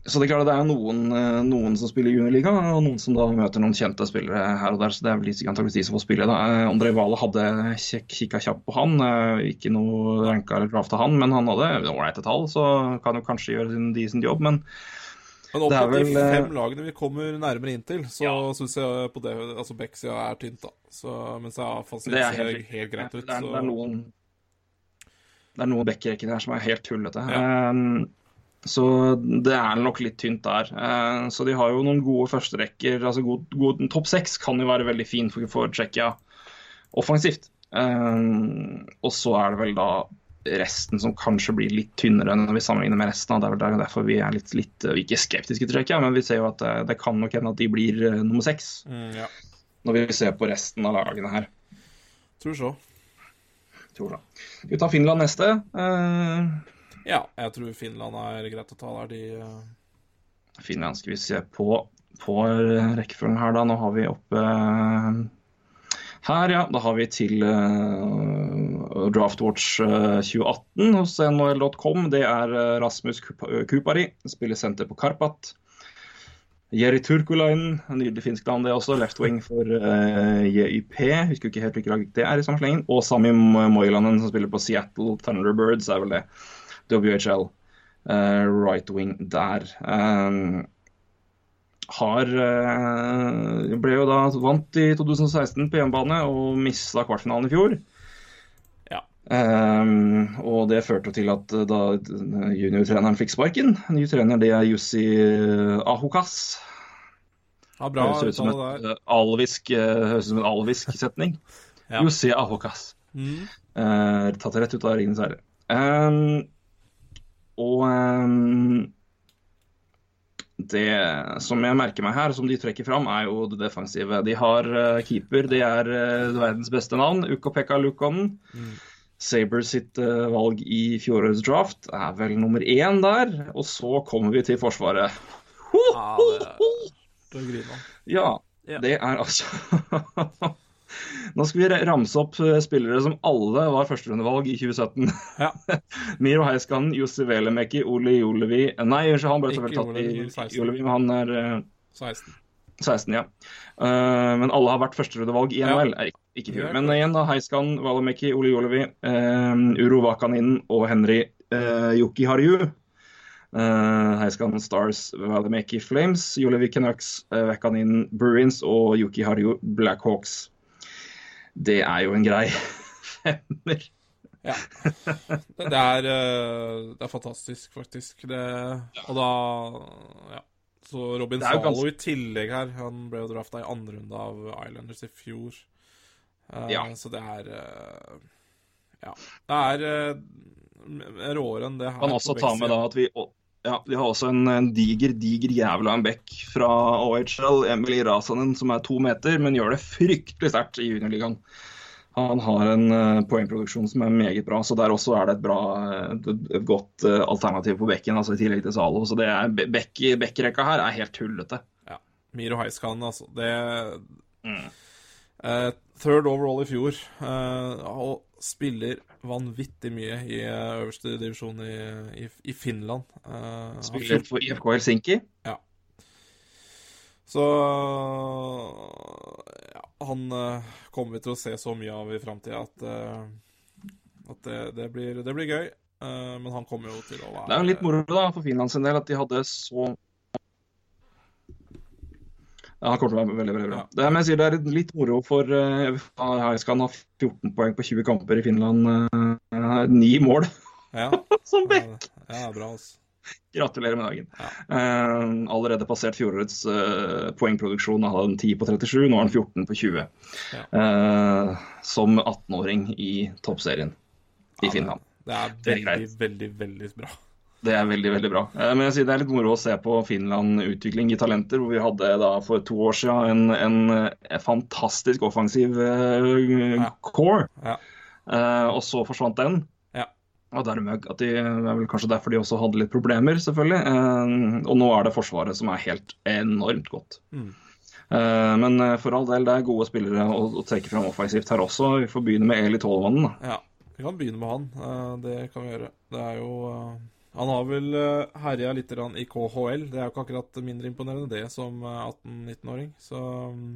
så det er klart det er noen, eh, noen som spiller i juniorliga, og noen som da møter noen kjente spillere her og der. Så det er vel antakeligvis de som får spille. da. Eh, André Wale hadde kikk, kikka kjapt på han. Ikke noe ranka eller drafta han, men han hadde ålreite tall, så kan jo kanskje gjøre sin decent jobb. Men Men opp det mot de fem lagene vi kommer nærmere inn til, så Ja. syns jeg på det Altså backsida er tynt, da. Så, mens jeg er ser helt, helt, greit ut. det, er, det er noen det er noen bekkerekker her som er helt tullete. Ja. Eh, så det er nok litt tynt der. Eh, så de har jo noen gode førsterekker. altså god, god, Topp seks kan jo være veldig fin for, for Tsjekkia offensivt. Eh, og så er det vel da resten som kanskje blir litt tynnere når vi sammenligner med resten. Det er vel der- derfor vi er litt, litt ikke skeptiske til Tsjekkia, men vi ser jo at det, det kan nok hende at de blir nummer seks mm, Ja, når vi ser på resten av lagene her. tror så. Tror det. Vi tar Finland neste. Uh... Ja, jeg tror Finland er greit å ta der. De uh... Finland skal vi se på, på rekkefølgen her, da. Nå har vi oppe eh, her, ja. Da har vi til Draftwatch eh, 2018 hos nhl.com. Det er eh, Rasmus Kupari, spiller senter på Karpat. Jeri Turkulainen, nydelig finsk navn det også, left wing for uh, JYP. Husker ikke helt hvilket lag det er i samme slengen. Og Sami Moilanen, som spiller på Seattle Thunderbirds, er vel det. WHL. Uh, right wing der. Um, har eh, Ble jo da vant i 2016 på hjemmebane og mista kvartfinalen i fjor. Um, og det førte til at eh, da juniortreneren fikk sparken. Ny trener det er Jussi Ahokas. Ja, bra Høres ut som, et, eh, alvisk, eh, høres ut som en alvisk setning. Ja. Jussi Ahokas. Mm. Uh, tatt rett ut av Ringenes herre. Um, og um, det som jeg merker meg her, som de trekker fram, er jo det defensive. De har eh, keeper, det er eh, verdens beste navn, Ukko-Pekka Lukonen. Mm. Sabres sitt eh, valg i fjorårets draft er vel nummer én der. Og så kommer vi til Forsvaret. Ja, det til å grine av. Ja. Det er altså Nå skal vi ramse opp eh, spillere som alle var førsterundevalg i 2017. Ja. Miro Heiskanen, Jussi Velemeki, Ole Jolevi Nei, unnskyld, han ble selvfølgelig tatt i men 16. Jolevi, men han er eh, 16. 16, ja. Uh, men alle har vært førsterundevalg i. NHL. Ja. ikke, fjor. Men igjen, da. Heiskan, Valameki, Ole Jolevi, uh, Uro Vakaninen og Henry uh, Yuki Harju. Uh, Heiskan Stars, Valameki Flames, Jolevi Canucks, uh, Vakaninen Bruins og Yuki Harju Blackhawks. Det er jo en grei femmer. Ja. Det, er, eh, det er fantastisk, faktisk. Det, og da Ja. Så Robin Zalo ganske- i tillegg her. Han ble jo drafta i andre runde av Islanders i fjor. Uh, Ja. Så det er uh, Ja. Det er uh, råere enn det her. Kan også ta med da at vi ja, vi har også en, en diger, diger jævla en bekk fra OHL, Emily Rasanen, som er to meter, men gjør det fryktelig sterkt i juniorligaen. Han har en eh, poengproduksjon som er meget bra, så der også er det et bra, eh, et, godt eh, alternativ på bekken, altså i tillegg til Zalo. Så det er be- bekk, bekkrekka her er helt tullete. Miro Heiskan, altså. Det Mm. uh, Third overall i fjor. uh, og spiller vanvittig mye i øverste divisjon i, i, i Finland. Spiller for IFK Helsinki. Ja. Så ja, han eh, kommer vi til å se så mye av i framtida at, eh, at det, det, blir, det blir gøy. Eh, men han kommer jo til å være Det er jo litt moro da, for Finland sin del at de hadde så Ja, han kommer til å være veldig, veldig bra. Ja. Det, men jeg sier det er litt moro for uh, Heiskan har 14 poeng på 20 kamper i Finland. Uh, 9 mål Ja, som bekk! ja, bra, altså. Gratulerer med dagen. Ja. Uh, allerede passert fjorårets uh, poengproduksjon. Han hadde en 10 på 37, nå har han 14 på 20. Ja. Uh, som 18-åring i toppserien i Ja, Finland. Det er Det er veldig, veldig, veldig bra. Det er veldig, veldig bra. Men jeg sier det er litt moro å se på Finland utvikling i talenter, hvor vi hadde da for to år siden en, en, fantastisk offensiv core, Ja. Og så forsvant den. Og dermed at de, det er vel kanskje derfor de også hadde litt problemer, selvfølgelig. Eh, Og nå er det Forsvaret som er helt enormt godt. Mm. Eh, Men eh, for all del, det er gode spillere å, å trekke fram offensivt her også. Vi får begynne med Eli Tolvanen. Ja, vi kan begynne med han. Det kan vi gjøre. Det er jo Han har vel herja litt i KHL. Det er jo ikke akkurat mindre imponerende det som eh, 18-19-åring. Så mm,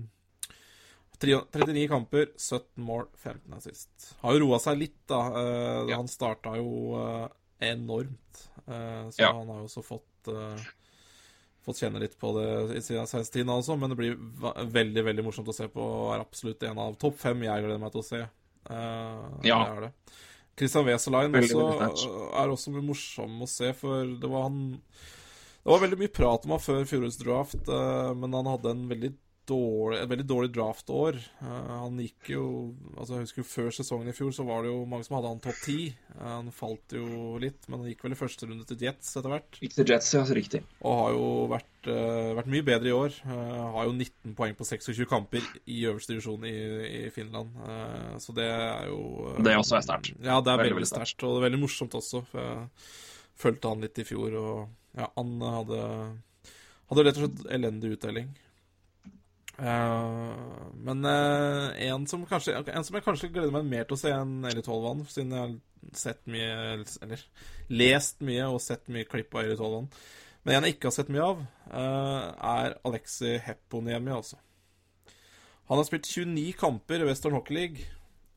39 kamper, 17 mål, 15 assist. Har jo roa seg litt, da. Uh, Ja. Han starta jo uh, enormt. uh, Så Ja. han har jo også fått Fått kjenne litt på det i siden 16, altså, men det blir veldig veldig morsomt å se på. og Er absolutt en av topp fem jeg gleder meg til å se. Ja. Det det. Christian Weselain også, er også morsom å se, for det var han Det var veldig mye prat om han før fjorårets draft, men han hadde en veldig dårlig, et veldig dårlig draftår. Uh, han gikk jo altså Jeg husker jo Før sesongen i fjor så var det jo mange som hadde han topp ti. Uh, han falt jo litt, men han gikk vel i første runde til Jets etter hvert. Gikk til Jets, ja. Så riktig. Og har jo vært, øh, vært mye bedre i år. Har jo 19 poeng på 26 kamper i øverste divisjon i, i Finland. Så det er jo Det også er sterkt. Ja, det er Veldig, veldig, sterkt. og det er veldig morsomt også. For jeg fulgte han litt i fjor, og ja, han hadde, hadde rett og slett elendig uttelling. Eh, men uh, en, som kanskje, en som jeg kanskje gleder meg mer til å se enn Eli Tolvan, siden jeg har sett mye Eller lest mye og sett mye klipp av Eli Tolvan. Men en jeg ikke har sett mye av, uh, er Alexi Heponiemi, altså. Han har spilt 29 kamper i Western Hockey League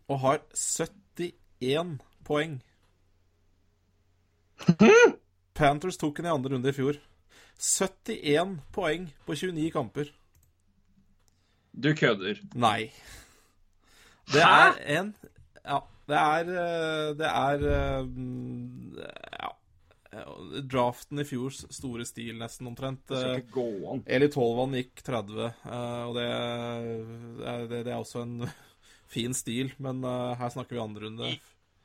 og har 71 poeng. Panthers tok den i andre runde i fjor. 71 poeng på 29 kamper. Du kødder. Nei. Det Hæ? er en Ja, det er eh, Det er eh, Ja. Draften i fjors store stil, nesten omtrent. Det skal Eh, ikke gå an. Eli Tolvan gikk 30, eh, og det, er- det, det er også en fin stil, men eh, her snakker vi andre runde.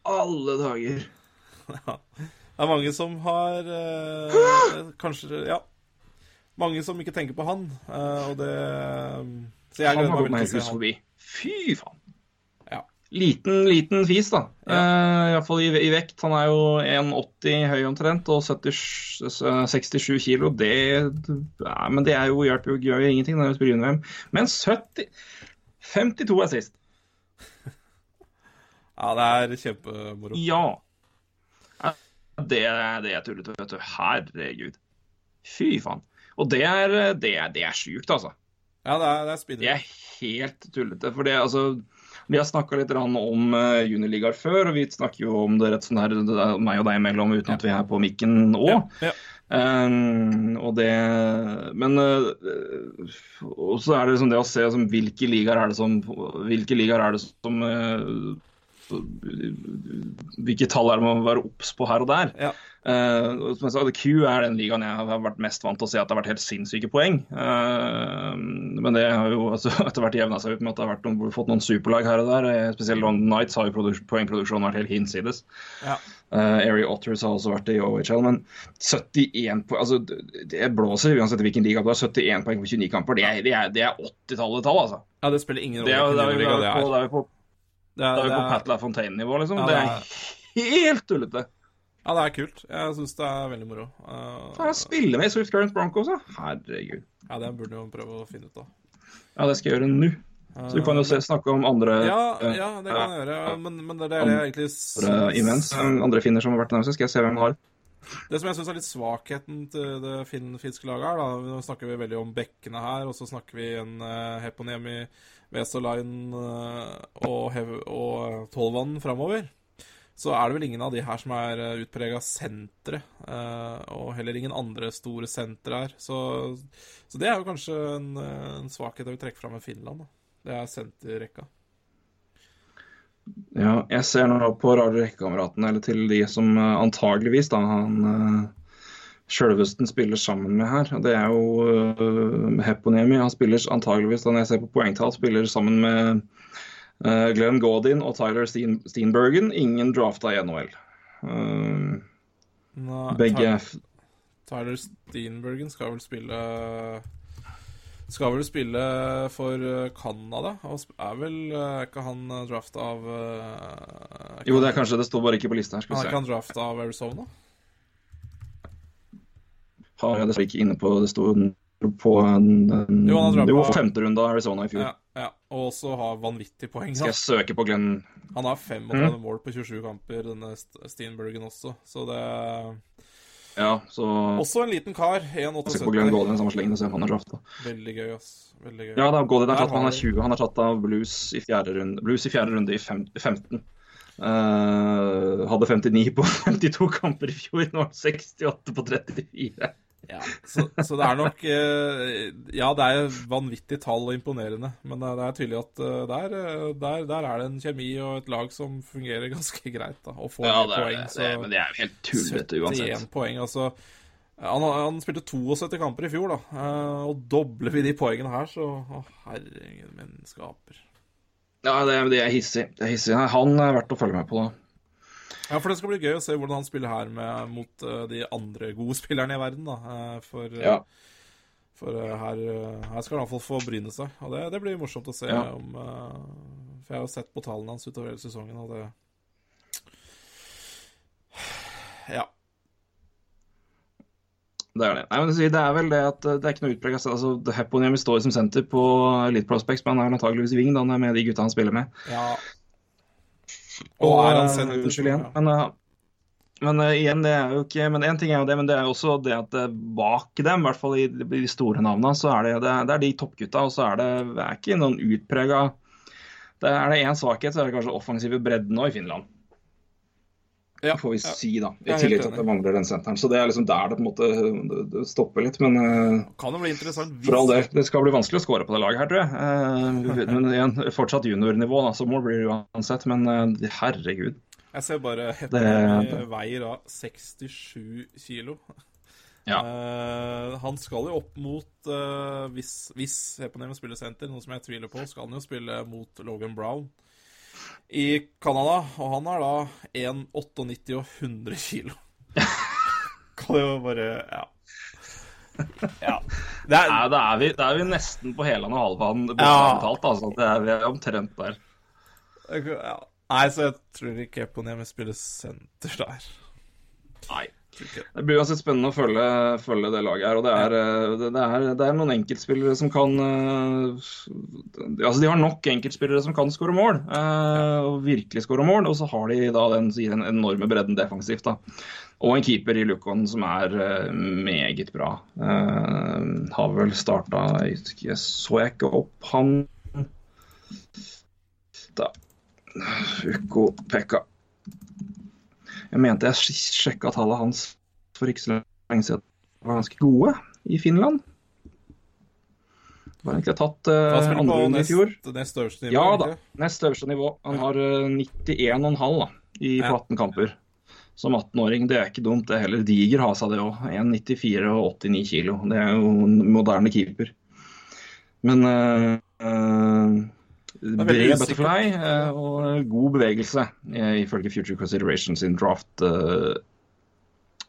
Alle dager. Ja. Det er mange som har eh, Kanskje Ja. Mange som ikke tenker på han, eh, og det Så jeg gleder har meg veldig til å se han. Fy faen. Ja. Liten, liten fis, da. Ja. Iallfall i, i vekt. Han er jo 1,80 høy omtrent og 70, 67 kilo. Det ja, Men det er jo, hjelper jo, gjør jo ingenting når du spiller under-VM. Men 70 52 er sist. Ja, det er kjempemoro. Ja. Det, det er tullete, vet du. Herregud. Fy faen. Og det er, det er, det er sjukt, altså. Ja, det er, det er speedrun. Det er helt tullete. For det, altså Vi har snakka litt om uh, juniorligaer før, og vi snakker jo om det rett sånn her, er meg og deg imellom uten at vi er på mikken. Ja, ja. Um, og det Men uh, og så er det liksom det å se liksom, hvilke ligaer er det som Hvilke ligaer er det som uh, hvilke tall er det man må være obs på her og der. Ja. Uh, som jeg sa, Q er den ligaen jeg har vært mest vant til å se at det har vært helt sinnssyke poeng. Uh, men det har jo altså, etter hvert jevna seg ut med at det har vært noen, fått noen superlag her og der. Eh, spesielt London Nights har jo poengproduksjonen vært helt hinsides. Ja. Uh, Airy Otters har også vært det i OHL, men 71 poeng altså, Det blåser uansett hvilken liga du har. 71 poeng på 29 kamper, det er, det er, det er 80-tallet tall, altså. Ja, det spiller ingen Det er, rolle det er, det er, det er. det er på Det er, det er jo på Patla Pat LaFontaine-nivå, liksom. Ja, det det er helt tullete. ja, det er kult. Jeg syns det er veldig moro. Faen, Uh, spille med i Swift Current Broncos, da. Herregud. ja, det burde vi prøve å finne ut av. Ja, det skal jeg gjøre nå. Så du kan jo se, snakke om andre, Ja, eh, ja, det kan jeg gjøre. Men, men det er det jeg egentlig syns events. Andre finner som har vært nærmest. skal jeg se hvem har. Det som jeg syns er litt svakheten til det fin finske laget her, da Nå snakker vi veldig om bekkene her, og så snakker vi en uh, Heponiemi, Vesalainen uh, og, og Tolvan framover. Så er det vel ingen av de her som er uh, utprega sentre, og heller ingen andre store sentre her. Så, så det er jo kanskje en, en svakhet jeg vil trekke fram med Finland. da. Det er senterrekka. Ja, jeg ser nå på rare rekkekameraten, eller til de som eh, antageligvis da, han Sjølvesten spiller sammen med her. Det er jo uh, Heponiemi. Han spiller antageligvis, når jeg ser på poengtall, spiller sammen med uh, Glenn Gaudin og Tyler Steen Steenbergen. Ingen drafta i NHL. Uh, Nei, begge er Tyler Steenbergen skal vel spille Skal vel spille for Canada. Og er vel Er ikke han drafta av Jo, det er kanskje det står bare ikke på lista her. Er Skal ikke vi se. han drafta av Arizona? Har jeg dessverre ikke inne på det sto på en, en Jo, Jo, femte runde av Arizona i fjor. Ja, ja. Og også har vanvittig poeng. Skal jeg søke på Glenn Han har 35 mål på 27 kamper, denne St- Steenbergen også. Så det Ja, så også en liten kar. søk på Glenn 1,78. Gaudin samme slengen og se om han er drafta. Veldig gøy, ass. Veldig gøy. Ja, da, Gaudin er tatt, han har er 20. Han er tatt av Blues i fjerde runde, Blues i fjerde runde i fem, 15. Uh, hadde 59 på 52 kamper i fjor. Nå har 68 på 34. Ja, så, så det er nok eh, Ja, det er vanvittig tall og imponerende, men det er, tydelig at eh, der, eh, der, der er det en kjemi og et lag som fungerer ganske greit, da, og får Ja, det er poeng. det. det. Men det er jo helt tullete 71 poeng, altså. Han, han spilte 72 kamper i fjor, da, og dobler vi de poengene her, så Å, herregud, men skaper. Ja, det, det er hissig. Det er hissig. Han er verdt å følge med på, da. Ja, for det skal bli gøy å se hvordan han spiller her med, mot uh, de andre gode spillerne i verden, da. eh, for eh, Ja. For uh, her, her skal han iallfall få bryne seg, og det, det blir morsomt å se Ja. om uh, For jeg har jo sett på tallene hans utover hele sesongen, og det Ja. Det er det. Nei, men det er vel det at det er ikke noe utprega altså, Heponiemi står som senter på Elite Prospects, men han er antageligvis wing da han er med de gutta han spiller med. ja. Og er han eh, senter? Unnskyld igjen. Men, eh, men eh, igjen, det er jo ikke Men én ting er jo det, men det er jo også det at eh, bak dem, i hvert fall i de store navnene, så er det, det, er- det er de toppgutta, og så er det, det er ikke noen utprega det Er det én svakhet, så er det kanskje offensive bredden nå i Finland. Ja, får vi ja. si, da. I tillegg til at det mangler den senteren. Så det er liksom der det på en måte det, det stopper litt. Men eh, Kan jo bli interessant for all hvis del, det skal bli vanskelig å score på det laget her, tror jeg. Eh, men igjen, fortsatt juniornivå, da, så mål blir det uansett. Men eh, herregud. Jeg ser bare Det- veier da 67 kilo. Ja. Uh, han skal jo opp mot uh, Hvis, hvis Hepnemi spiller senter, noe som jeg tviler på, skal han jo spille mot Logan Brown i Canada. Og han er da 1,98 og 100 kilo. kan jo bare Ja. ja. Det er, Nei, da er, vi, da er vi nesten på Helan og Halvan Ja. talt. Altså. Det er, vi er omtrent der. Ja. Nei, så jeg tror ikke Eponemi spiller senter der. Nei. Det blir uansett spennende å følge, følge det laget her. Og det er, eh, det, det, er, det er noen enkeltspillere som kan eh, Altså, de har nok enkeltspillere som kan skåre mål, eh, og virkelig skåre mål. Og så har de da den, den enorme bredden defensivt, da. Og en keeper i Lukon som er meget bra. Har vel starta så jeg ikke opp han Da. Uko Pekka. Jeg mente jeg sjekka tallene hans for ikke så lenge siden. De var ganske gode i Finland. Var egentlig tatt uh, andre runde i fjor. nest, øverste nivå. Ja da, nest øverste nivå. Han har uh, 91,5 da, i Ja. på 18 kamper. Som 18-åring. Det er ikke dumt, det heller. Diger ha seg det òg. 1,94 og 89 kilo. Det er jo en moderne keeper. Men uh, uh, er bred butterfly uh, og god bevegelse, uh, ifølge Future Consideration sin draft uh,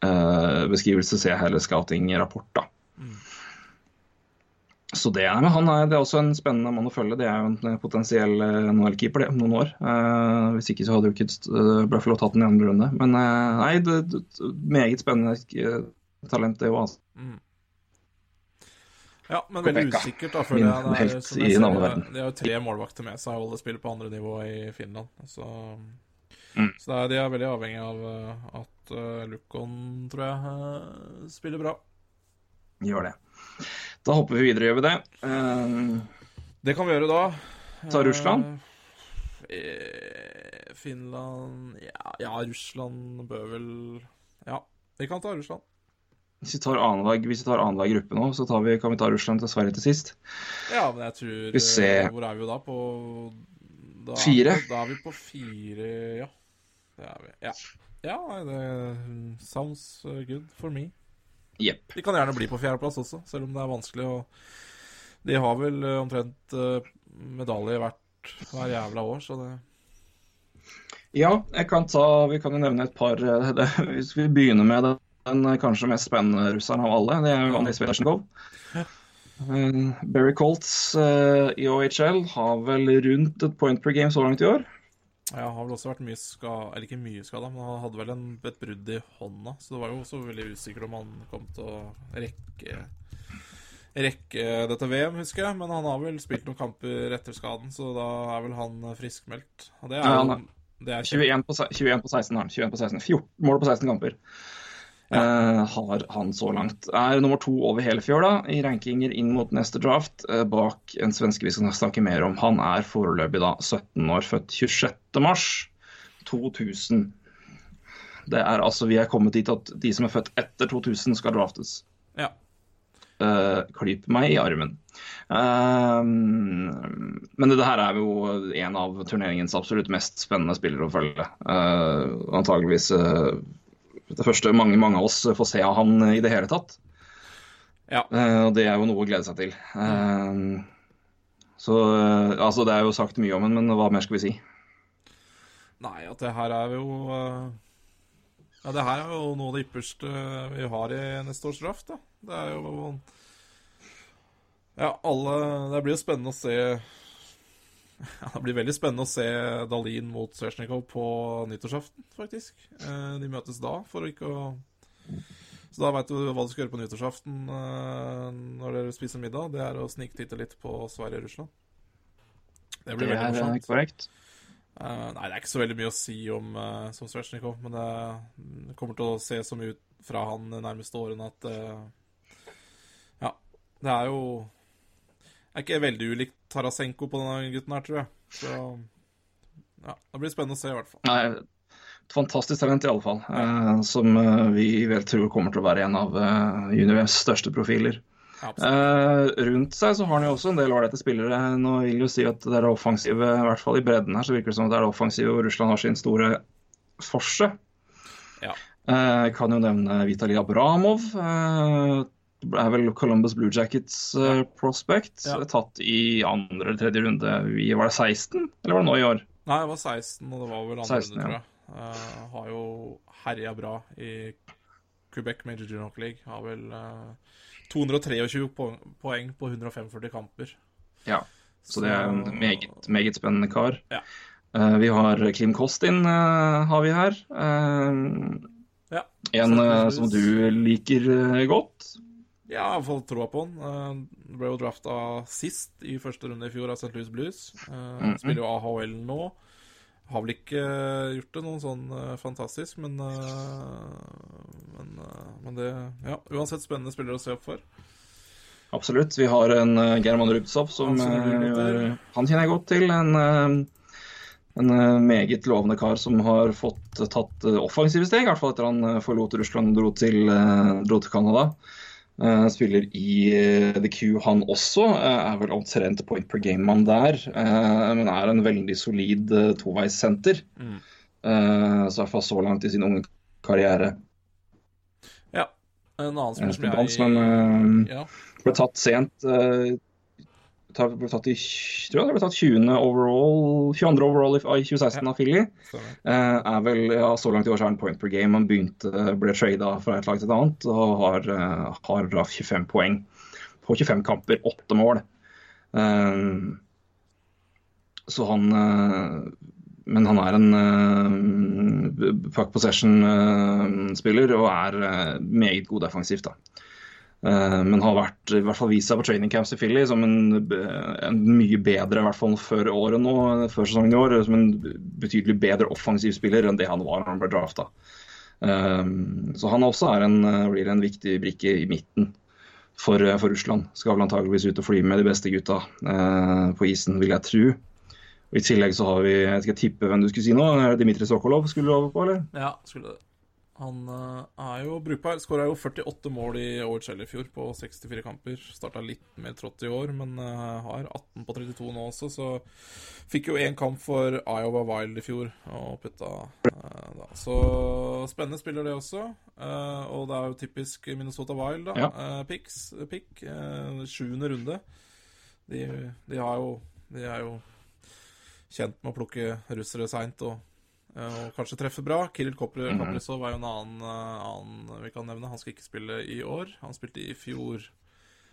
uh, beskrivelse, ser jeg hele scouting-rapport, da. Så det, er, men han er, det er også en spennende mann å følge. Det er jo en eh, potensiell eh, NHL-keeper det, om noen år. Uh, hvis ikke så hadde jo ikke Buffalo tatt den i andre runde. Men eh, nei, det, det, meget spennende eh, talent, det òg. Altså. Mm. Ja, men veldig Kopeka. usikkert, da, føler Min. Det er, helt i en annen verden. De har jo tre målvakter med seg, og alle spiller på andre nivå i Finland. Så, Mm. så er, de er veldig avhengig av eh, at uh, Lukon, tror jeg, uh, spiller bra. Gjør det. Da hopper vi videre, gjør vi det. Uh, Det kan vi gjøre da. Ta Russland? Eh, Finland ja, ja, Russland bør vel Ja, vi kan ta Russland. Hvis vi tar annenhver annen vi gruppe nå, så tar vi, kan vi ta Russland til Sverige til sist. Ja, men jeg tror Vi ser. eh, Hvor er vi jo da? På da Fire. vi Da er vi på fire, ja. Det er vi. Ja. ja det sounds uh, good for me. Jepp. De kan gjerne bli på fjerdeplass også, selv om det er vanskelig. å de har vel uh, omtrent medalje hvert hver jævla år, så det Ja, jeg kan ta, vi kan jo nevne et par eh, det, Hvis vi begynner med den, den eh, kanskje mest spennende russeren av alle, det er jo Andrij Svedasjnikov. Uh, Barry Colts uh, i OHL har vel rundt et point per game så langt i år. Ja, han har vel også vært mye skada Eller ikke mye skada, men han hadde vel en, et brudd i hånda. Så det var jo også veldig usikkert om han kom til å rekke Rekke dette VM, husker jeg. Men han har vel spilt noen kamper etter skaden, så da er vel han friskmeldt. Og det er Ja, han er- det er 21 på, 21 på 16 har han. 21 på 16. 14 mål på 16 kamper. Eh, har han så langt. Er nummer to over hele fjøla i rankinger inn mot neste draft, eh, bak en svenske vi skal snakke mer om. Han er foreløpig da 17 år, født 26. mars 2000. Det er altså, Vi er kommet dit at de som er født etter 2000, skal draftes. Ja. Uh, klyp meg i armen. Uh, men det, her er jo en av turneringens absolutt mest spennende spillere å følge. Uh, antageligvis eh, det første mange, mange av oss får se av han i det hele tatt. Ja. Eh, og det er jo noe å glede seg til. Eh, så eh, altså, det er jo sagt mye om han, men hva mer skal vi si? Nei, at det her er jo Ja, det her er jo noe av det ypperste vi har i neste års draft, da. Det er jo Ja, alle Det blir jo spennende å se ja, Det blir veldig spennende å se Dalin mot Svesjnikov på nyttårsaften, faktisk. Eh, De møtes da, for ikke å Så da veit du hva du skal gjøre på nyttårsaften eh, når dere spiser middag. Det er å sniktitte litt på Sverige og Russland. Det blir Det veldig er Det er korrekt. Eh, nei, det er ikke så veldig mye å si om uh, som Svetsjnikov, men det, kommer til å se så mye ut fra han de nærmeste årene at eh, Ja, det er jo Det er ikke veldig ulikt Tarasenko på denne gutten her, tror jeg. Så ja, det blir spennende å se, i hvert fall. Nei, et fantastisk talent i alle fall, eh, som eh, vi vel tror kommer til å være en av eh, juniorens største profiler. Eh, rundt seg så har han jo også en del ålreite spillere. Nå vil jo si at det er offensive, i hvert fall i bredden her, så virker det som at det er det offensive, og Russland har sin store forse. Ja. Eh, kan jo nevne Vitalij Abramov. Eh, er vel Columbus Blue Jackets uh, prospect. Ja. Tatt i andre eller tredje runde. Vi, var det 16, eller var det nå i år? Nei, det var 16, og det var vel andre 16, runde, tror jeg. Uh, har jo herja bra i Quebec Major Junior Hockey League. Har vel uh, 223 poeng, poeng på 145 kamper. Ja. Så det er en meget, meget spennende kar. Ja. Uh, vi har Klim Kostin uh, har vi her. Uh, Ja. en som du liker godt. Ja, jeg har fått troa på han. Uh, ble jo drafta sist i første runde i fjor av St. Louis Blues. Uh, mm -hmm. Spiller jo AHL nå. Har vel ikke eh, gjort det noe sånn uh, fantastisk, men men, men det Ja, uansett spennende spiller å se opp for. Absolutt. Vi har en German Rubtsov som gjør- Han kjenner jeg godt til. En, en meget lovende kar som har fått tatt offensive steg, i hvert fall etter han forlot Russland og dro til, dro til Canada. Eh, spiller i eh, The Q, han også. Uh, er vel omtrent point per game-mann der. Uh, men er en veldig solid toveissenter. Mm. Så iallfall så langt i sin unge karriere. Ja. En annen spiller som dans, jeg men eh, Ja. ble tatt sent. Ble tatt i, tror jeg det ble tatt 20. overall, 22. overall i, i 2016 av Philly. Eh, er vel, ja, Så langt i år så er han point per game. Han begynte, ble trada fra et lag til et annet og har, eh, har 25 poeng på 25 kamper, åtte mål. Eh, så han eh, Men han er en uh, puck possession-spiller og er uh, meget god defensivt. da. Eh, men har vært, i hvert fall vist seg på training camps i Philly som en, en mye bedre, i hvert fall før året nå, før sesongen i år, som en betydelig bedre offensiv spiller enn det han var når han ble drafta. så han også en, eh, blir en viktig brikke i midten for, eh, for Russland. Skal vel antageligvis ut og fly med de beste gutta eh, på isen, vil jeg tro. Og I tillegg så har vi Jeg skal tippe hvem du skulle si nå. Dmitrij Sokolov skulle du over på, eller? Ja, skulle det. Han eh, er jo brukbar. Skåra jo 48 mål i OHL i fjor på 64 kamper. Starta litt mer trått i år, men eh, har 18 på 32 nå også, så fikk jo én kamp for Iowa Wild i fjor og putta eh, da. Så spennende spiller det også. Og det er jo typisk Minnesota Wild, da. Ja. Picks, pick. Sjuende runde. De, de har jo De er jo kjent med å plukke russere seint og og kanskje treffe bra. Kirill Kopre- Mhm. Kaprizov er jo en annen, eh, annen vi kan nevne. Han skal ikke spille i år. Han spilte i fjor.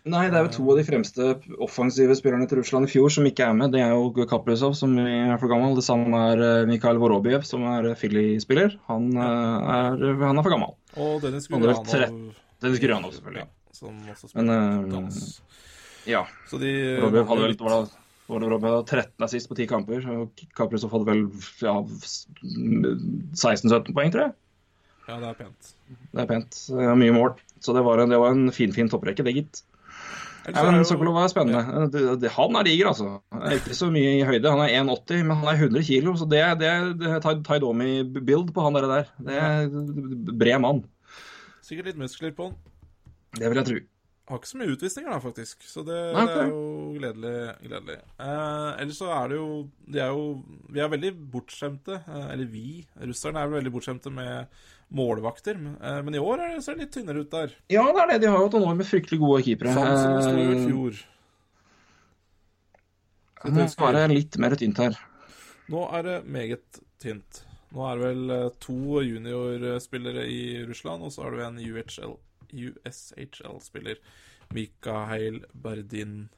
Nei, det er jo to av de fremste offensive spillerne til Russland i fjor som ikke er med. Det er jo Kaprizov, som er for gammel. Det samme er eh, Mikhail Vorobiev, som er Filly-spiller. Han, eh, er- han er for gammel. Og Dennis Han Gurianov. Dennis Gurianov, selvfølgelig. Ja, som også Men, spiller eh, dans. Ja. Så de Vorobiev hadde vel var det, bra med 13 assist på 10 kamper. Og Kaprizov hadde vel ja, 16-17 poeng, tror jeg. Ja, det er pent. Det er pent. Det er mye mål. Så det var en, det var en fin, fin topprekke, det, gitt. Ja, men Sokolov er spennende. Det, det, han er diger, altså. Er ikke så mye i høyde. Han er 1,80, men han er 100 kilo, så det, er- det, det Ty- Ty på han der. Det er bred mann. Sikkert litt muskler på han. Det vil jeg tro. Har ikke så mye utvisninger, da, faktisk. Så det, Nei, det er jo gledelig. gledelig. Eh, ellers så er det jo De er jo Vi er veldig bortskjemte, eh, eller vi, russerne er vel veldig bortskjemte med målvakter. Men, eh, men i år er det, ser det litt tynnere ut der. Ja, det er det. De har jo hatt noen år med fryktelig gode keepere. Samson sto jo i Eh, fjor. Nå det er det litt mer tynt her. Nå er det meget tynt. Nå er det vel eh, to juniorspillere i Russland, og så har du en UHL, USHL-spiller, Mikael Berdin.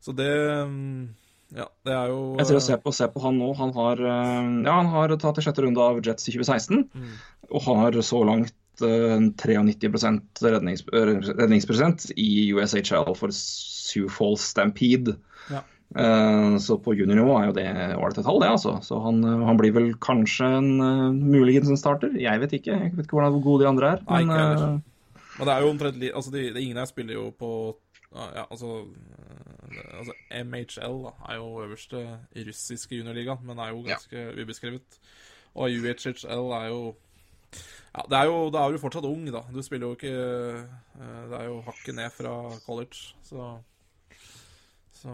Så det mm, Ja, det er jo Jeg ser og ser på, ser på han nå. Han har, eh, ja, han har tatt i sjette runde av Jets i 2016, Mm. og har så langt uh, 93 rednings, redningsprosent i USHL for Sioux Falls Stampede. Ja. Eh, Så på juniornivå er jo det ålreit tall, det, altså. Så han, eh, han blir vel kanskje en uh, muligens en starter. Jeg vet ikke. Jeg vet ikke hvordan hvor gode de andre er. Nei, Men eh, Men det er jo omtrent li- Altså, de, de ingen her spiller jo på ja, ja, altså, eh, altså MHL da, er jo øverste russiske juniorliga, men er jo Ja. ganske ubeskrevet. Og UHHL er jo Ja, det er jo, da er du fortsatt ung, da. Du spiller jo ikke eh, Det er jo hakket ned fra college, så Så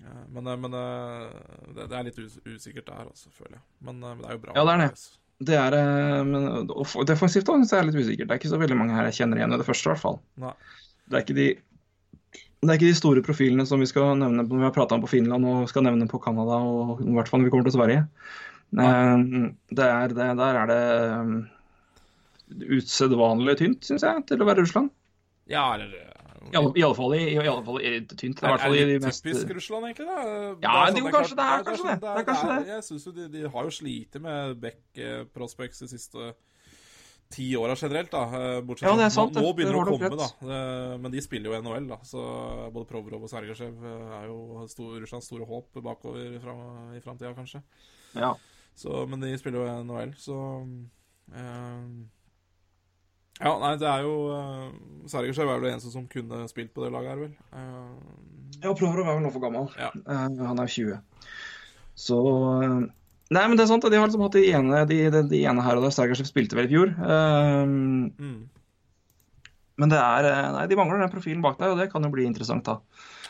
ja, Men, eh, men det, det er litt usikkert der, altså, føler jeg. Men, men det er jo bra. Ja, det er det. Det er eh, men Defensivt defensivt da, så er litt usikkert. Det er ikke så veldig mange her jeg kjenner igjen i det første, i hvert fall. Nei. Det er ikke de det er ikke de store profilene som vi skal nevne når vi har prata om på Finland og skal nevne på Canada, og i hvert fall når vi kommer til Sverige. Eh, Det er, det, der er det um, usedvanlig tynt, syns jeg, til å være Russland. Ja, eller eh, I alle, i alle fall i, i alle fall i tynt. Det er, er det mest typisk Russland, egentlig? da? Ja, sånn- jo, er kanskje det er kanskje sånn- det. Det er kanskje det. Jeg synes jo de, de har jo slitt med back-prospects de siste ti åra generelt, da. eh, Bortsett Ja, fra det sant, nå, nå begynner det Det å komme, da. Eh, Men de spiller jo NHL, da. Så både Provrov og Sergasjev eh, er jo stor, Russlands store håp bakover fram- i framtida, kanskje. Ja. Så, men de spiller jo NHL, så eh, Ja, nei, det er jo uh, Sergasjev er vel det eneste som kunne spilt på det laget her, vel. Uh... Ja, Provorov er vel nå for gammel. Ja. Uh, han er 20. Så uh, Nei, men det er sant. De har liksom hatt de ene, de, de, de ene her og der. Sergasjev spilte vel i fjor. Uh, mm. men det er eh, Nei, de mangler den profilen bak der, og det kan jo bli interessant, da.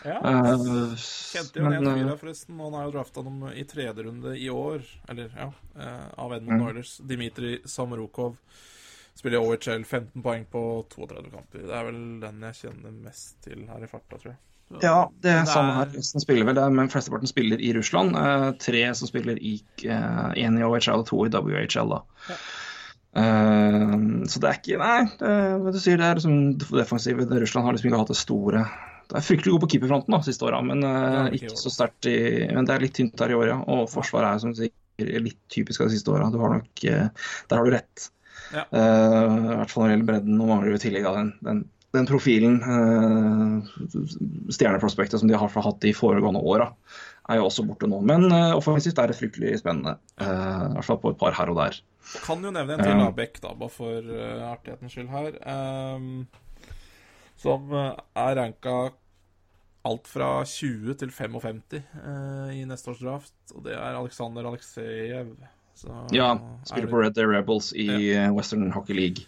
Ja. Eh, Kjente jo en men, fyr eh, forresten. Han er jo drafta dem i tredje runde i år, eller ja, eh, av Edmund Mm. Oilers. Dimitri Samorukov spiller i OHL, 15 poeng på 32 kamper. Det er vel den jeg kjenner mest til her i farta, tror jeg. Så- Ja, det er samme her. Resten spiller vel, der, er- men flesteparten spiller i Russland. Eh, tre som spiller i én i OHL og to i WHL, da. Eh, så det er ikke Nei, det, hva du sier, det er liksom defensive. Russland har liksom ikke hatt det store Det er fryktelig god på keeperfronten da, siste åra, men eh, ikke så sterkt i Men det er litt tynt der i år, ja. Og forsvaret er som du sier litt typisk av de siste åra. Du har nok eh, Der har du rett. Ja. Uh, I hvert fall når det gjelder bredden. Nå mangler vi i tillegg den, den, den profilen, uh, stjerneprospektet som de har hatt de foregående åra, er jo også borte nå. Men uh, offensivt er det fryktelig spennende. Uh, I hvert fall på et par her og der. Kan jo nevne en til, da, Beck, da, bare for artighetens skyld her. Um, som er ranka alt fra 20 til 55 eh, i neste års draft. Og det er Aleksandr Aleksejev. Så, Ja, er spiller på Red Day Rebels i ja. Western Hockey League.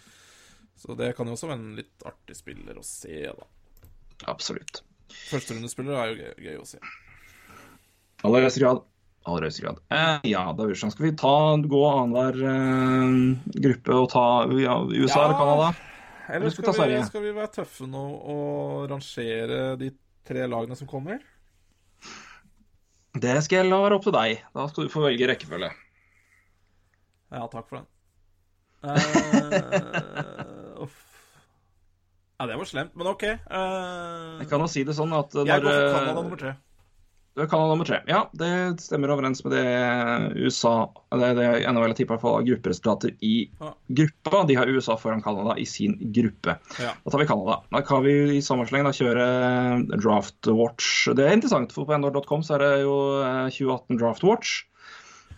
så det kan jo også være en litt artig spiller å se, da. Absolutt. Førsterundespiller er jo gøy, gøy å se. Aller høyeste grad. Aller høyeste grad. Eh, ja, da Russland. Skal vi ta, gå annenhver eh, gruppe og ta ja, USA Ja. eller Canada? Eller skal skal vi, skal vi være tøffe nå og rangere de tre lagene som kommer? Det skal jeg la være opp til deg. Da skal du få velge rekkefølge. Ja, takk for den. Eh, uff. Ja, det var slemt, men OK. Uh, Jeg kan jo si det sånn at jeg går for eh, Canada nummer tre. Er Canada nummer tre. Ja, det stemmer overens med det USA Det, det NHL tipper for grupperesultater i ah. gruppa. De har USA foran Canada i sin gruppe. Ja. Da tar vi Canada. Da kan vi i samme sleng kjøre Draft Watch. Det er interessant, for på nr.com så er det jo eh, 2018 Draft Watch.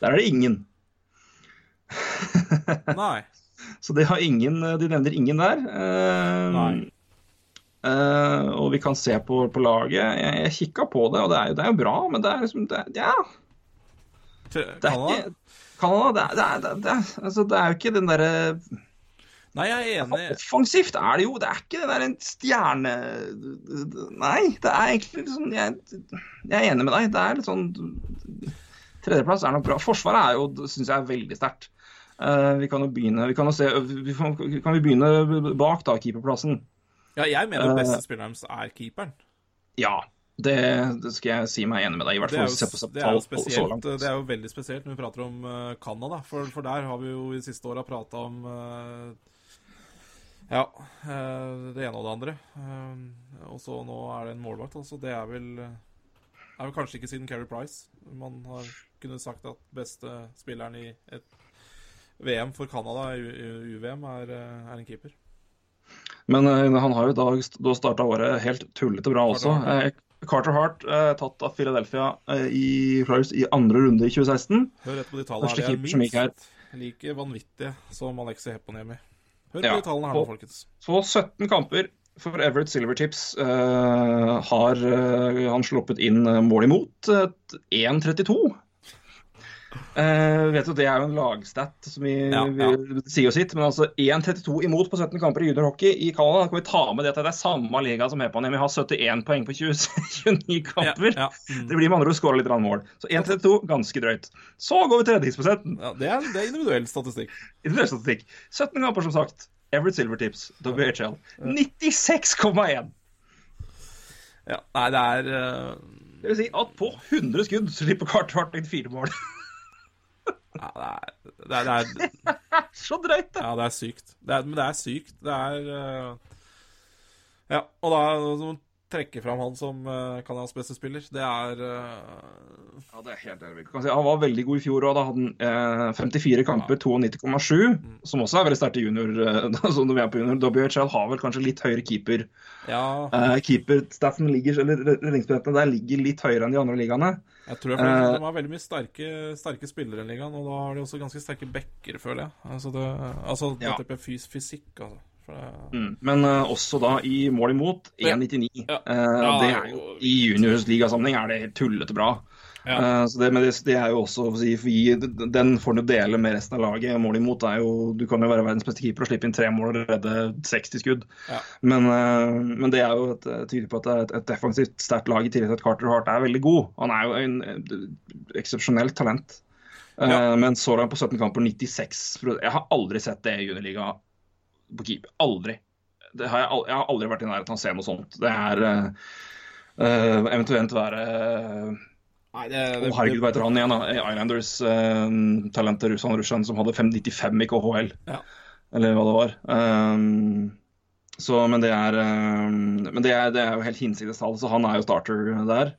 Der er det ingen. Nei. Så de, har ingen, de nevner ingen der. Uh, eh, og vi kan se på, på laget. Jeg, jeg kikka på det, og det er, jo- det er jo bra, men det er liksom det, Ja, det er ikke Canada, det er, det, er, det, er, det, er, altså, det er jo ikke den derre Nei, jeg er enig. Offensivt er det jo, det er ikke det der en stjerne... Nei, det er egentlig litt sånn jeg, jeg er enig med deg. Det er litt sånn Tredjeplass er nok bra. Forsvaret er jo, syns jeg, er veldig sterkt. Eh, vi kan jo begynne vi kan jo se, vi kan, vi begynne bak da, keeperplassen? Ja, jeg mener beste Eh, spilleren deres er keeperen. Ja, det, det skal jeg si meg enig med deg i. hvert Det er, fall jo, det, er jo spesielt, det er jo veldig spesielt når vi prater om eh, Canada, for, for der har vi jo i siste åra prata om eh, Ja, eh, det ene og det andre. Eh, og så nå er det en målvakt, altså. Det er vel eh, er vel kanskje ikke siden Carey Price man har kunnet sagt at beste spilleren i et VM for Canada, UVM, er, eh, er en keeper. Men eh, han har jo da, da starta året helt tullete bra også. Carter Hart, Eh, Carter Hart, tatt av Philadelphia i i andre runde i 2016. Hør etter på de tallene her. De keeper som gikk her. er minst like vanvittige som Alexi Heponiemi. Hør Ja, på de tallene her nå, folkens. På 17 kamper for Everett Silvertips uh, har uh, han sluppet inn mål imot. eh, 1,32. Eh, vet du, Det er jo en lagstat som vi, Ja, ja. vi sier jo sitt. Men altså 1,32 imot på 17 kamper i juniorhockey i Canada. Kan vi ta med det at det er samme liga som Hepanem? Vi har 71 poeng på 20, 29 kamper. Ja, ja. Mm. Det blir med andre ord skåra litt mål. Så 1,32 ganske drøyt. Så går vi til redningsprosenten. Ja, det, er, det er individuell statistikk. Individuell statistikk. 17 kamper, som sagt. Everett Silvertips, WHL. 96,1. Ja, nei, det er uh... Det vil si at på 100 skudd slipper Carter Hartling fire mål. Ja, det, er, det, er, det, er, så drøyt, det. ja, det er sykt. Det er, men det er sykt. Det er uh, Ja, og da å trekke fram han som uh, Canadias beste spiller, det er uh, Ja, det er helt enig. Si, Han var veldig god i fjor òg. Da hadde han eh, 54 kamper, 92,7. Som også er veldig sterkt i junior. Eh, når vi er på junior. WHL har vel kanskje litt høyere keeper. Ja, Eh, Keeperstaffen ligger, eller redningsbillettene der ligger litt høyere enn de andre ligaene. Jeg tror jeg føler at de har veldig mye sterke, sterke spillere i ligaen, og da har de også ganske sterke backer, føler jeg. Altså, det, altså Ja. med fys fysikk, altså. Det, Mm. Men uh, også da i mål imot 1,99. Ja. Eh, Ja, det er jo, I juniorsligasammenheng er det helt tullete bra. Ja. Eh, så det, men det, det er jo også si, vi, Den får du dele med resten av laget. Målet imot er jo Du kan jo være verdens beste keeper og slippe inn tre mål og redde 60 skudd. Ja. Men, eh, men det er jo et, tydelig på at det er et, et defensivt sterkt lag i tillegg til at Carter Hart er veldig god. Han er jo en eh, eksepsjonelt talent. Eh, Ja. Men så langt på 17 kamper 96 Jeg har aldri sett det i juniorliga på keeper. Aldri. Det har jeg, jeg har aldri vært i nærheten av å se noe sånt. Det er eh, eh, eventuelt være uh, Nei, det, Å, herregud, hva heter han igjen? da? Islanders uh, talentet Russan Russan som hadde 595 i KHL. Ja. Eller hva det var. Um, så, men det er, um, men det er, det er jo helt hinsides tall, så han er jo starter der.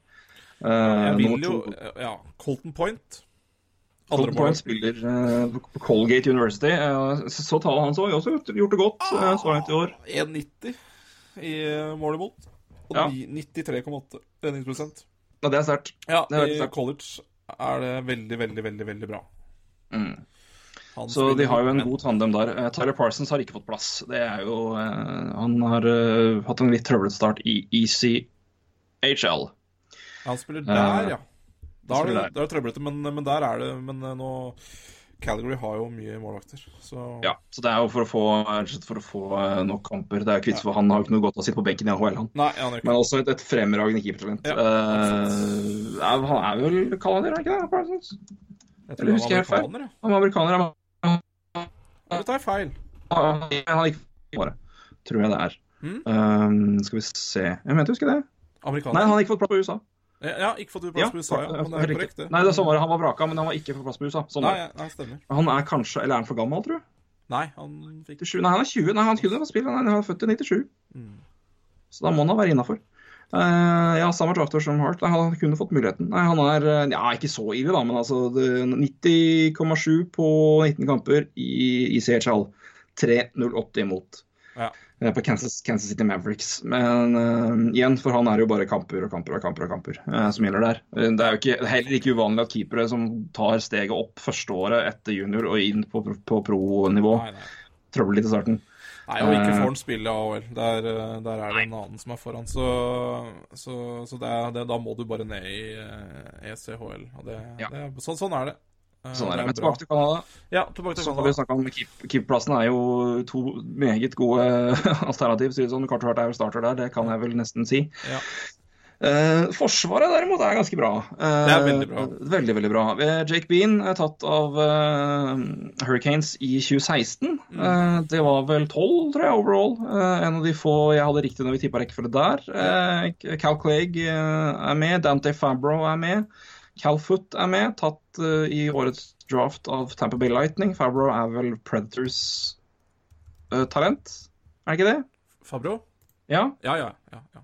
Uh, Jeg vil jo Ja, Colton Point. Colton Point spiller uh, på Colgate University. Uh, så så tallet hans òg. Også gjort det godt uh, så langt i år. 1,90 i eh, mål imot. Og Ja. 93,8 redningsprosent. Ja, det er sterkt. Ja, Det er i college er det veldig, veldig, veldig veldig bra. Mm. Så de har jo en god tandem der. Eh, Tyler Parsons har ikke fått plass. Det er jo eh, Han har eh, hatt en litt trøblete start i ECHL. Han spiller der, ja. Da er det, det trøblete, men, men der er det Men nå Calgary har jo mye målvakter, så Ja, så det er jo for å få, for å få eh, nok kamper. Det er ikke for han har ikke noe godt av å sitte på benken i AHL, han. Nei, han ikke Men også et, et fremragende keepertalent. Ja, er- han er vel canadier, er ikke det? Parsons? Jeg eller husker jeg feil? amerikaner, ja. Han er amerikaner. Han, Eller tar feil? han, gikk bare, tror jeg det er. Mm. Um, skal vi se Jeg mente å huske det. Amerikaner? Nei, han har ikke fått plass på USA. Ja, ikke fått plass på USA, ja. Men det er korrekt, det. Nei, det er sånn var det. Han var vraka, men han var ikke på plass på USA. Sånn Nei, nei, stemmer. Han er kanskje Eller er han for gammel, tror du? Nei, han fikk 27. Nei, han er 20. Nei, han kunne fått spilt. Han er født i 97. Mm. Så da må han være innafor. ja, samme drafter som Hart. Nei, han kunne fått muligheten. Nei, han er eh, ja, ikke så ivrig, da, men altså 90,7 på 19 kamper i, i CHL. 3-0-80 imot. Ja. Eh, På Kansas, Kansas City Mavericks. Men uh, igjen, for han er det jo bare kamper og kamper og kamper og kamper uh, som gjelder der. Det er jo ikke, heller ikke uvanlig at keepere som tar steget opp første året etter junior og inn på, på pro-nivå, trøbler litt i starten. Nei, og ikke får han spille AHL. Der, der er det en annen som er foran. Så, så, så det er, det, da må du bare ned i ECHL. Og det, Ja. det, sånn, sånn er det. Eh, Sånn er det. Men tilbake til Canada. Ja, tilbake til Så har vi Canada. snakket om keep- er jo to meget gode alternativ. sier det sånn. Carter Hart er jo starter der, det kan jeg vel nesten si. Ja. Eh, forsvaret derimot er ganske bra. Eh, Det er veldig bra. Veldig, veldig bra. Eh, Jake Bean er tatt av eh, Hurricanes i 2016. Mm. Eh, det var vel 12, tror jeg, overall. Eh, en av de få jeg hadde riktig når vi tippa rekkefølge der. Eh, Cal Clegg eh, er med. Dante Fabro er med. Cal Foot er med, tatt uh, i årets draft av Tamper Bay Lightning. Fabro er vel Predators uh, talent, er det ikke det? Fabro? Ja. Ja, ja. ja, ja.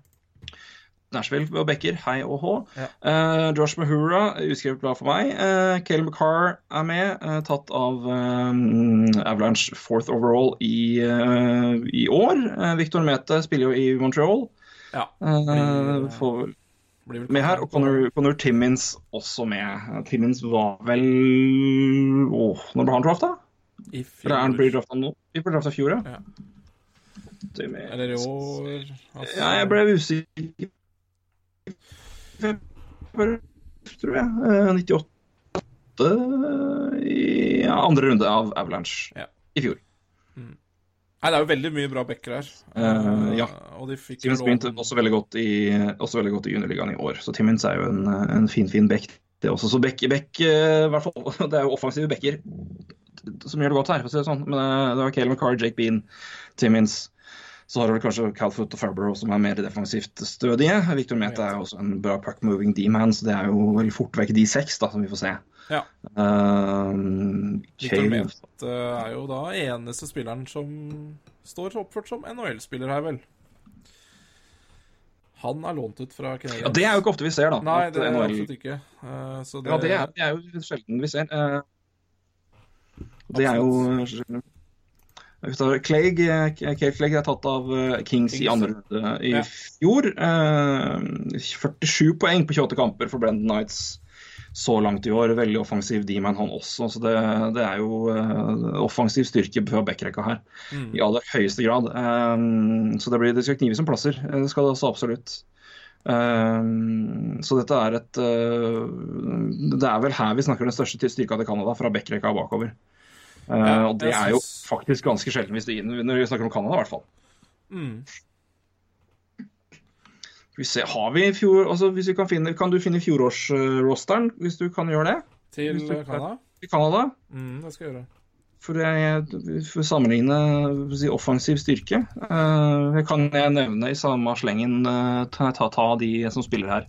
Nashville og Becker, hei og hå. Ja. Uh, Josh Mahura, uskrevet blad for meg. Uh, Caleb McCarr er med, tatt av Avalanche fourth overall i, i år. Victor Mete spiller jo i Montreal. ja. Blir- får vel med her. Og Connor, Connor Timmins også med. Eh, Timmins var vel Åh, når ble han drafta? I Eller er han fjor. drafta nå? Vi ble drafta i fjor, Ja. Timmins. Eller i år altså, Ja, jeg ble usikker Tror jeg. Eh, 98 i ja, andre runde av Avalanche Ja. i fjor. Nei, det er jo veldig mye bra backer her. Uh, ja. Og de fikk Timmins begynte også veldig godt i, også veldig godt i juniorligaen i år, så Timmins er jo en, en fin, fin back. Det er også så back, back eh, fall, Det er jo offensive backer som gjør det godt her, for å si det sånn. Men eh, det var Caleb McCarr, Jake Bean, Timmins. Så har du kanskje Calfoot og Farborough som er mer defensivt stødige. Victor Meta er også en bra puck-moving D-man, så det er jo vel fort vekk de seks da, som vi får se. Ja. Uh, Victor Meta er jo da eneste spilleren som står oppført som NHL-spiller her, vel. Han er lånt ut fra Canadiens. Ja, Det er jo ikke ofte vi ser, da. Nei, det er absolutt ikke. Uh, så det, Ja, det er, det er jo sjelden vi ser. Uh, Det er jo Clegg, eh, Clegg er tatt av eh, Kings i andre runde i Ja. fjor. Eh, 47 poeng på 28 kamper for Brendan Knights så langt i år. Veldig offensiv D-man, han også. Så det, det er jo eh, offensiv styrke fra backrekka her. Mm. I aller høyeste grad. Eh, så det, blir, det skal knives som plasser. Eh, Det skal det også absolutt. Eh, så dette er et eh, Det er vel her vi snakker den største styrka til Canada, fra backrekka og bakover. Eh, Ja, og det er jo faktisk ganske sjelden hvis det, når vi snakker om Canada, i hvert fall. Mm. Vi ser, har vi fjor, altså hvis vi kan, finne, kan du finne fjorårsrosteren, hvis du kan gjøre det? Til Canada? Til Canada? Mm, det skal jeg gjøre. For, jeg, for å sammenligne for å si, offensiv styrke. Uh, kan jeg nevne i samme slengen uh, ta, ta, ta de som spiller her.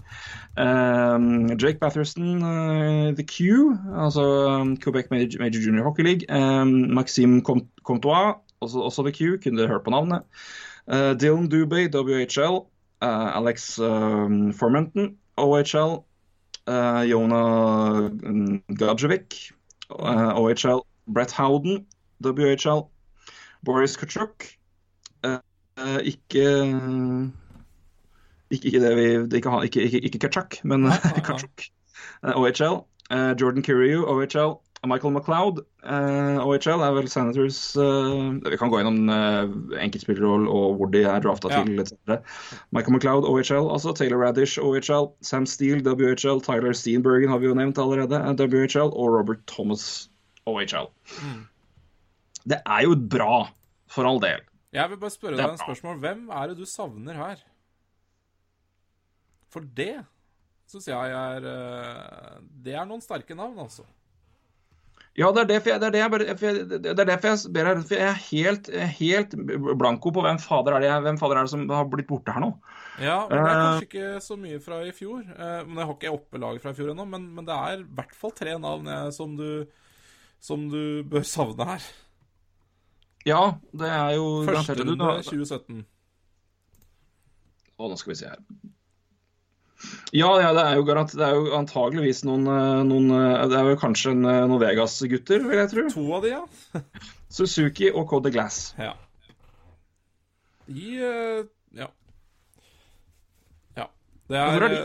Uh, Drake Batherson, eh, The Q, altså um, Quebec Major, Major Junior Hockey League. eh, Maxime Comtois, også, også The Q, kunne dere hørt på navnet. Dylan Dubé, WHL. Alex um, Formenton, OHL. Jona um, Gadjevic, OHL. Brett Howden, WHL. Boris Kachuk. Eh, eh, ikke, ikke Ikke det vi ikke, ikke, ikke, Kachuk, men. Kachuk. Eh, OHL. Eh, Jordan Kiriou, OHL. Michael McLeod, eh, OHL, er vel Senators eh, Vi kan gå gjennom uh, enkeltspillerroll og, hvor de er drafta Ja. til, etc. Michael McLeod, OHL. altså Taylor Radish, OHL. Sam Steele, WHL. Tyler Steenbergen har vi jo nevnt allerede, eh, WHL. Og Robert Thomas, OHL. Mm. Det er jo bra, for all del. Jeg vil bare spørre deg en spørsmål. Hvem er det du savner her? For det syns jeg er eh, Det er noen sterke navn, altså. Ja, det er derfor jeg, det er det jeg, det er derfor jeg ber her. For jeg er helt, helt blanko på hvem fader er det, hvem fader er det som har blitt borte her nå. Ja, men Det er Eh. kanskje ikke så mye fra i fjor. Eh, men Jeg har ikke oppe laget fra i fjor ennå, men, men det er i hvert fall tre navn jeg, som, du, som du bør savne her. Ja, det er jo Første runde Nå- 2017. Å, nå skal vi se her. Ja, ja, det er garant, det er jo antageligvis noen, eh, noen eh, Det er jo kanskje eh, noen Vegas-gutter, vil jeg tro. To av de, ja. Suzuki og Code Glass. ja. De Ja. Ja. Det er de?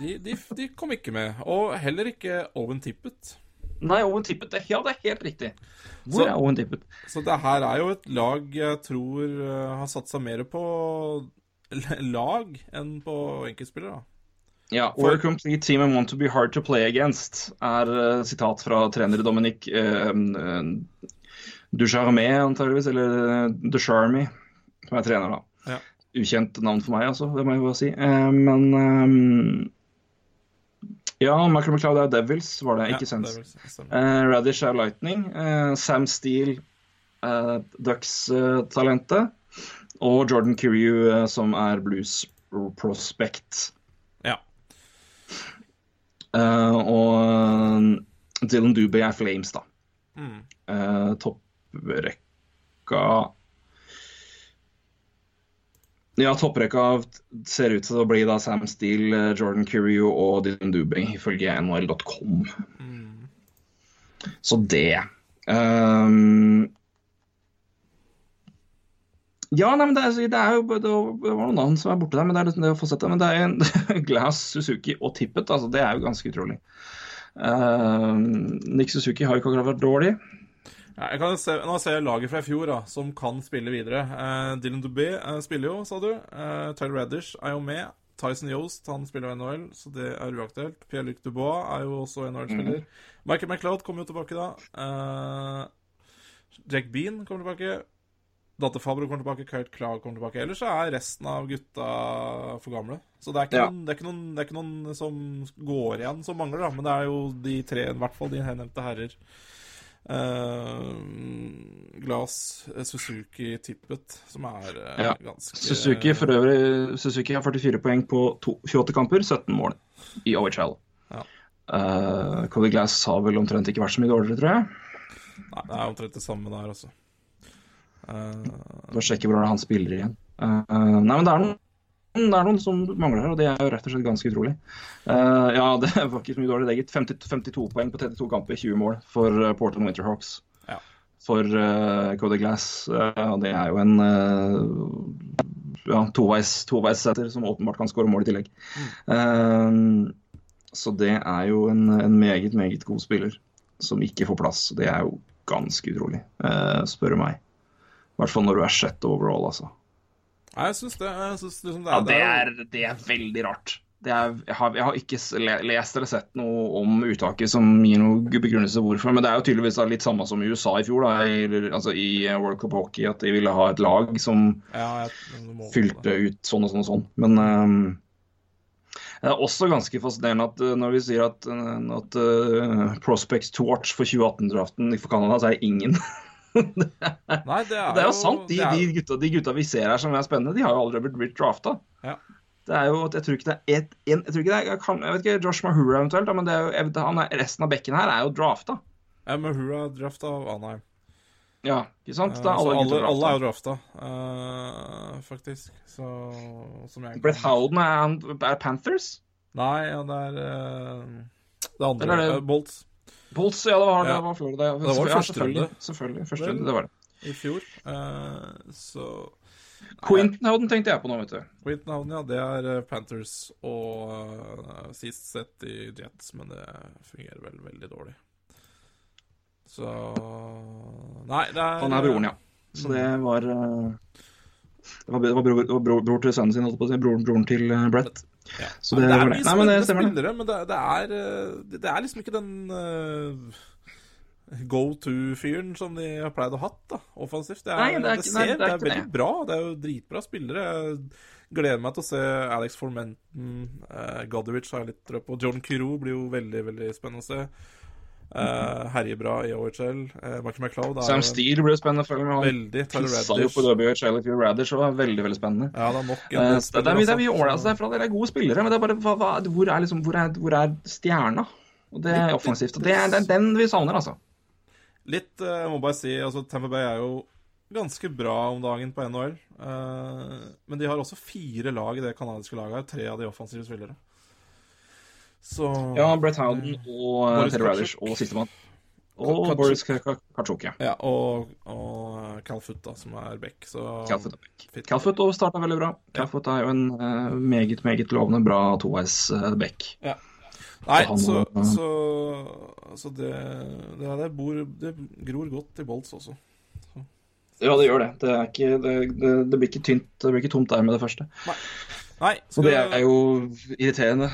de, de, de kom ikke med. Og heller ikke Owen Tippet. Nei, Owen Tippet. det- Ja, det er helt riktig. Så- Hvor er Owen Tippet? Så det her er jo et lag jeg tror eh, har satt seg mer på lag enn på enkeltspillere. da. Ja, For... a complete team and want to be hard to play against, er uh, sitat fra trener Dominic uh, Ducharmé, antageligvis, eller uh, Ducharmy, som er trener, da. Ja. Ukjent navn for meg, altså, det må jeg bare si. Eh, men eh, Ja, Michael McLeod er Devils, var det, Ja, ikke Sens. vel- det stemmer. Eh, Radish er Lightning. Uh, Sam Steele, uh, Ducks-talentet. og Jordan Kiriou, eh, som er Blues Prospect. Ja. Eh, og eh, Dylan Dubey er Flames, da. Mm. Eh, topprekka Ja, topprekka ser ut til å bli da Sam Steele, eh, Jordan Curio og Dylan Dubing, ifølge nhl.com. Mm. Så det. um, ja, nei, men det er, det er jo det var noen navn som er borte der, men det er liksom det å få sett det. Men det er en Glass, Suzuki og Tippet. altså Det er jo ganske utrolig. Uh, Nick Suzuki har jo ikke akkurat vært dårlig. Ja, jeg kan se, nå ser jeg laget fra i fjor, da, som kan spille videre. Eh, Dylan Dubé eh, spiller jo, sa du. Eh, Tyler Reddish er jo med. Tyson Yost han spiller jo NHL, så det er uaktuelt. Pierre-Luc Dubois er jo også NHL-spiller. Michael McLeod kommer jo tilbake da. Eh, Jack Bean kommer tilbake. Dante Fabro kommer tilbake. Kurt Clark kommer tilbake. Ellers er resten av gutta for gamle. Så det er ikke, Ja. noen, det er ikke, noen, det er ikke noen som går igjen som mangler, da. Men det er jo de tre, i hvert fall de nevnte herrer. Uh, Glass, eh, Suzuki, Tippet, som er eh, Ja. ganske Suzuki for øvrig, Suzuki har 44 poeng på to, 28 kamper, 17 mål i OHL. Ja. Uh, Cody Glass har vel omtrent ikke vært så mye dårligere, tror jeg. Nei, det er omtrent det samme der, altså. Da Bare sjekke hvordan han spiller igjen. Uh, nei, men det er noen det er noen som mangler her, og det er jo rett og slett ganske utrolig. Uh, ja, det var ikke så mye dårlig. Det gitt 50, 52 poeng på 32 kamper, 20 mål for uh, Portland Winterhawks. Ja. For uh, Cody Glass. Uh, og det er jo en uh, ja, toveis, toveissetter som åpenbart kan skåre mål i tillegg. Uh, så det er jo en, en meget, meget god spiller som ikke får plass. Det er jo ganske utrolig, uh, spør du meg. I hvert fall når du er sjette overall, altså. Nei, jeg syns det. Liksom det, Ja, det er, det er veldig rart. Det er, jeg, har, jeg har ikke lest eller sett noe om uttaket som gir noen begrunnelse hvorfor, men det er jo tydeligvis litt samme som i USA i fjor, da, i, altså i eh, World Cup Hockey, at de ville ha et lag som ja, jeg, fylte ut sånn og sånn og sånn. Men um, det er også ganske fascinerende at eh, når vi sier at, eh, at uh, Prospects to watch for 2018-draften for Canada, så er det ingen. Nei, det er, Det er jo sant. De, er- de, gutta, de gutta vi ser her som er spennende, de har jo aldri blitt, drafta. Ja. Det er jo, Jeg tror ikke det er et, en, jeg tror ikke det er, jeg, kan, jeg vet ikke, Josh Mahura eventuelt, men det er jo, vet, han er, resten av bekken her er jo drafta. Ja, Mahura drafta av Anheim. Ja, ikke sant? Eh, er alle, alle, alle er jo drafta, uh, faktisk. Så som jeg Brett Howden er, er Panthers? Nei, ja, det er uh, det andre. Eller er det- eh, Bolts Bolts, ja, det var, Ja. det var før Det var ja, første runde. Selvfølgelig, første runde, det var det. i fjor. uh, så Quinton Howden tenkte jeg på nå, vet du. Quinton Howden, ja, det er eh, Panthers og uh, sist sett i Jets, men det fungerer vel veldig dårlig. Så Nei, det er Han er broren, ja. Så det var uh, Det var, det var, bror, det bror, bror til sønnen sin, holdt jeg på å si. Broren, broren til Brett. Ja. Så det, det er mye det. Nei, det spennende spillere, men det, det, er, eh, det, det er liksom ikke den uh, go to-fyren som de har pleid å hatt, da, offensivt. Det er, Nei, det er det ikke- ser, nei, det det er veldig det. bra. Det er jo dritbra spillere. Jeg gleder meg til å se Alex Formenten, uh, Godovic har jeg litt trø på. John Kiro blir jo veldig, veldig spennende å se. Uh, herjer bra i OHL. Uh, Michael McLeod Sam Steele blir spennende å følge med. Veldig Tyler pissa jo på fjor. Radish var veldig, veldig spennende. Ja, det er nok Eh, en så det, er, det er mye ålreit. Altså, det er dere er gode spillere, men det er bare hva, hva, hvor, er liksom, hvor, er, hvor er stjerna? Og det er offensivt. Og det er, det er den vi savner, altså. Litt, eh, jeg må bare si, altså Tamper Bay er jo ganske bra om dagen på NHL. Uh, men de har også fire lag i det canadiske laget. Tre av de offensive spillere. Så Ja, Brett Howden og Peter Teddy Radish og sistemann. Og Boris Ka- Kachuk, ja. Ja, og, og eh, Calfoot, da, som er back. Så Calfoot. Calfoot starta veldig bra. Calfoot er jo en uh, meget, meget lovende bra toveis uh, back. Nei, han så, så, så det, det, det, bor, det gror godt i Bolts også. Ja, det gjør det. Det, ikke, det, det, det, blir ikke tynt, det blir ikke tomt der med det første. Nei, Så det er jo irriterende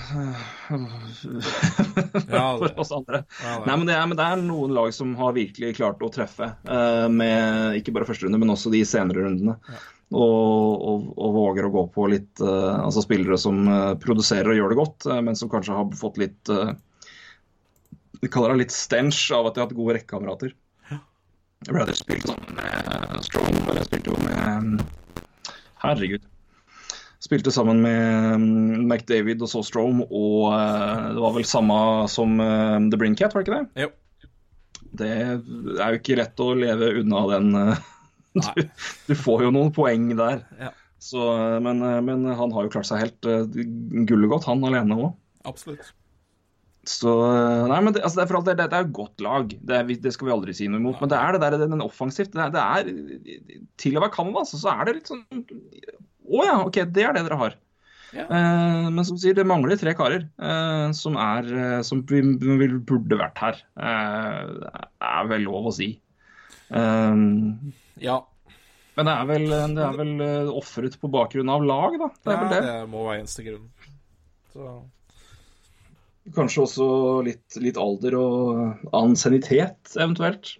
Ja, for oss andre. ja, det- Nei, men det, er, men det er noen lag som har virkelig klart å treffe uh, med ikke bare første runde, men også de senere rundene. Og, og, og våger å gå på litt uh, Altså spillere som eh, produserer og gjør det godt, uh, men som kanskje har fått litt uh, Vi kaller det litt stench av at de har hatt gode rekkekamerater. Rather spilte sammen med Strong, eller spilte jo med Herregud. Spilte sammen med mm, McDavid og så Strome, og eh, det var vel samme som eh, The Brincat, var det ikke det? Jo. Det er jo ikke rett å leve unna den. eh, Du, du får jo noen poeng der. Ja. Så, men, men han har jo klart seg helt gullet godt, han alene òg. Absolutt. Så eh, Nei, men det, altså, det, er for alt det, det er et godt lag. Det, er, det skal vi aldri si noe imot. Men det er det der den offensivt. Det er, det er Til å være Canada, altså, så er det litt sånn Å ja, OK, det er det dere har. Ja. Eh, men som sier, det mangler tre karer eh, som er eh, Som burde vært her. Eh, det er vel lov å si. Eh, Ja. men det er vel, det er vel eh, ofret på bakgrunn av lag, da. Det er ja, vel det. det må være eneste grunn. Så Kanskje også litt, litt alder og ansiennitet, eventuelt.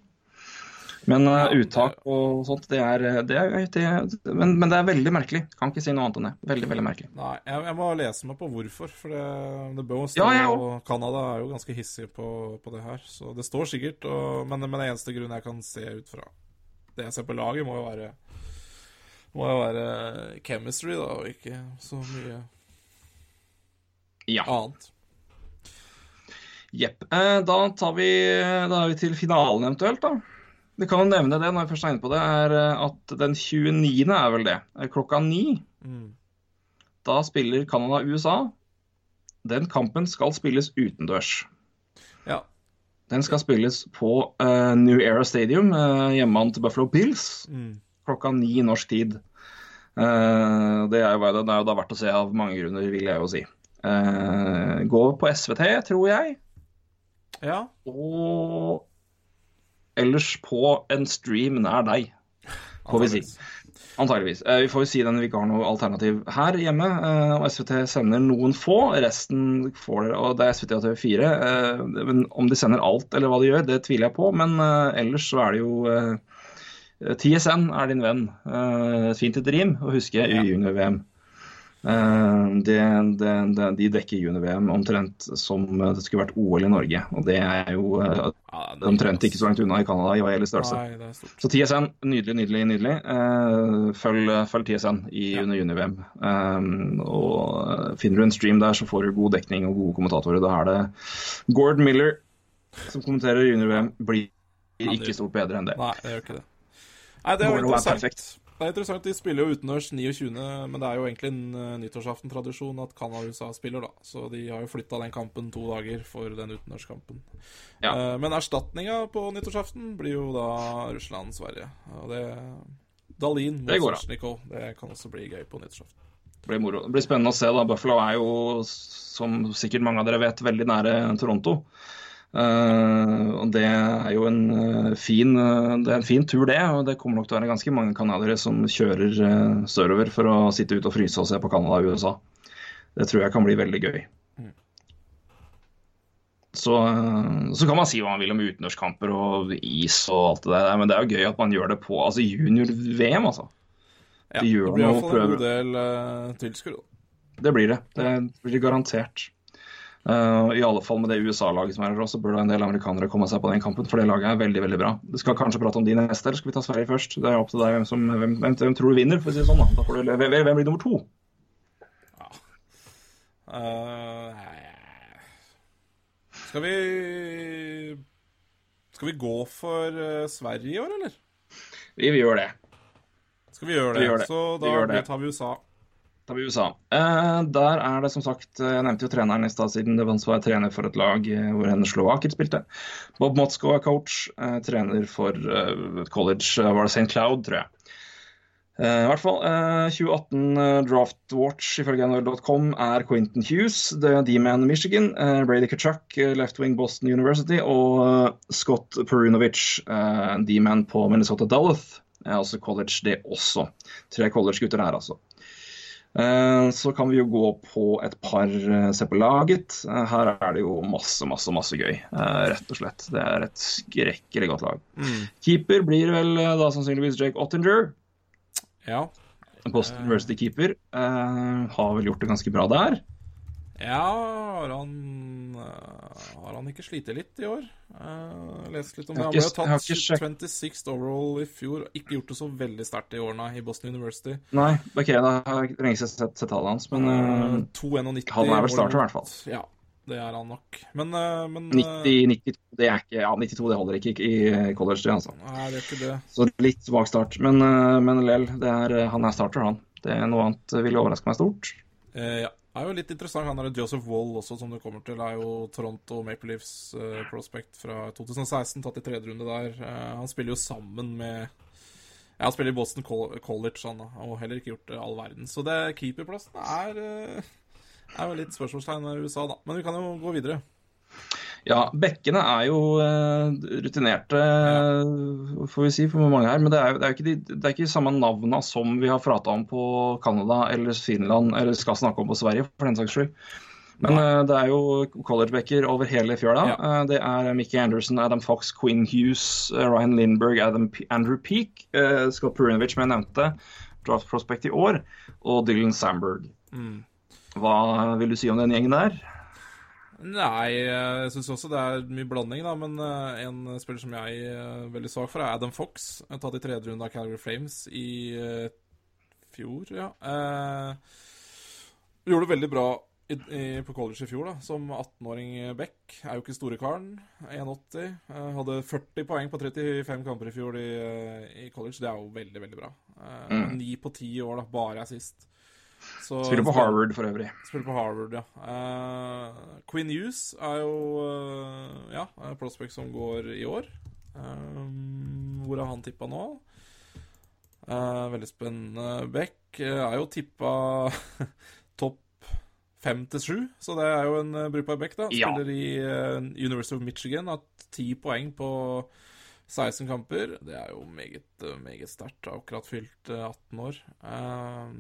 Men uh, uttak og sånt, det er, det er, det men, men det er veldig merkelig. Kan ikke si noe annet enn det. Veldig, veldig merkelig. Nei, jeg, jeg må lese meg på hvorfor. For det, jo stå, Ja, jeg og Canada er jo ganske hissige på, på det her. Så det står sikkert, og, men, men det eneste grunnen jeg kan se ut fra det jeg ser på laget, må jo være må jo være chemistry, da, og ikke så mye Ja. annet. Jepp. Eh, da tar vi Da er vi til finalen eventuelt, da. Vi kan jo nevne det når vi først er inne på det, er eh, at den 29. er vel det. eh, Klokka ni. Mm. Da spiller Canada-USA. Den kampen skal spilles utendørs. Ja. Den skal spilles på uh, New Era Stadium, uh, hjemmebanen til Buffalo Bills, Mm. klokka ni norsk tid. Uh, det, er jo, det er jo da verdt å se av mange grunner, vil jeg jo si. Uh, gå på SVT, tror jeg. Ja. Og ellers på en stream nær deg, får vi si. antageligvis. Eh, vi får jo si den vi ikke har noe alternativ her hjemme. eh, og SVT sender noen få. Resten får dere, og det er SVT og TV4. eh, men om de sender alt eller hva de gjør, det tviler jeg på. Men ellers så er det jo TSN er din venn. Eh, et fint et rim å huske Ja. junior-VM. Eh, de, det, det, de dekker junior-VM omtrent som eh, det skulle vært OL i Norge. Og det er jo eh, Ja, det omtrent ikke så langt unna i Canada i hva gjelder størrelse. Så TSN, nydelig, nydelig, nydelig. Eh, følg, følg TSN i Ja. under juni-VM. Og eh, finner du en stream der, så får du god dekning og gode kommentatorer. Da er det Gord Miller som kommenterer junior-VM. Blir ikke stort bedre enn det. Nei, det gjør ikke det. Nei, det er jo interessant. Det er interessant, De spiller jo utendørs 29., men det er jo egentlig en uh, nyttårsaften-tradisjon at Canada og USA spiller, da. Så de har jo flytta den kampen to dager for den utendørskampen. Ja. Eh, men erstatninga på nyttårsaften blir jo da Russland-Sverige. Og det Dalin mot. Svetsjnikov. Det kan også bli gøy på nyttårsaften. Det blir moro. Det blir spennende å se. da. Buffalo er jo, som sikkert mange av dere vet, veldig nære Toronto. Eh, og Det er jo en uh, fin, uh, det er en fin tur, det. og Det kommer nok til å være ganske mange canadiere som kjører sørover for å sitte ute og fryse og se på Canada og USA. Det tror jeg kan bli veldig gøy. Så, eh, så kan man si hva man vil om utendørskamper og is og alt det der, men det er jo gøy at man gjør det på altså junior-VM, altså. Ja, De gjør det blir iallfall en god del uh, tilskuere. Det blir det. Det blir garantert. Eh, I alle fall med det USA-laget som er her også, bør da en del amerikanere komme seg på den kampen, for det laget er veldig veldig bra. Du skal kanskje prate om de neste, eller skal vi ta Sverige først? Det er opp til deg hvem, som, hvem, hvem, hvem tror du vinner, for å si det sånn. da. da får du, hvem, hvem blir nummer to? Eh, skal vi Skal vi gå for eh, Sverige i år, eller? Vi, vi gjør det. Skal vi gjøre det? Vi gjør det. Så Vi da det. tar vi USA. Da blir USA. Eh, der er det som sagt eh, Jeg nevnte jo treneren i stad, siden det var trener for et lag eh, hvor en slovaker spilte. Bob Motzko er coach. Trener for college, var det St. Cloud, tror jeg. I hvert fall, eh, 2018 eh, Draft Watch ifølge NHL.com er Quentin Hughes, D-man Michigan, Brady Kachuk, left wing Boston University, og Scott Perunovic, D-man på Minnesota. Er altså college, det også. Tre college-gutter her, altså. Eh, Så kan vi jo gå på et par eh, Se på laget. Eh, Her er det jo masse, masse, masse gøy, rett og slett. Det er et skrekkelig godt lag. Mm. Keeper blir vel da sannsynligvis Jake Ottinger. Ja. Boston University-keeper. Eh, har vel gjort det ganske bra der. Ja, har han eh, Har han ikke slitt litt i år? Uh, lest litt om det. Han ble sjekk- tatt 26th overall i fjor. Ikke gjort det så veldig sterkt i årene i Boston University. Nei, ok, da har jeg lenge sett, sett tallet hans, men Uh, eh, 2,91. han er vel starter, i hvert fall. Ja, det er han nok. Men, uh, men eh, 90, 92, det er ikke, ja, 92 det holder ikke i college, det, altså. Nei, det er ikke det. Så litt svak start. Men, uh, men lell, er, han er starter, han. Det er Noe annet ville overraske meg stort. Ja. Det er jo litt interessant. Han er Joseph Wall også, som du kommer til. er jo Toronto Maple Leafs uh, prospect fra 2016, tatt i tredje runde der. Uh, han spiller jo sammen med ja, Han spiller i Boston College, han da, og heller ikke gjort all verden. Så det keeperplassen er eh, er jo litt spørsmålstegn i USA, da. Men vi kan jo gå videre. Ja, bekkene er jo eh, rutinerte, får vi si, for mange her. Men det er det er ikke, de, det er ikke samme navna som vi har prata om på Canada eller Finland, eller skal snakke om på Sverige, for den saks skyld. Men eh, det er jo collegebacker over hele fjøla. Ja. Eh, det er Mickey Anderson, Adam Fox, Quinn Hughes, Ryan Lindberg, Adam P Andrew Peak, Scott Purinovic, som jeg nevnte, draft prospect i år, og Dylan Sandberg. Mm. Hva vil du si om den gjengen der? Nei, jeg syns også det er mye blanding, da. Men eh, en spiller som jeg er veldig svak for, er Adam Fox. Jeg tatt i tredje runde av Calgary Flames i eh, fjor, ja. Eh, gjorde det veldig bra i, i, på college i fjor, da. Som 18-åring back. Er jo ikke store karen. 1,80. Eh, hadde 40 poeng på 35 kamper i fjor i, eh, i college. Det er jo veldig, veldig bra. Eh, Mm. På ti år, da. Bare er sist. Så, Spiller på Harvard for øvrig. Spiller på Harvard, ja. Uh, Queen Hughes er jo uh, ja, er prospect som går i år. Um, hvor er han tippa nå? Uh, veldig spennende. Beck er jo tippa topp fem til sju, så det er jo en brukbar Beck, da. Spiller ja. i University of Michigan, har ti poeng på 16 kamper. Det er jo meget, meget sterkt. Akkurat fylt 18 år. Um,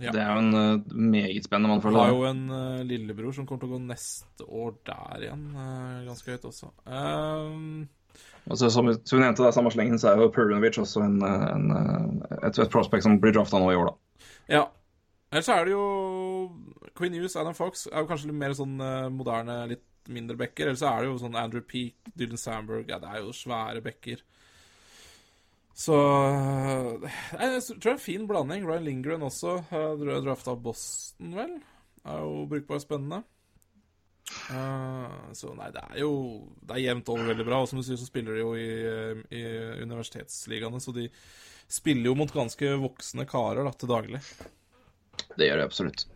ja. Det er jo en uh, meget spennende mann. Har jo en uh, lillebror som kommer til å gå neste år der igjen. Uh, ganske høyt også. Um, altså, som, som vi nevnte, det er samme slengen, så er jo Perunovic også en, en, et, et, prospect som blir drafta nå i år, da. Ja. Ellers er det jo Queen Hughes, Adam Fox, er jo kanskje litt mer sånn moderne, litt mindre bekker. Eller så er det jo sånn Andrew Peak, Dylan Sandberg Ja, det er jo svære bekker. Så Jeg tror det er en fin blanding. Ryan Lingren også. Uh, Drafta Boston, vel. Er jo brukbar spennende. Uh, så nei, det er jo Det er jevnt over veldig bra. Og som du sier, så spiller de jo i, i universitetsligaene, så de spiller jo mot ganske voksne karer da, til daglig. Det gjør de absolutt.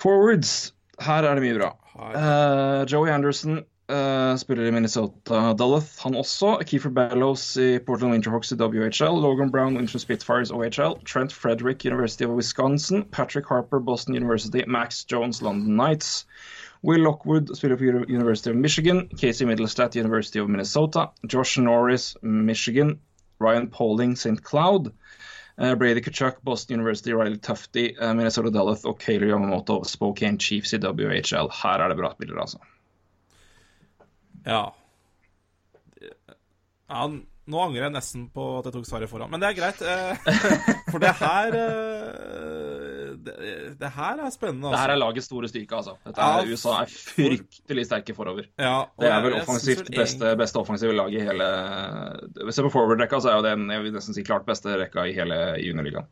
Forwards her er det mye bra. Uh, Joey Anderson uh, spiller i Minnesota Duluth, han også. Keefer Bellows i Portland Winterhawks i WHL. Logan Brown, Winter Spitfires OHL. Trent Frederick, University of Wisconsin. Patrick Harper, Boston University. Max Jones, London Knights. Will Lockwood spiller på University of Michigan. Casey Middlestat, University of Minnesota. Josh Norris, Michigan. Ryan Pauling, St. Cloud. Uh, Brady Kachuk, Boston University, Riley Tufty, uh, Minnesota Duluth og Kayler Yamamoto, Spokane Chiefs i WHL. Her er det bra spillere, altså. Ja. ja nå angrer jeg nesten på at jeg tok svaret foran, men det er greit. Eh, for det her eh, det, det her er spennende. Altså. Det her er lagets store styrke, altså. Er, ja, USA er fryktelig sterke forover. Ja, det er vel offensivt beste, beste offensive lag i hele jeg på forward-rekka, så er jo det jeg vil nesten si klart beste rekka i hele juniorligaen.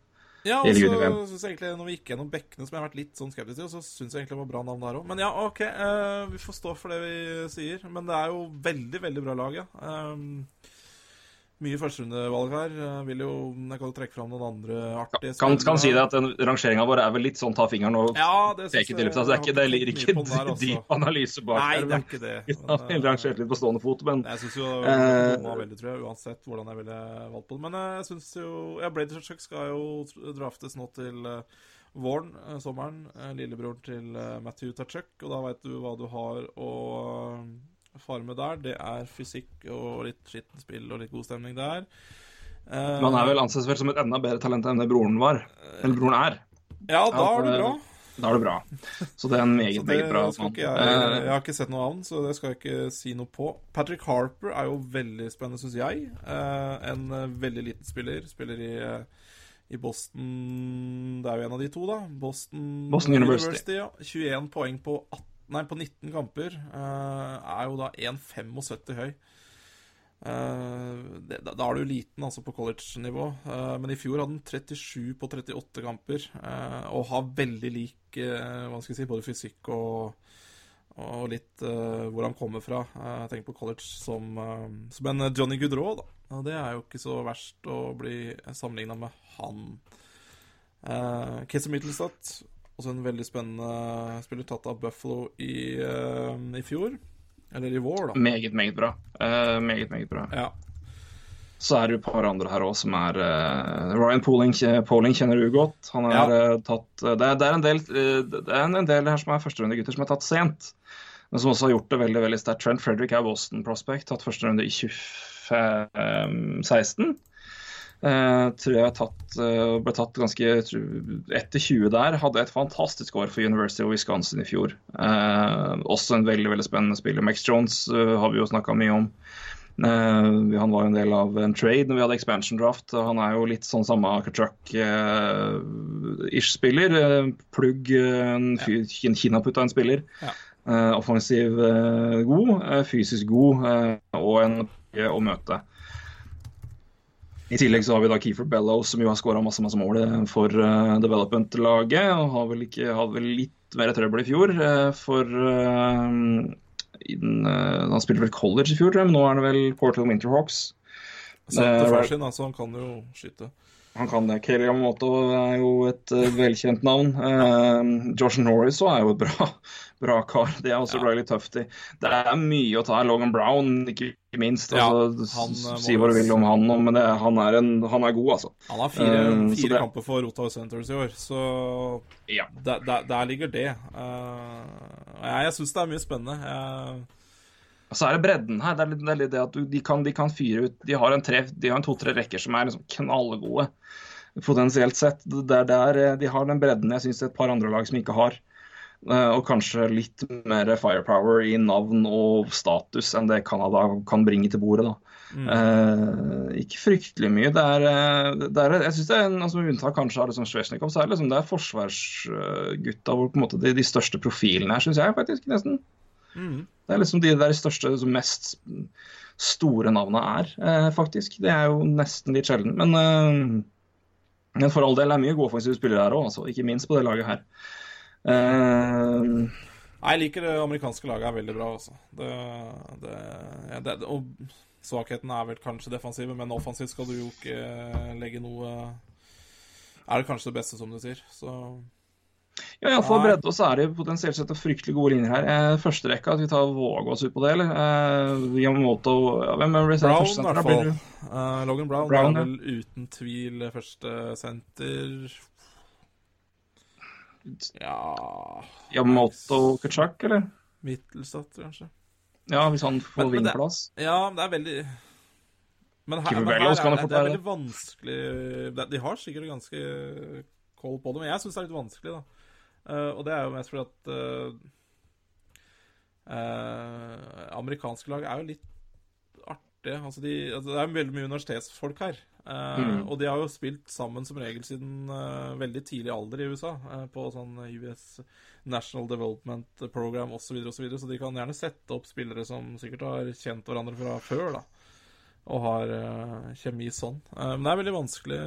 Ja, og så syns jeg egentlig når vi gikk gjennom bekkene, som jeg har vært litt sånn skeptisk til, så syns jeg egentlig det var bra navn der òg. Men ja, OK, uh, vi får stå for det vi sier. Men det er jo veldig, veldig bra lag, ja. Um, mye førsterundevalg her. Jeg vil jo Jeg kan trekke fram noen andre artige Kan, kan si det at rangeringa vår er vel litt sånn ta fingeren og ja, peke til lufta. Altså, det, ligger ikke dyp analyse bak Nei, det er ikke det. Vi rangert litt på stående fot, men Jeg syns jo eh, var veldig, tror jeg, uansett hvordan jeg ville valgt på det. Men jeg syns jo Ja, Brady Chuck skal jo draftes nå til uh, våren, uh, sommeren. Lillebroren til Matthew Tachuk, og da veit du hva du har å fare med der, det er fysikk og litt skittent spill og litt god stemning der. Uh, han er vel anses vel som et enda bedre talent enn det broren var? Eller broren er? Ja, da er det bra. Da er det bra. Så det er en meget, meget bra mann. Jeg, jeg, har ikke sett noe annet, så det skal jeg ikke si noe på. Patrick Harper er jo veldig spennende, syns jeg. Eh, en eh, veldig liten spiller. Spiller i, eh, i Boston Det er jo en av de to, da. Boston, Boston University. University ja. 21 poeng på 18 nei, på 19 kamper, uh, er jo da 1,75 høy. Uh, det, da, er du liten altså på college-nivå, uh, men i fjor hadde han 37 på 38 kamper. og har veldig lik hva skal jeg si, både fysikk og, og litt hvor han kommer fra. jeg tenker på college som, som en Johnny Goodrow, da. Det er jo ikke så verst å bli sammenligna med han. Uh, Casey Mittelstadt også en veldig spennende spiller tatt av Buffalo i, uh, i fjor. Eller i vår, da. Meget, meget bra. Uh, meget, meget bra. Ja. Så er det jo et par andre her òg som er uh, Ryan Poling, Poling, kjenner du godt. Han er ja. tatt det er, det, er, en del, det er en del her som er førsterundegutter som er tatt sent. Men som også har gjort det veldig veldig sterkt. Trent Frederick er Boston Prospect, tatt første runde i 2016. Uh, tror jeg tatt, uh, ble tatt ganske etter 20 der. Hadde et fantastisk år for University of Wisconsin i fjor. Uh, også en veldig veldig spennende spiller. Max Jones har vi jo snakka mye om. han var jo en del av en trade når vi hadde expansion draft. Han er jo litt sånn samme Kachuk-ish-spiller. plugg, en ja. kinaputta en spiller. Ja. offensiv god, fysisk god og en å møte. I tillegg så har vi da Keefer Bellows, som jo har skåra masse masse mål eh, for uh, development-laget. og har vel ikke, Hadde vel litt mer trøbbel i fjor. Uh, for uh, in, Han spilte vel college i fjor, men nå er det vel Portal Winterhawks. Satt far sin, altså. Han kan jo skyte. Han kan det. Kelly Yamamoto er jo et uh, velkjent navn. Uh, Josh Norris er jo et bra, bra kar. Det er også ja. litt tøft i. Det er mye å ta. Logan Brown, ikke minst. Ja, han, si hva du vil om han, men det, han, er en, han, er god, altså. Han har fire, uh, fire det... kamper for Ottawa Centres i år, så ja. der, der, der, ligger det. jeg jeg syns det er mye spennende. Jeg og så er det bredden her. Det er litt det, er litt det at du, de, kan, de, kan, fyre ut De har en, en to-tre rekker som er liksom knallgode, potensielt sett. Det er der eh, de har den bredden jeg syns et par andre lag som ikke har. Eh, og kanskje litt mer firepower i navn og status enn det Canada kan bringe til bordet. da. Mm. Eh, ikke fryktelig mye. Det er, eh, det er jeg synes det er en, altså, unntak kanskje av liksom Svesjnikov, så er det, liksom, det er forsvarsgutta hvor på en måte de, de største profilene her, syns jeg faktisk nesten. Mm. Det er liksom de der største, mest store navnene er, eh, faktisk. Det er jo nesten litt sjelden. Men, eh, men for all del er mye gode offensive spillere her òg, altså. ikke minst på det laget her. Eh, jeg liker det amerikanske laget er veldig bra, altså. Det, det, ja, det, og svakheten er vel kanskje defensive, men offensivt skal du jo ikke legge noe Er det kanskje det beste, som du sier. Så ja, iallfall bredde, og så er det potensielt sett fryktelig gode linjer her. Eh, første rekka, skal vi ta våge oss ut på det, eller? Eh, Yamamoto ja, Hvem er det Brown, i hvert fall. Uh, Logan Brown, Brown er vel uten tvil første senter. Ja Yamamoto Kutchak, eller? Mittelstadt, kanskje. Ja, hvis han får vingplass. Ja, det er veldig men her, men her er, det, det er veldig vanskelig De har sikkert ganske koll på det, men jeg syns det er litt vanskelig, da. Uh, og det er jo mest fordi at uh, uh, amerikanske lag er jo litt artige. Altså de, altså det er veldig mye universitetsfolk her. Mm. Og de har jo spilt sammen som regel siden veldig tidlig alder i USA. på sånn US National Development Program osv., så, videre, og så, videre, så de kan gjerne sette opp spillere som sikkert har kjent hverandre fra før. da og har uh, kjemi sånn. Uh, men det er veldig vanskelig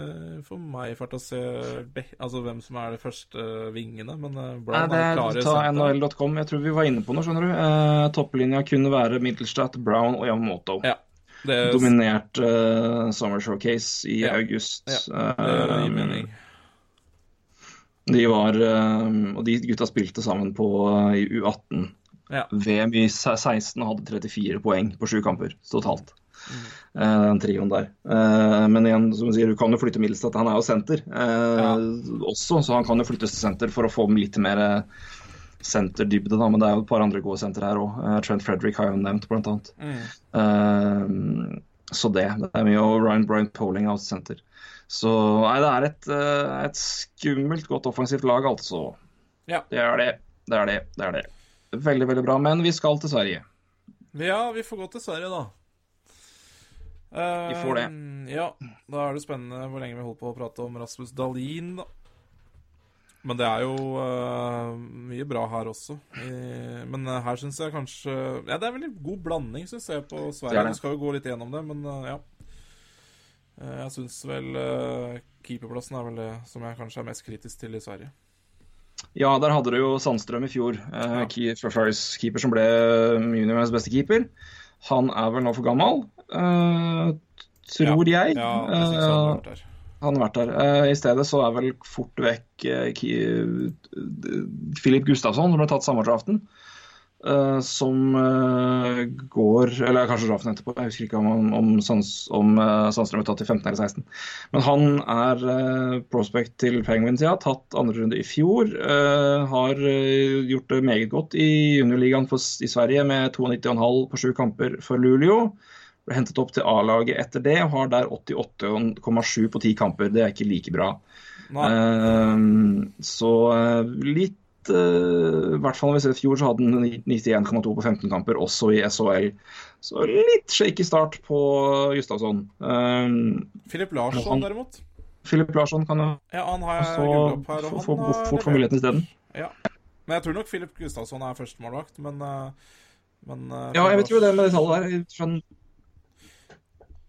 for meg for å se altså, hvem som er de første vingene. Men uh, Brown Nei, det, er Ta NHL.com. Jeg tror vi var inne på noe, skjønner du. Uh, topplinja kunne være Middelstadt, Brown og Yamamoto. Ja, er... Dominert Summer Showcase i ja. august. Ja, det gir mening. De var Og de gutta spilte sammen på i U18. Ja. VM i 16 hadde 34 poeng på sju kamper totalt. Mm. den trioen der. Eh, men igjen, som du sier, du kan jo flytte Middelstad. Han er jo senter eh, ja. også, så han kan jo flyttes til senter for å få litt mer senterdybde. Da. Men det er jo et par andre gode sentre her òg. Trent Frederick har jeg jo nevnt, blant annet. Mm. så det. Det er mye. Og Ryan Bryant Poling out senter. Så nei, det er et, et skummelt godt offensivt lag, altså. Ja. Det er det. Det er det. Det er det. Veldig, veldig bra. Men vi skal til Sverige. Ja, vi får gå til Sverige, da. Vi får det. Uh, ja, da er det spennende hvor lenge vi holder på å prate om Rasmus Dahlin, da. Men det er jo uh, mye bra her også. I, men uh, her syns jeg kanskje Ja, det er veldig god blanding, syns jeg, på Sverige. Vi skal jo gå litt gjennom det, men ja. jeg syns vel keeperplassen er vel det som jeg kanskje er mest kritisk til i Sverige. Ja, der hadde du jo Sandstrøm i fjor. Uh, ja. keeper som ble juniorens beste keeper. Han er vel nå for gammel, uh, tror ja. jeg. Ja, jeg han har vært der. Han har vært der. Uh, I stedet så er vel fort vekk Philip Gustafsson som ble tatt samme draften. Uh, som uh, går Eller kanskje Raffen etterpå, jeg husker ikke om, om, om, om uh, Sandstrøm er tatt i 15 eller 16. Men han er prospect til Penguins, ja. Tatt andre runde i fjor. har gjort det meget godt i juniorligaen i Sverige med 92,5 på sju kamper for Luleå. Ble hentet opp til A-laget etter det og har der 88,7 på ti kamper. Det er ikke like bra. så litt uh, hvert fall ser i fjor, så hadde han 91,2 på 15 kamper, også i SHL. Så litt shaky start på Gustavsson. Um, Filip Larsson, han, derimot? Filip Larsson kan jo ja, han har så, her, og få fort få muligheten isteden. Ja. Men jeg tror nok Filip Gustavsson er førstemålvakt, men, men Ja, jeg vet jo det med det tallet der.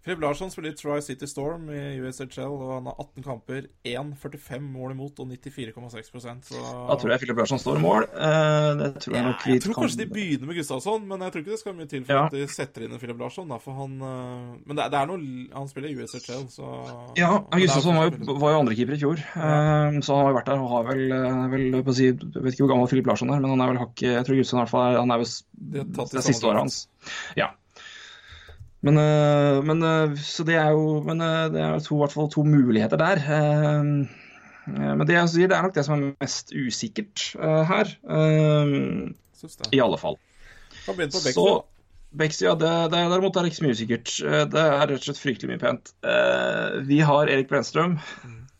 Philip Larsson spiller i Tri City Storm i USHL, og han har 18 kamper, 1,45 mål imot og 94,6 så Da tror jeg Filip Larsson står i mål. Eh, det tror jeg nok vi Jeg tror kan- kanskje de begynner med Gustavsson, men jeg tror ikke det skal mye til for Ja. at de setter inn en Philip Larsson. Da, for han, eh, men det, er- det er noe Han spiller i USHL, så Ja, Gustavsson var jo, var jo andrekeeper i fjor, ja. så han har jo vært der og har vel, eh, vel på å si, Jeg vet ikke hvor gammel Filip Larsson er, men han er vel hakket Jeg tror Gustavsson i hvert fall er Han er vel det er siste året hans. Ja. Men, eh, men eh, Så det er jo Men eh, det er to, i hvert fall to muligheter der. Men det jeg sier, det er nok det som er mest usikkert her. I alle fall. Kan begynne på Så Bexia. Ja, det, det, derimot er ikke så mye usikkert. Det er rett og slett fryktelig mye pent. Eh, Vi har Erik Brenstrøm,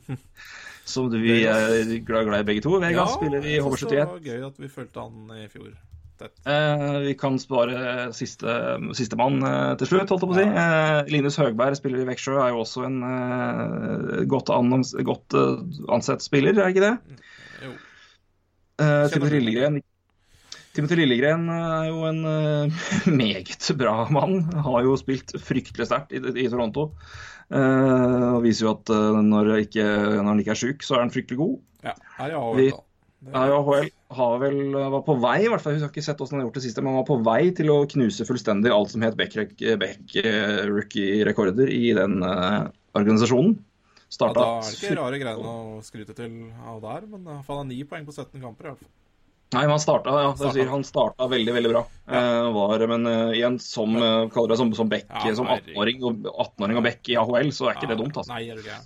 som vi er glad, glad i begge to. Ja, spiller i jeg synes Det HV71. var gøy at vi fulgte han i fjor. Eh, vi kan spare siste sistemann eh, til slutt, holdt jeg på å si. Eh, Linus Høgberg spiller i Veksjø, er jo også en eh, godt, annons, godt eh, ansett spiller, er ikke det? Jo. Eh, Timothy Lillegren Timothy Lillegren er jo en meget bra mann. Har jo spilt fryktelig sterkt i, i Toronto. Og viser jo at når, ikke, når han ikke er sjuk, så er han fryktelig god. Ja, er jeg over, da. Det- Ja, AHL har vel, var på vei, i hvert fall, jeg har ikke sett hvordan han har gjort det siste, men han var på vei til å knuse fullstendig alt som het Beck-rookie-rekorder i den uh, organisasjonen. Ja, da er det ikke rare greiene å skryte til av der, men han har ni poeng på 17 kamper, i hvert fall. Nei, men han starta, ja, det Starta. han starta veldig veldig bra. Eh, var, men uh, igjen, som, uh, som, som Beck, Ja, som 18-åring og 18-åring og Beck i AHL, så er ikke det dumt. altså. Nei, er du gæren.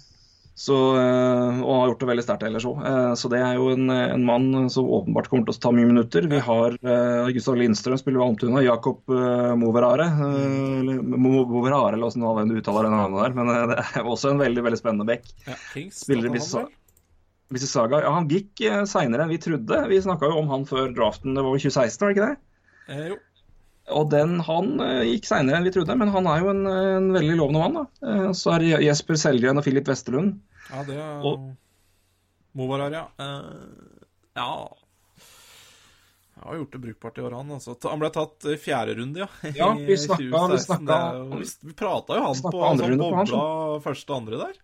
Så, eh, og har gjort det veldig sterkt ellers òg. Så det er jo en, en mann som åpenbart kommer til å ta mye minutter. Vi har uh, Gustav Lindstrøm spiller ved Almtuna, Jakob Moverare. eh, eller Mo- Moverare, eller hvordan du uttaler det navnet der. Men eh, det er også en veldig veldig spennende bekk. Ja, Spiller i han? Mississauga. Ja, han gikk seinere enn vi trodde. Vi snakka jo om han før draften, det var jo 2016, var det ikke det? Eh, jo. Og den, han eh, gikk seinere enn vi trodde, men han er jo en, en veldig lovende mann. da. Eh, så er Jesper Selgren og Filip Westerlund. Ja, det er Og- Movarar, ja. Uh, ja Jeg har gjort det brukbart i år, han. Altså. Han ble tatt i fjerde runde, ja. Ja, vi snakka- vi 2016. snakka- er jo- Vi, vi prata jo han på andre som på han, første og andre der.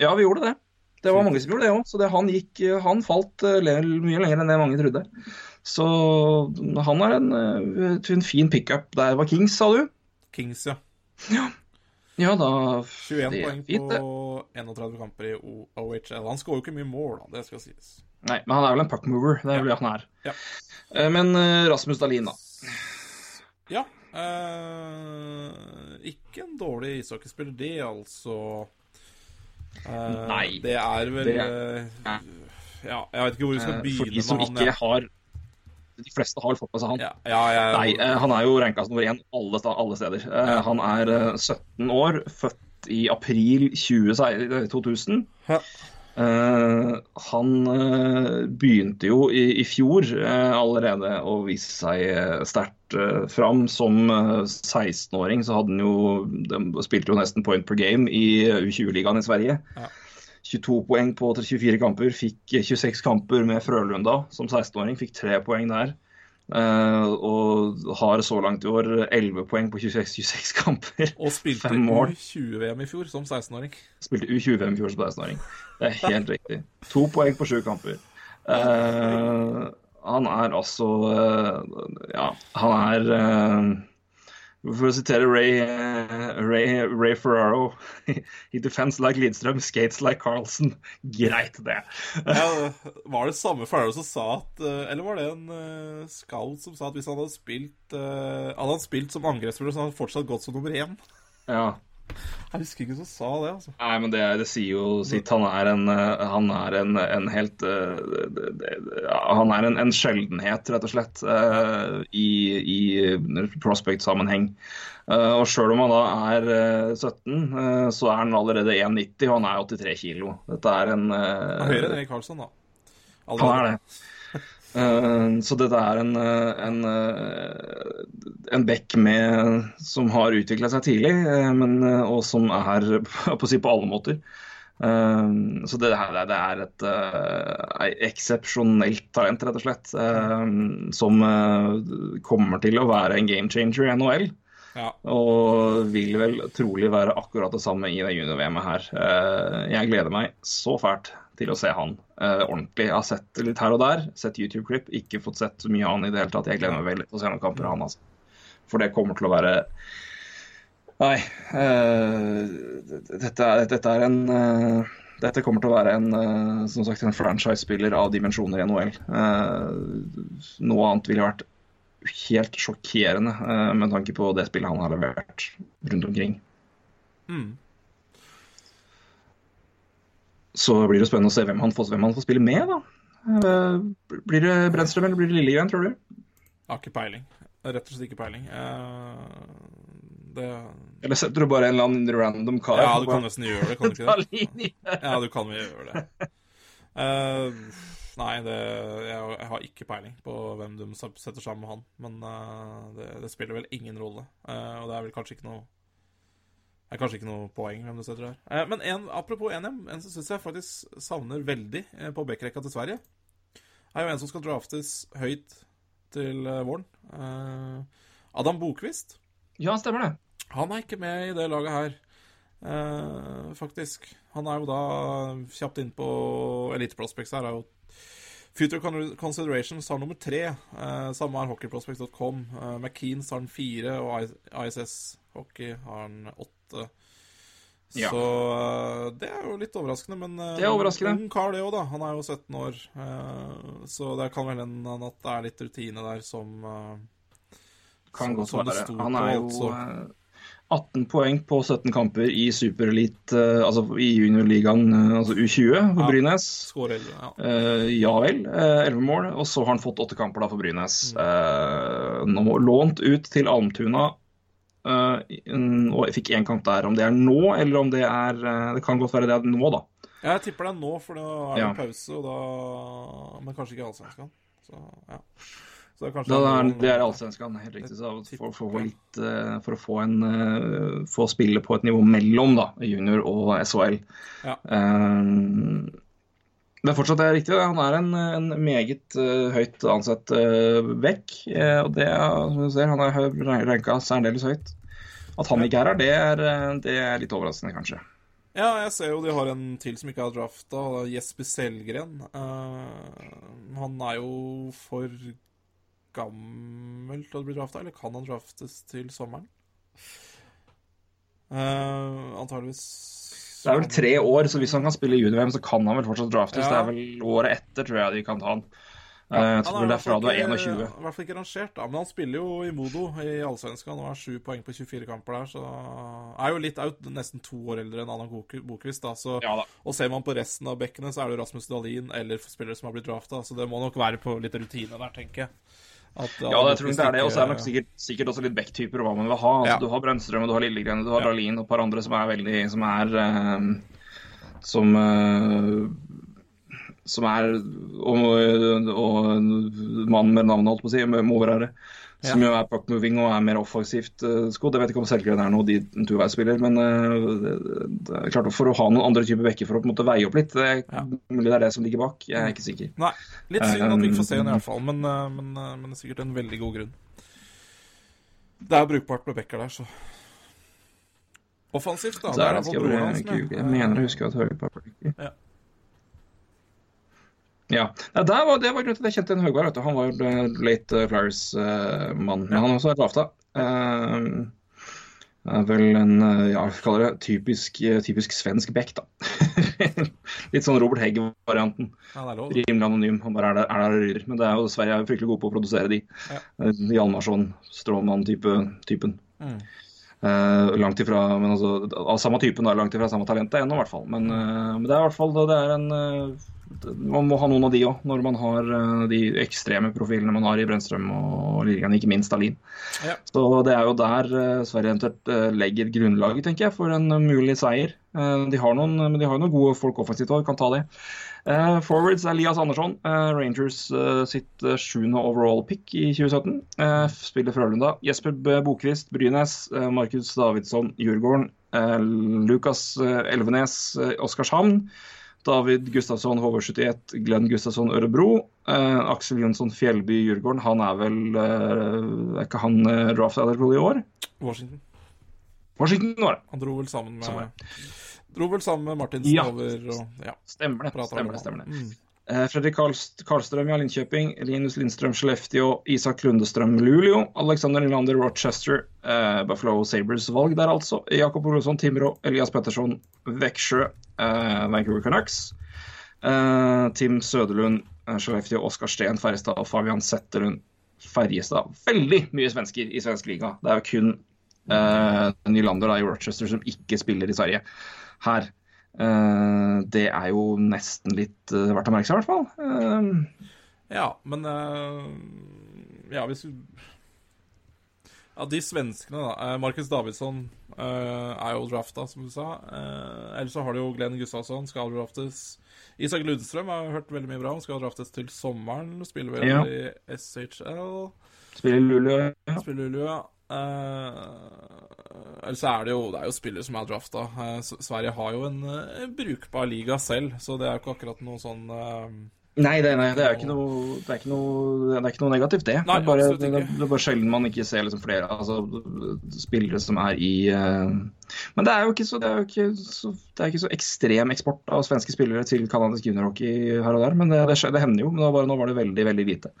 Ja, vi gjorde det. Det var mange som gjorde det òg. Så det, han, gikk, han falt mye lenger enn det mange trodde. Så han er en, eh, en fin pickup. Der var Kings, sa du? Kings, ja. Ja, da 21 det er poeng fint, på 31 kamper i OHL. Han skårer jo ikke mye mål, da, det skal sies. Nei, men han er vel en puckmover. Det er vel det han er. Ja. Eh, Men eh, Rasmus Dahlin, da. Ja. eh, ikke en dårlig ishockeyspiller, det, altså. Eh, Nei, Det er vel det Ja, jeg vet ikke hvor vi skal begynne For de som med han. ikke ja. har De fleste har fått med seg han. Ja, ja, ja, Nei, eh, han er jo ranka som nummer én alle, alle steder. Eh, Han er eh, 17 år, født i april 20, 2000. Ja. Uh, han uh, begynte jo i, i fjor uh, allerede å vise seg sterkt eh, fram. Som eh, 16-åring så hadde han jo De spilte jo nesten point per game i eh, U20-ligaen i Sverige. Ja. 22 poeng på 24 kamper. Fikk 26 kamper med Frølunda som 16-åring. Fikk tre poeng der. Uh, og har så langt i år 11 poeng på 26, 26 kamper. Og spilte U20-VM i fjor som 16-åring. Spilte U20-VM i fjor som 16-åring. Det er helt riktig. To poeng på sju kamper. Uh, han er altså uh, Ja, han er eh, For å sitere Ray, eh, Ray, Ray Ferraro He defends like Lidstrøm, skates like Carlsen. Greit, det. Ja, var det samme Ferraro som sa at eh, Eller var det en eh, scout som sa at hvis han hadde spilt uh, Hadde han spilt som angrepsspiller, så hadde han fortsatt gått som nummer én? Ja. Jeg husker ikke hvem som sa det, altså. Nei, men det, det sier jo sitt. Han er en, eh, han er en, en helt eh, det, det, Han er en, en sjeldenhet, rett og slett, eh, i, i prospect-sammenheng. Og sjøl om han da er eh, 17, eh, så er han allerede 1,90, og han er 83 kilo. Dette er en er høyere enn Erik Karlsson, da. Han er det. Eh, så dette er en, eh, en, eh, en bekk med, som har utvikla seg tidlig, men, og som er på, si, på alle måter. Så det, her, det er et et eksepsjonelt talent, rett og slett, som kommer til å være en game changer i NHL. Ja. Og vil vel trolig være akkurat det samme i det junior-VM-et her. Jeg gleder meg så fælt til å se han eh, ordentlig. Jeg har sett litt her og der, sett YouTube-klipp, ikke fått sett mye annet i det hele tatt. Jeg gleder meg veldig til å se noen kamper av han, altså. For det kommer til å være Nei. eh, dette, er, dette er en eh, dette kommer til å være en, eh, som sagt, en franchise-spiller av dimensjoner i NHL. Eh, noe annet ville vært helt sjokkerende eh, med tanke på det spillet han har levert rundt omkring. Mm. Så blir det spennende å se hvem han får, hvem han får spille med, da. Eh, Blir det Brennstrøm eller blir det Lillegren, tror du? Jeg har ikke peiling. Rett og slett ikke peiling. Eh, det Eller setter du bare en eller annen random kar? Ja, du kan nesten gjøre det, kan du ikke det? Ja, du kan jo gjøre det. Uh, nei, det, jeg, jeg har ikke peiling på hvem de setter sammen med han. Men uh, det, det spiller vel ingen rolle. Uh, og det er vel kanskje ikke noe det er kanskje ikke noe poeng hvem du setter der. Eh, men en, apropos en, en som syns jeg faktisk savner veldig eh, på backrekka til Sverige, er jo en som skal draftes høyt til eh, våren. Adam Bokvist. Ja, stemmer det. Han er ikke med i det laget her, eh, faktisk. Han er jo da kjapt inn på Elite Prospects her. er jo Future Consideration Considerations har nummer tre. Eh, samme er hockeyprospects.com. Eh, McKeans har den fire, og ISS Hockey har han åtte. Ja. Så eh, det er jo litt overraskende, men eh, Det er overraskende. Ung kar, det òg, da. Han er jo 17 år. Eh, så det kan vel hende at det er litt rutine der som Kan som- godt som være. Han er jo altså. eh, 18 poeng på 17 kamper i superelite, altså i juniorligaen, altså U20 for Ja. Brynes. Skårer, ja. Ja vel, 11 mål. Og så har han fått åtte kamper da for Brynes. Mm. Lånt ut til Almtuna. Eh, og jeg fikk én kamp der. Om det er nå, eller om det er eh, Det kan godt være det er nå, da. Jeg tipper det er nå, for da er det Ja. pause, og da Men kanskje ikke allsvenskan. Så ja. Så det er Da det er allsvenskan, helt riktig. For, for, tipper- litt, eh, for å få, en, få spille på et nivå mellom da, junior og SHL. Ja. Eh, men fortsatt det er riktig. Han er en, en meget uh, høyt ansett uh, vekk. Uh, og det som du ser, han er ranka særdeles høyt. At han ikke er her, det er, eh, det er litt overraskende, kanskje. Ja, jeg ser jo de har en til som ikke har drafta, er Jesper Selgren. Eh, han er jo for gammel til å bli drafta, eller kan han draftes til sommeren? Uh, antageligvis Det er vel tre år, så hvis han kan spille junior-VM, så kan han vel fortsatt draftes. Ja. Det er vel året etter, tror jeg de kan ta han. Ja, jeg Han tror vel det er fra du er i 21. I hvert fall ikke rangert, da. Men han spiller jo i Modo i Allsvenskan og har sju poeng på 24 kamper der, så er jo litt out, nesten to år eldre enn Anna Bokvist, da. Så, Ja da. og ser man på resten av bekkene, så er det Rasmus Dahlin eller spillere som har blitt drafta, så det må nok være på litt rutine der, tenker jeg. At Ja, det jeg tror det er det. Og så er det nok sikkert, sikkert også litt back-typer og hva man vil ha. Altså, Ja. Du har Brønnstrøm, og du har Lillegren, du har Ja. Dahlin og et par andre som er veldig Som er eh, Som eh, Som er Og, og mannen med navnet, holdt på å si, Moverare. Som jo er puck-moving og er mer offensivt uh, skodd. Jeg vet ikke om Selgren er noe de toveisspiller, men eh, det, det er klart for å ha noen andre typer bekker for å måte veie opp litt, det er Ja. mulig det er det som ligger bak. Jeg er ikke sikker. Nei. Litt synd at vi ikke får se henne i hvert fall, men, eh, men, eh, men det er sikkert en veldig god grunn. Det er brukbart med bekker der, så Offensivt, da. Så det er er det, i skal jeg, ikke- jeg mener jeg husker at ikke Ja. Ja. ja var, det var grunnen til at jeg kjente en Høgberg. Han var jo eh, late eh, Flyers-mann. men han også er lavta. Uh, vel en eh, ja, vi kaller det typisk, eh, typisk svensk back, da. Litt sånn Robert Hegg-varianten. Ja. Rimelig anonym. Han bare er der, er der og ryrer. Men det er jo Sverige er fryktelig gode på å produsere de. Ja. Uh, Hjalmarsson, Stråmann-typen. Mm. Uh, langt ifra, men altså, Av samme typen, da, langt ifra samme talentet ennå, i hvert fall. Men, uh, men det er i hvert fall det er en eh, det- Man må ha noen av de òg, når man har eh, de ekstreme profilene man har i Brennstrøm og Lillegren, ikke minst Stalin. Ja. Så det er jo der eh, Sverige eventuelt eh, legger grunnlaget, tenker jeg, for en mulig seier. De har noen, men de har jo noen gode folk offensivt òg, kan ta det. Forwards er Elias Andersson, Rangers sitt sjuende overall pick i 2017. Eh, spiller Frølunda. Jesper Bokvist, Brynes. Markus Davidsson, Djurgården. Lukas Elvenes, Oskarshamn. David Gustafsson, HV71, Glenn Gustafsson, Ørebro. Eh, Aksel Jonsson Fjellby Djurgården, han er vel eh, Er ikke han eh, draft i år? Washington. Washington var det. Han dro vel sammen med. Dro vel sammen med Martinsen Ja. over og ja, Stemmer det. Stemmer det, stemmer det. Mm. Eh, Fredrik Karlstrøm i Linköping, Linus Lindstrøm Skellefteå, Isak Lundestrøm Luleå, Alexander Nylander Rochester, eh, Buffalo Sabres valg der altså. Jakob Olsson Timrå, Elias Pettersson Veksjø, eh, Vancouver Canucks. Eh, Tim Søderlund, eh, Skellefteå, Oskar Steen Ferjestad og Fabian Setterlund Ferjestad. Veldig mye svensker i svensk liga. Det er jo kun eh, Nylander da, i Rochester som ikke spiller i Sverige. Her. Eh, det er jo nesten litt eh, verdt å merke seg, i hvert fall. Eh, Ja, men Ja, hvis vi Ja, de svenskene, da. Markus Davidsson er jo drafta, som du sa. Ellers så har du jo Glenn Gustavsson, skal draftes. Isak Lundstrøm har jeg hørt veldig mye bra om, skal draftes til sommeren. Spiller vel Ja. i SHL. spiller Luleå, ja. Spiller Luleå, ja. Eh, ellers er det jo Det er jo spillere som er drafta. Uh, Sverige har jo en, uh, brukbar liga selv, så det er jo ikke akkurat noe sånn eh, Nei, det, nei, det er ikke noe Det er ikke noe, det er ikke noe negativt, det. Nei, det, er bare, det, det er bare sjelden man ikke ser liksom flere altså, spillere som er i eh, Men det er jo ikke så, det er jo ikke så, det er ikke så ekstrem eksport av svenske spillere til canadisk juniorhockey her og der. Men det, hender jo. Men var nå var det veldig, veldig lite.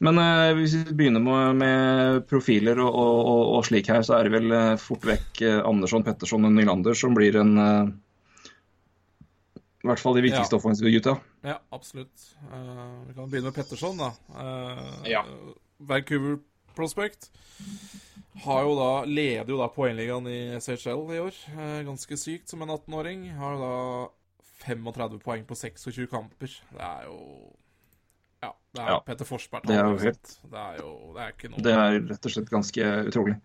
Men eh, hvis vi begynner med, med profiler og, og, og, og slik her, så er det vel eh, fort vekk eh, Andersson, Petterson og Nylander som blir en eh, I hvert fall de viktigste Ja. offensive gutta. Ja, absolutt. Uh, vi kan begynne med Petterson, da. Uh, Ja. Vancouver Prospect har jo da, leder jo da poengligaen i SHL i år. Uh, ganske sykt som en 18-åring. Har jo da 35 poeng på 26 kamper. Det er jo Ja. Det er Ja. Petter Forsberg. Det er jo helt- Det er jo Det er ikke noe Det er rett og slett ganske utrolig.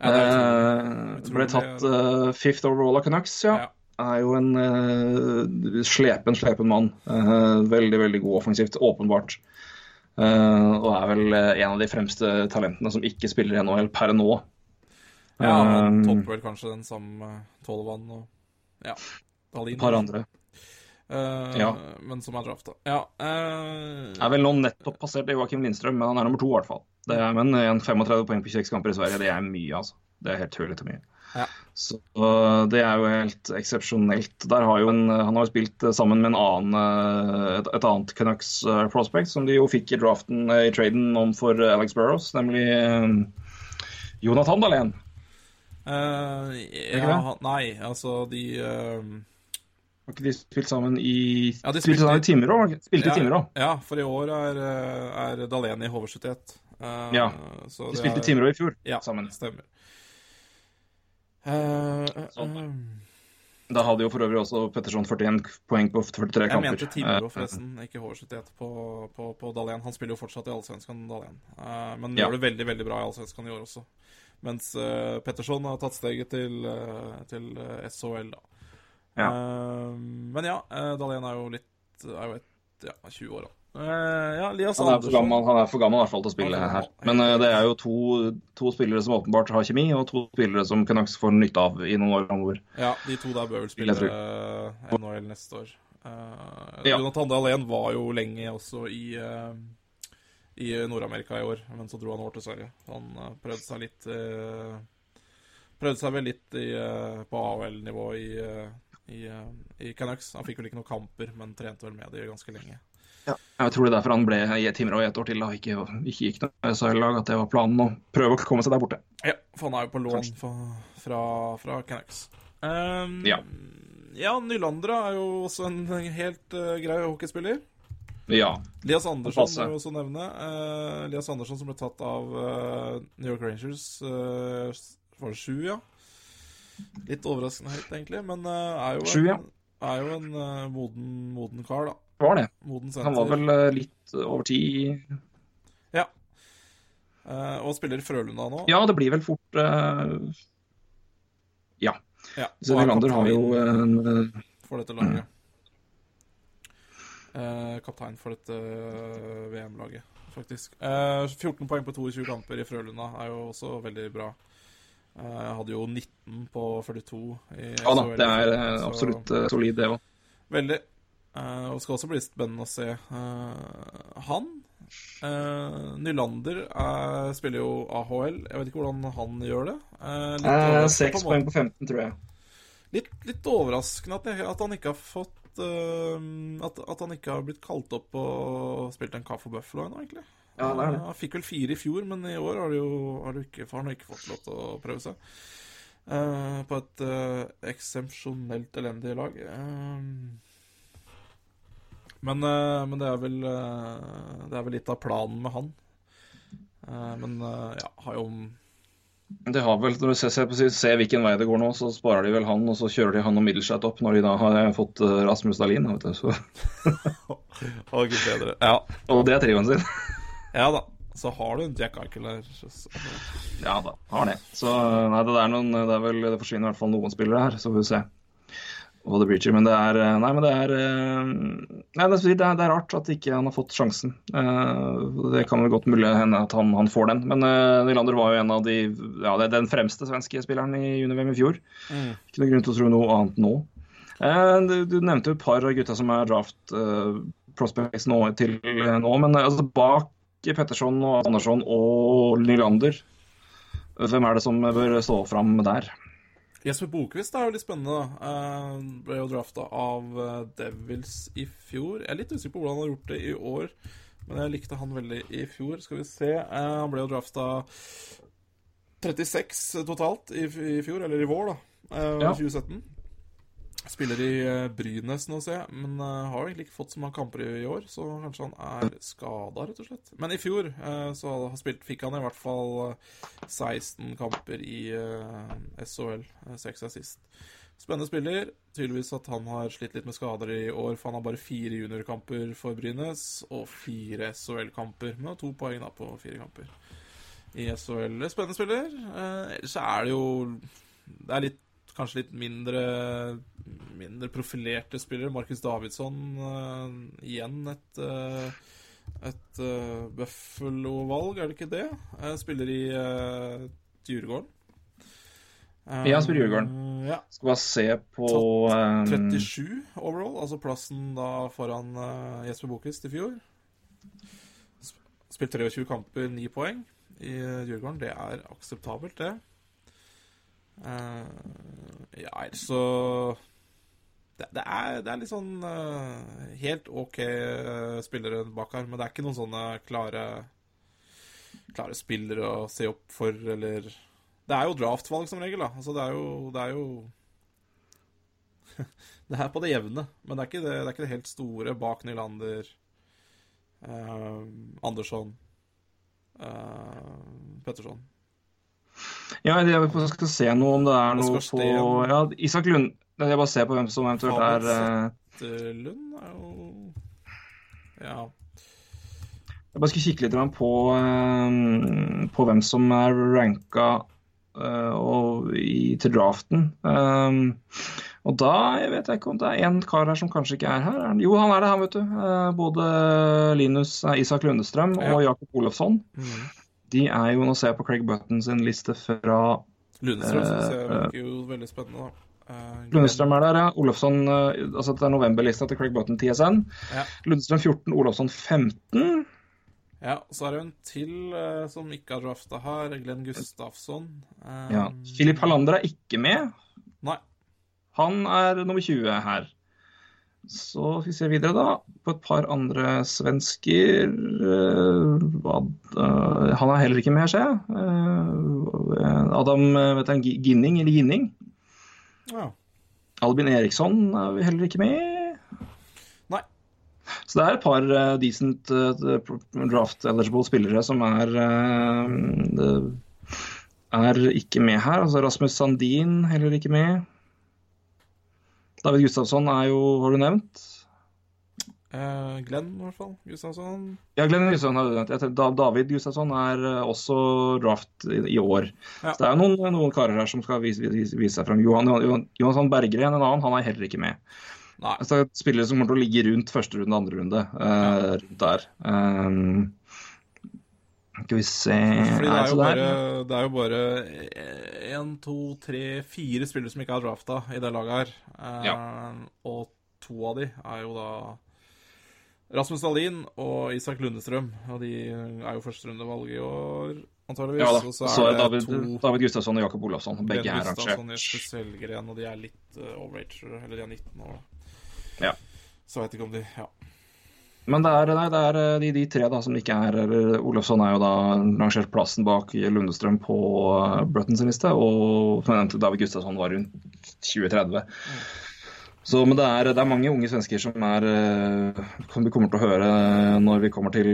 Ja, utrolig. Eh, Utrolig. ble tatt uh, fifth overall av Canucks, ja. Ja. Er jo en uh, slepen, slepen mann. Uh, veldig, veldig god offensivt, åpenbart. Og er vel en av de fremste talentene som ikke spiller i NHL per nå. Ja, han topper vel kanskje den samme Tolvan og ja, Dalin. Et par andre. Eh, Ja. Men som er drafta. Ja. Uh, Er vel nå nettopp passert Joakim Lindstrøm, men han er nummer to, i hvert fall. Det er, men en 35 poeng på 26 kamper i Sverige, det er mye, altså. Det er helt tullete mye. Ja. Så øh, det er jo helt eksepsjonelt. Der har jo en, Han har jo spilt sammen med en annen, et, et annet Canucks prospect, som de jo fikk i draften i traden om for Alex Burrows, nemlig Jonathan Dahlén. Uh, ja, nei, altså de eh, Har ikke de spilt sammen i Ja, de spilte spilte- sammen i Timrå? var det ikke? Spilte i timer ja, ja, for i år er, eh, er Dahlén i HV71. Uh, Ja, så De spilte i er- òg i fjor Ja, sammen. stemmer. Uh, uh, Sånn. eh, Da hadde jo for øvrig også Petterson 41 poeng på 43 jeg kamper. mente Timrå, Eh, forresten, ikke HV71 på, på, på Dahlén. Han spiller jo fortsatt i Allsvenskan, Dahlén. Eh, men Ja. gjør det veldig veldig bra i Allsvenskan i år også. Mens uh, Petterson har tatt steget til, eh, til eh, SHL, da. Ja. Eh, men ja, uh, Dahlén er jo litt Er jo et ja, 20 år, da. Uh, ja, Lias Han er, for gammel, han er for gammel i hvert fall til å spille er her. Men uh, det er jo to, to spillere som åpenbart har kjemi, og to spillere som Canucks får nytte av i noen år framover. Ja, de to der bør vel spille uh, eh, NHL neste år. Uh, Ja. Jonathan Dahlén var jo lenge også i, eh, i Nord-Amerika i år, men så dro han over til Sverige. Han eh, prøvde seg litt eh, Prøvde seg vel litt i, eh, på AHL-nivå i, eh, i, eh, i Canucks. Han fikk vel ikke noen kamper, men trente vel med det ganske lenge. Jeg tror det er derfor han ble i et timer og i et år til da ikke, ikke gikk noe SHL-lag. At det var planen å prøve å komme seg der borte. Ja, for han er jo på lån fra, fra, fra Canucks. Um, Ja. ja, Nylander er jo også en helt uh, grei hockeyspiller. Ja. Lias Andersson må vi også nevne. Uh, Lias Andersson som ble tatt av uh, New York Rangers. Uh, var det sju, ja? Litt overraskende høyt, egentlig, men eh, er jo en, en, ja. er jo en moden, moden kar, da. Var det. Moden. Han var vel eh, litt over ti Ja. Eh, og spiller Frølunda nå. Ja, det blir vel fort uh... Ja. Ja, Så er Nylander har jo en for dette laget. Uh, kaptein for dette VM-laget, faktisk. Uh, 14 poeng på 22 kamper i Frølunda er jo også veldig bra. Eh, Jeg hadde jo 19 på 42 i Ja da, det er eh, så absolutt eh, solid, det òg. Veldig. Og skal også bli spennende å se han. Nylander spiller jo AHL. Jeg vet ikke hvordan han gjør det. Seks poeng på 15, tror jeg. Litt, litt overraskende at, jeg, at han ikke har fått at, at han ikke har blitt kalt opp og spilt en kaffe og Buffalo ennå, egentlig. Ja, det er det. Han fikk vel fire i fjor, men i år har det jo har det ikke, har han ikke fått lov til å prøve seg. Uh, på et uh, eksepsjonelt elendig lag. Uh, men, uh, men det er vel Det er vel litt av planen med han. Eh, men ja, har jo det har vel, Når du ser, ser, ser hvilken vei det går nå, så sparer de vel han, og så kjører de han og Middleshat opp når de da har fått Rasmus Dahlin. Vet du, så. og, bedre. Ja. Og det er trioen sin. Ja da. Så har du en Jack Eichel så- Ja da, har det. Så nei, det er noen Det er vel Det forsvinner i hvert fall noen spillere her, så får vi se hva det blir til. Men det er eh, Nei, men det er eh, Nei, det er, det er, det rart at ikke han har fått sjansen. Eh, Det kan vel godt mulig hende at han, han får den. Men Nylander var jo en av de Ja, det er den fremste svenske spilleren i junior-VM i fjor. Ikke noe grunn til å tro noe annet nå. Du, du nevnte jo et par av gutta som er draft prospects nå, til nå, men altså bak Petterson og Andersson og Nylander, hvem er det som bør stå fram der? Jesper Bokvist er jo litt spennende. da. Eh, ble jo drafta av eh, Devils i fjor. Jeg er litt usikker på hvordan han har gjort det i år, men jeg likte han veldig i fjor. Skal vi se. Eh, han ble jo drafta 36 totalt i, fjor, eller i vår, da. Ja. 2017. Spiller i eh, Brynes nå, ser jeg, men eh, har egentlig ikke fått så mange kamper i, år, så kanskje han er skada, rett og slett. Men i fjor eh, så spilt, fikk han i hvert fall eh, 16 kamper i SHL. eh, Seks er sist. Spennende spiller. Tydeligvis at han har slitt litt med skader i år, for han har bare fire juniorkamper for Brynes og fire SHL-kamper, med to poeng da på fire kamper i SHL. Spennende spiller. Ellers er det jo Det er litt kanskje litt mindre mindre profilerte spillere. Markus Davidsson uh, igjen et uh, et uh, Buffalo-valg, er det ikke det? Spiller i Djurgården. Um, Ja, spiller i Djurgården. Ja. Skal bare se på um... 37 overall, altså plassen da foran Jesper Bokvist i fjor. Sp- Spilt 23 kamper, 9 poeng i Djurgården. Det er akseptabelt, det. Eh, ja, ellers det, det, er, det er litt sånn uh, helt OK eh, spillere bak her, men det er ikke noen sånne klare Klare spillere å se opp for, eller Det er jo draftvalg som regel, da. Altså, det er jo, det er jo det er på det jevne, men det er ikke det, er ikke helt store bak Nylander, uh, Andersson, Petterson. Ja, jeg skal se noe om det er noe på ja, Isak Lund Jeg bare ser på hvem som eventuelt er eh, Eh, Lund er jo Ja. Jeg bare skal kikke litt på, eh, på hvem som er ranka eh, og i, til draften. Og da jeg vet jeg ikke om det er en kar her som kanskje ikke er her. Er Jo, han er det, han, vet du. Både Linus Isak Lundestrøm og Ja. Jakob Olofsson. Mm. De er jo Nå ser jeg på Craig Button sin liste fra Lundstrøm synes jeg Eh, virker jo veldig spennende. da. Eh, Lundstrøm er der, ja. Olofsson eh, Altså det er novemberlista til Craig Button, TSN. Ja. Lundstrøm 14, Olofsson 15. Ja, så er det en til uh, som ikke har drafta her. Glenn Gustafsson. Um... Ja. Filip Hallander er ikke med. Nei. Han er nummer 20 her. Så skal vi se videre, da. På et par andre svensker eh, eh, Han er heller ikke med, ser jeg. Eh, Adam vet han, Ginning, eller Ginning. Ja. Albin Eriksson er vi heller ikke med. Nei. Så det er et par decent eh, draft eligible spillere som er er ikke med her. Altså Rasmus Sandin heller ikke med. David Gustavsson er jo, har du nevnt? Eh, Glenn, i hvert fall. Gustavsson. Ja, Glenn Gustavsson har du nevnt. David Gustavsson er eh, også draft i, i år. Ja. Så det er noen, noen karer her som skal vise, vise, vise seg frem. Johan, Johan, Johansson Berggren, en annen, han er heller ikke med. Nei. Så det er spillere som kommer til å ligge rundt første runde, andre runde. eh, rundt der. Um, skal vi se Fordi det er, jo bare, det er jo bare én, to, tre, fire spillere som ikke er drafta i det laget her. Ja. Og to av de er jo da Rasmus Dahlin og Isak Lundestrøm. Og de er jo førsterundevalg i år, antageligvis. Ja da. Og Så er det David, to David Gustavsson og Jakob Olafsson. Begge er Gustavsson, rangert. Jesper Selgren, og de er litt uh, eller de er 19 år. Ja. Så jeg vet ikke om de Ja. Men det er, nei, det er eh, de, de tre da som ikke er eller Olafsson er jo da rangert plassen bak Lundestrøm på uh, Bruttons liste, og David Gustavsson var rundt 2030. Så, men det er, det er mange unge svensker som er eh, som vi kommer til å høre når vi kommer til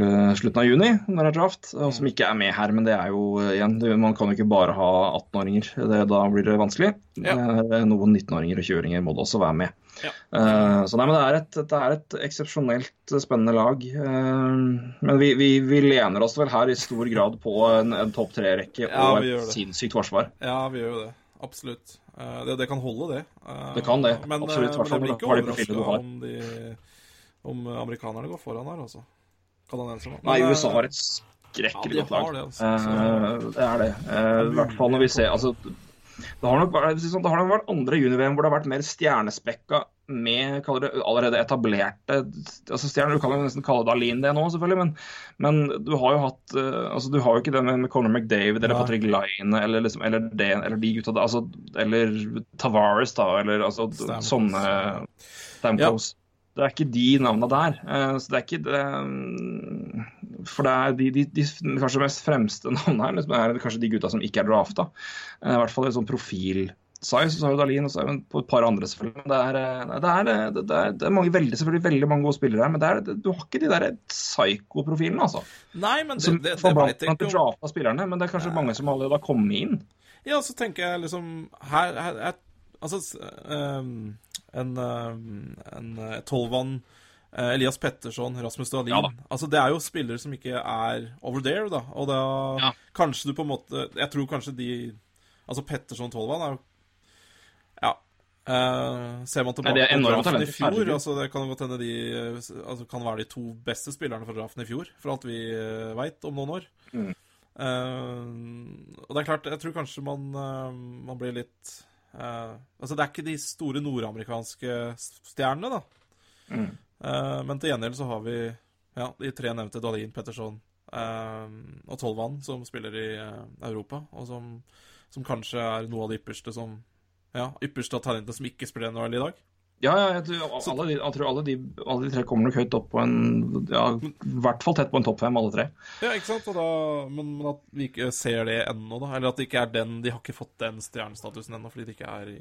eh, slutten av juni, når det er draft, og som ikke er med her. Men det er jo eh, igjen, man kan jo ikke bare ha 18-åringer. Da blir det vanskelig. Ja. Eh, Noen 19-åringer og 20-åringer må det også være med. Ja. Eh, Så nei, men det er et, det er et eksepsjonelt spennende lag. Eh, Men vi, vi, vi lener oss vel her i stor grad på en, en topp tre-rekke Ja, og et sinnssykt forsvar. ja, vi gjør jo det. Absolutt. Eh, det, det kan holde, det. Eh, Det kan det. Men, Absolutt, eh, men jeg blir ikke overraska om, de, om amerikanerne går foran her, altså. Kanadenserne. Nei, USA har et ja, skrekkelig godt lag. har det, altså. Eh, det er det. I hvert fall når vi ser altså, det har nok vært, sånn, det har nok vært andre juni-VM hvor det har vært mer stjernespekka med det, allerede etablerte altså stjerner. Du kan jo nesten kalle det Aline det nå, selvfølgelig, men, men du har jo hatt eh, altså Du har jo ikke det med, med Conor McDavid eller ja. Patrick Line eller, liksom, eller, det, eller de gutta der, altså, eller Tavares, da, eller altså, Stamkos. sånne Stamkos. Det er ikke de navnene der. eh, Så det er ikke det mm, For det er de, de, de kanskje mest fremste navnene her liksom, er kanskje de gutta som ikke er drafta. Eh, I hvert fall i sånn profil-size. Så har du Dalin og så det på et par andre, selvfølgelig. Det er, eh, det er, eh, det er, det er mange, veldig, selvfølgelig veldig mange gode spillere her, men det det, du har ikke de der psyko-profilene, altså. Nei, men det, Som det, det blant jeg ikke om. drafta spillerne, men det er kanskje mange som allerede har kommet inn. Ja, så tenker jeg liksom Her, her er Altså ehm, en, ehm, en eh, Tolvan eh, Elias Petterson, Rasmus Dahlin Ja da. Altså, det er jo spillere som ikke er over there, da. Og da Ja. kanskje du på en måte Jeg tror kanskje de Altså, Petterson Tolvan er jo Eh, ser man tilbake Nei, er på draften i fjor, altså det kan godt hende de eh, altså, kan være de to beste spillerne for draften i fjor, for alt vi uh, veit om noen år. Mm. Uh, og det er klart, jeg tror kanskje man, uh, man blir litt eh, Altså, det er ikke de store nordamerikanske stjernene, da. Mm. Eh, men til gjengjeld så har vi ja, de tre nevnte Dalin, Petterson eh, og Tolvan, som spiller i eh, Europa, og som, som kanskje er noe av de ypperste som ja, ypperste av talentene som ikke spiller NHL i dag. Ja, ja, jeg tror, alle, de, jeg tror alle, de, alle de tre kommer nok høyt opp på en ja, I hvert fall tett på en topp fem, alle tre. Ja, ikke sant? Da, men, men at vi ikke ser det ennå, da. Eller at det ikke er den De har ikke fått den stjernestatusen ennå fordi de ikke er i,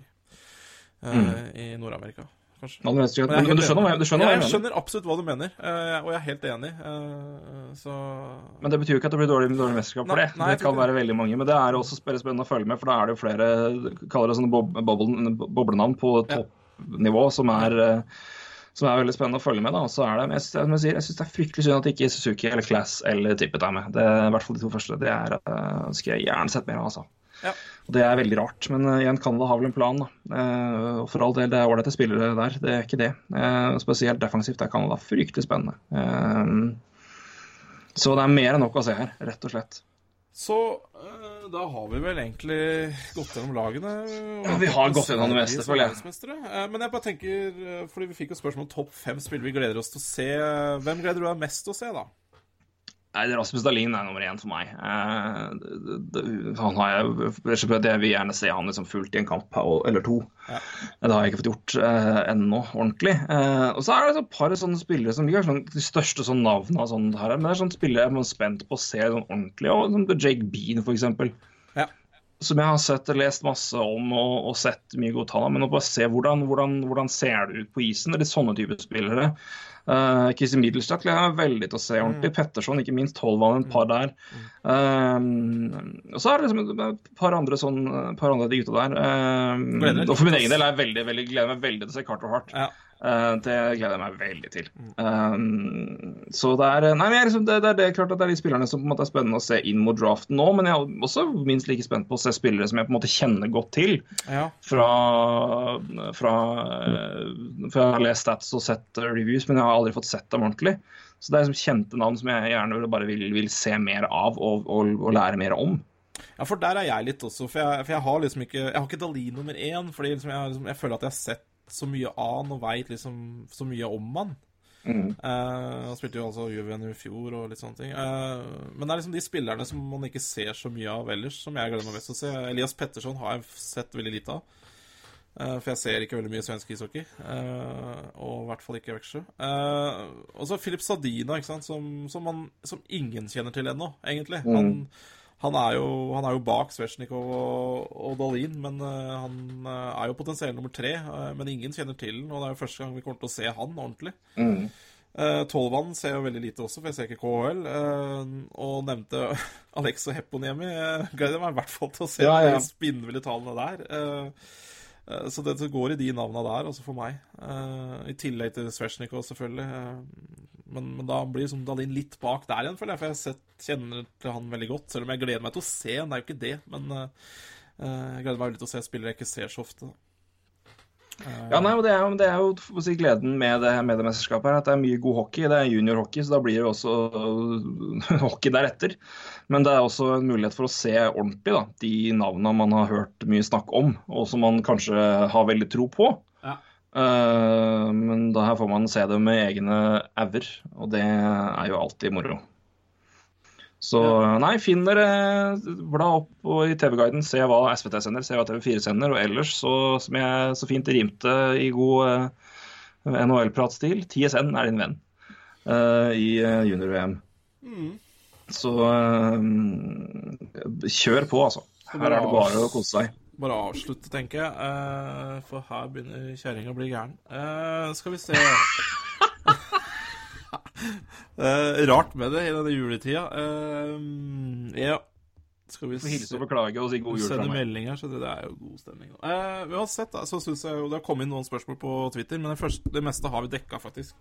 eh, i Nord-Amerika, kanskje. Men, Men du skjønner hva jeg, skjønner hva jeg jeg mener? skjønner absolutt hva du mener, eh, og jeg er helt enig. eh, så Men det betyr jo ikke at det blir dårlig, dårlig mesterskap for det. nei, det kan være veldig mange. Men det er også spennende å følge med, for da er det jo flere kaller det sånne bob boblenavn på toppnivå som er eh, som er veldig spennende å følge med. da, og så er det, jeg, som jeg, sier, jeg synes det er fryktelig synd at ikke Suzuki eller Class eller Tippet er med. Det I hvert fall de to første. Det er, skulle jeg gjerne sett mer av. altså. Ja. Og Det er veldig rart, men eh, igjen, Canada har vel en plan. Eh, og For all del, det er ålreite spillere der, det er ikke det. Eh, spesielt defensivt er Canada fryktelig spennende. Så det er mer enn nok å se her, rett og slett. Så da har vi vel egentlig gått gjennom lagene. Ja, vi har gått gjennom det meste, føler jeg. Men jeg bare tenker, fordi vi fikk jo spørsmål om topp fem spillere vi gleder oss til å se. Hvem gleder du deg mest til å se, da? Nei, Rasmus Dahlin er nummer én for meg. Eh, han har jeg, og Jeg vil gjerne se han liksom fullt i en kamp eller to. Ja. Det har jeg ikke fått gjort eh, ennå ordentlig. Eh, og så er det et par sånne spillere som ikke er sånn, de største sånn navnene, og sånn her, men det er sånne spillere jeg er spent på å se sånn ordentlig. Og, som Jake Bean, eksempel. Ja. Som jeg har sett lest masse om og, og sett mye godt av. Men å bare se hvordan, hvordan, hvordan ser det ut på isen. Det er litt sånne typer spillere. Uh, Kissy Middelstad gleder jeg meg veldig til å se ordentlig. Petterson, ikke minst. Holvan, et par der. Um, og så er det liksom et par andre sånn par andre de gutta der. Um, og for min egen del er jeg veldig, veldig, gleder meg veldig til å se Carter Hart. Ja. Eh, det gleder jeg meg veldig til. Um, så det er Nei, men liksom, det, det, er det, klart at det er de spillerne som på en måte er spennende å se inn mot draften nå, men jeg er også minst like spent på å se spillere som jeg på en måte kjenner godt til. ja. Fra, fra, eh, for jeg har lest stats og sett eh, reviews, men jeg har aldri fått sett dem ordentlig. Så det er liksom kjente navn som jeg gjerne bare vil, vil se mer av og, og, og lære mer om. Ja, for der er jeg litt også. For jeg, for jeg har liksom ikke Jeg har ikke Dali nummer én, fordi liksom jeg, liksom, jeg føler at jeg har sett så mye av han og veit liksom så mye om han. Mm. Uh, han spilte jo altså Juven i fjor og litt sånne ting. Uh, men det er liksom de spillerne som man ikke ser så mye av ellers, som jeg gleder meg mest å se. Elias Petterson har jeg sett veldig lite av. Eh, for jeg ser ikke veldig mye svensk ishockey. og i hvert fall ikke Veksjø. Og så Filip Sadina, ikke sant, som, som, man, som ingen kjenner til ennå, egentlig. Mm. Han, han, er jo, han er jo bak Svetsjnikov og, og Dalin, men uh, han eh, er jo potensiell nummer tre. Uh, men ingen kjenner til den, og det er jo første gang vi kommer til å se han ordentlig. Mm. Uh, Tolvan ser jo veldig lite også, for jeg ser ikke KHL. og nevnte Alexo Hepponiemi. Uh, gleder meg i hvert fall til å se Ja, ja. de spinnville tallene der. Så det går i de navna der, altså for meg. I tillegg til Svetsjnikov, selvfølgelig. Men, men da blir liksom Dalin litt bak der igjen, føler jeg. For jeg sett, kjenner til han veldig godt. Selv om jeg gleder meg til å se han, det er jo ikke det. Men eh, jeg gleder meg veldig til å se spillere jeg ikke ser så ofte. Ja, nei, og det er det er jo si, gleden med det, med det her, at det er mye god hockey. Det er juniorhockey, så da blir det også hockey deretter. Men det er også en mulighet for å se ordentlig da, de navnene man har hørt mye snakk om, og som man kanskje har veldig tro på. Eh, men da her får man se det med egne auger, og det er jo alltid moro. Så nei, finn dere, bla opp og i TV-guiden, se hva SVT sender, se hva TV4 sender. Og ellers, så, som jeg så fint rimte i god uh, NHL-pratstil, TSN er din venn uh, i eh, junior-VM. Så eh, kjør på, altså. Her er det bare å kose seg. Bare avslutte, tenker jeg. Uh, for her begynner kjerringa å bli gæren. Uh, skal vi se uh, Rart med det i denne juletida. Ja Skal vi hilse og beklage og si god jul fra Sende meg. meldinger, så det, er jo god stemning. Vi har uansett, da, så synes jeg jo det har kommet inn noen spørsmål på Twitter, men det, første, det meste har vi dekka, faktisk.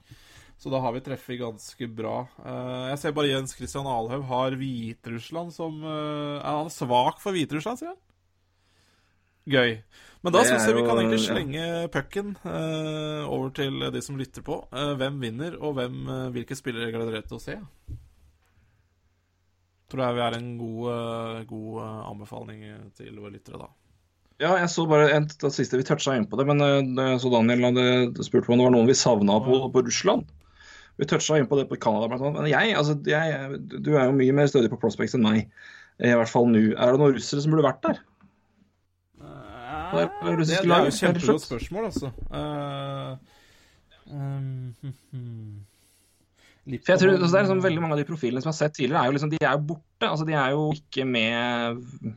Så da har vi treffet ganske bra. Eh, jeg ser bare Jens Christian Alhaug har Hviterussland som Er han svak for Hviterussland, sier han? Gøy. Men da syns jeg vi kan egentlig ja. slenge pucken uh, over til de som lytter på. Uh, hvem vinner, og hvem, uh, hvilke spillere gleder dere til å se? Tror jeg vi er en god, eh, god eh, anbefaling til våre lyttere, da. Ja, jeg så bare en, det siste vi toucha inn på det, men eh, så Daniel hadde spurt om det var noen vi savna på, på Russland. Vi toucha inn på det på Canada blant annet. Men jeg, altså, jeg, du er jo mye mer stødig på prospects enn meg. I hvert fall nå. Er det noen russere som burde vært der? Det er på Det, russisk det er jo kjempegodt spørsmål, altså. Uh, um, hmm. For jeg tror altså, det er liksom Veldig mange av de profilene som jeg har sett tidligere, er jo liksom, de er jo borte. altså De er jo ikke med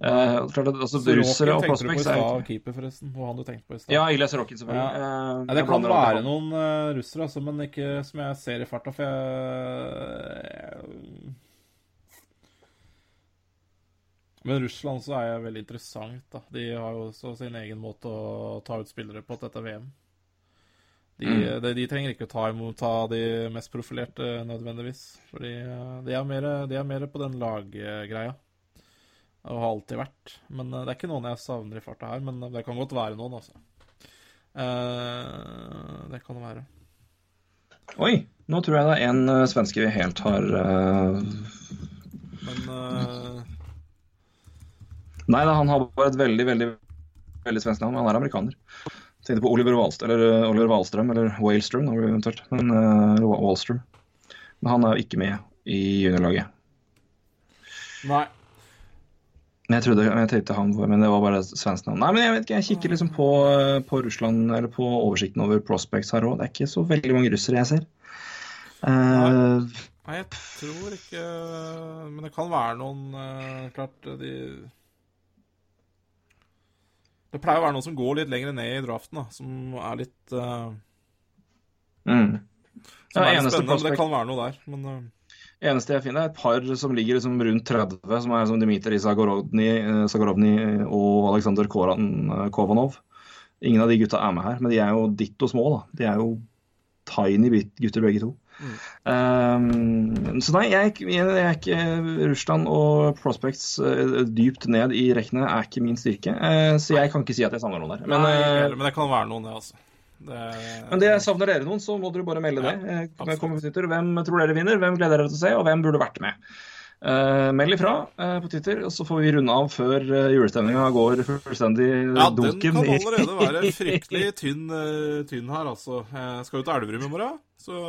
Uh, klart at, altså, Russere og på prospects er jo keeper, forresten. Og han du tenkte på i stad. Ja, Ilyas Rokin, selvfølgelig. Ja. Uh, Nei, det kan være noen uh, russere, altså, men ikke som jeg ser i farta, for jeg Men Russland så er veldig interessant, da. De har jo også sin egen måte å ta ut spillere på til dette VM. De, Mm. de, de trenger ikke å ta imot ta de mest profilerte nødvendigvis. Fordi eh, de er mer, de er mer på den laggreia. Og har alltid vært. Men eh, det er ikke noen jeg savner i farta her. Men det kan godt være noen, altså. Eh, det kan det være. Oi, nå tror jeg det er en eh, svenske vi helt har uh... Men eh, Nei da, han har bare et veldig, veldig veldig svensk navn. men Han er amerikaner. Tenkte på Oliver Wahlstrøm, eller eh, Oliver Wahlstrøm, eller Wahlstrøm eventuelt. Men uh, Wahlstrøm. Men han er jo ikke med i juniorlaget. Nei. Men Jeg trodde, jeg tenkte han, men det var bare svensk navn. Nei, men jeg vet ikke, jeg kikker liksom på, eh, på Russland, eller på oversikten over prospects her òg. Det er ikke så veldig mange russere jeg ser. Uh, Nei, jeg tror ikke Men det kan være noen uh, Klart de Det pleier å være noen som går litt lenger ned i draften, da. Som er litt uh, mm. Som Ja, er litt spennende. Det kan være noe der. Men uh, Eneste jeg finner, er et par som ligger liksom rundt 30, som er som Dmitrij Zagorovny, eh, Zagorovny og Aleksandr Kovanov. Ingen av de gutta er med her, men de er jo ditto små, da. De er jo tiny bit gutter begge to. Um, så nei, jeg, jeg er ikke Russland og Prospects uh, dypt ned i rekkene er ikke min styrke. Uh, så jeg kan ikke si at jeg savner noen der. Men, Nei, eh, men det kan være noen, det, altså. Det, men det savner dere noen, så må dere bare melde Ja, det. Hvem tror dere vinner, hvem gleder dere til å se, og hvem burde vært med? Eh, meld ifra uh, på Twitter, og så får vi runde av før uh, julestemninga går fullstendig Ja, den kan allerede være fryktelig tynn, uh, tynn her, altså. Jeg skal jo til Elverum i morgen, så,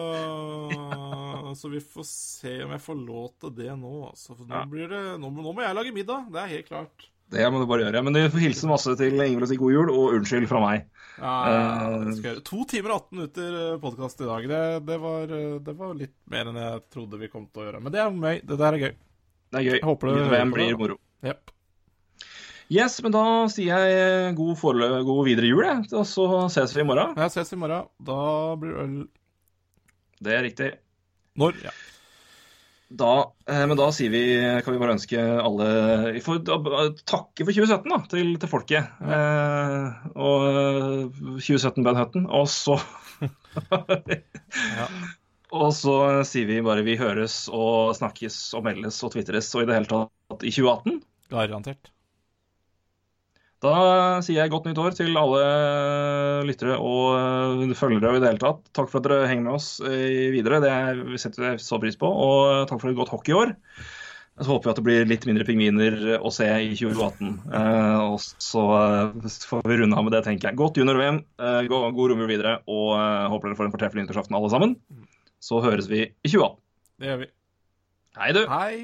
så vi får se om jeg får lov til det nå, altså. For Nå, blir det, nå, nå må jeg lage middag, det er helt klart. Det må du bare gjøre. Men du får hilse masse til Ingvild og si god jul, og unnskyld fra meg. Ja, ja, gjøre. To timer og 18 minutter podkast i dag. Det, det, var, eh, det var litt mer enn jeg trodde vi kom til å gjøre. Men det er gøy. Det der er gøy. Det er gøy. Jeg håper det- VM blir moro. Yep. Yes, men da sier jeg god, god videre jul, jeg. Og så ses vi i morgen. Ja, ses i morgen. Da blir det øl Det er riktig. Når? Ja. Da, eh, men da sier vi, kan vi bare ønske alle Vi får takke for 2017 da, til, til folket. Eh, og eh, 2017 Ben Hutton. Og så Ja. Og så sier vi bare vi høres og snakkes og meldes og tvitres og i det hele tatt i 2018. Garantert. Da sier jeg godt nytt år til alle lyttere og eh, følgere og i det hele tatt. Takk for at dere henger med oss eh, videre. Det setter vi så pris på. Og takk for et godt hockeyår. Så håper vi at det blir litt mindre pingviner å se i 2018. Eh, og så eh, får vi runde av med det, tenker jeg. Godt junior-VM, eh, god, god romjul videre, og eh, håper dere får en fortreffelig nyttårsaften alle sammen. Så høres vi i 2018. Det gjør vi. Hei, du! Hei!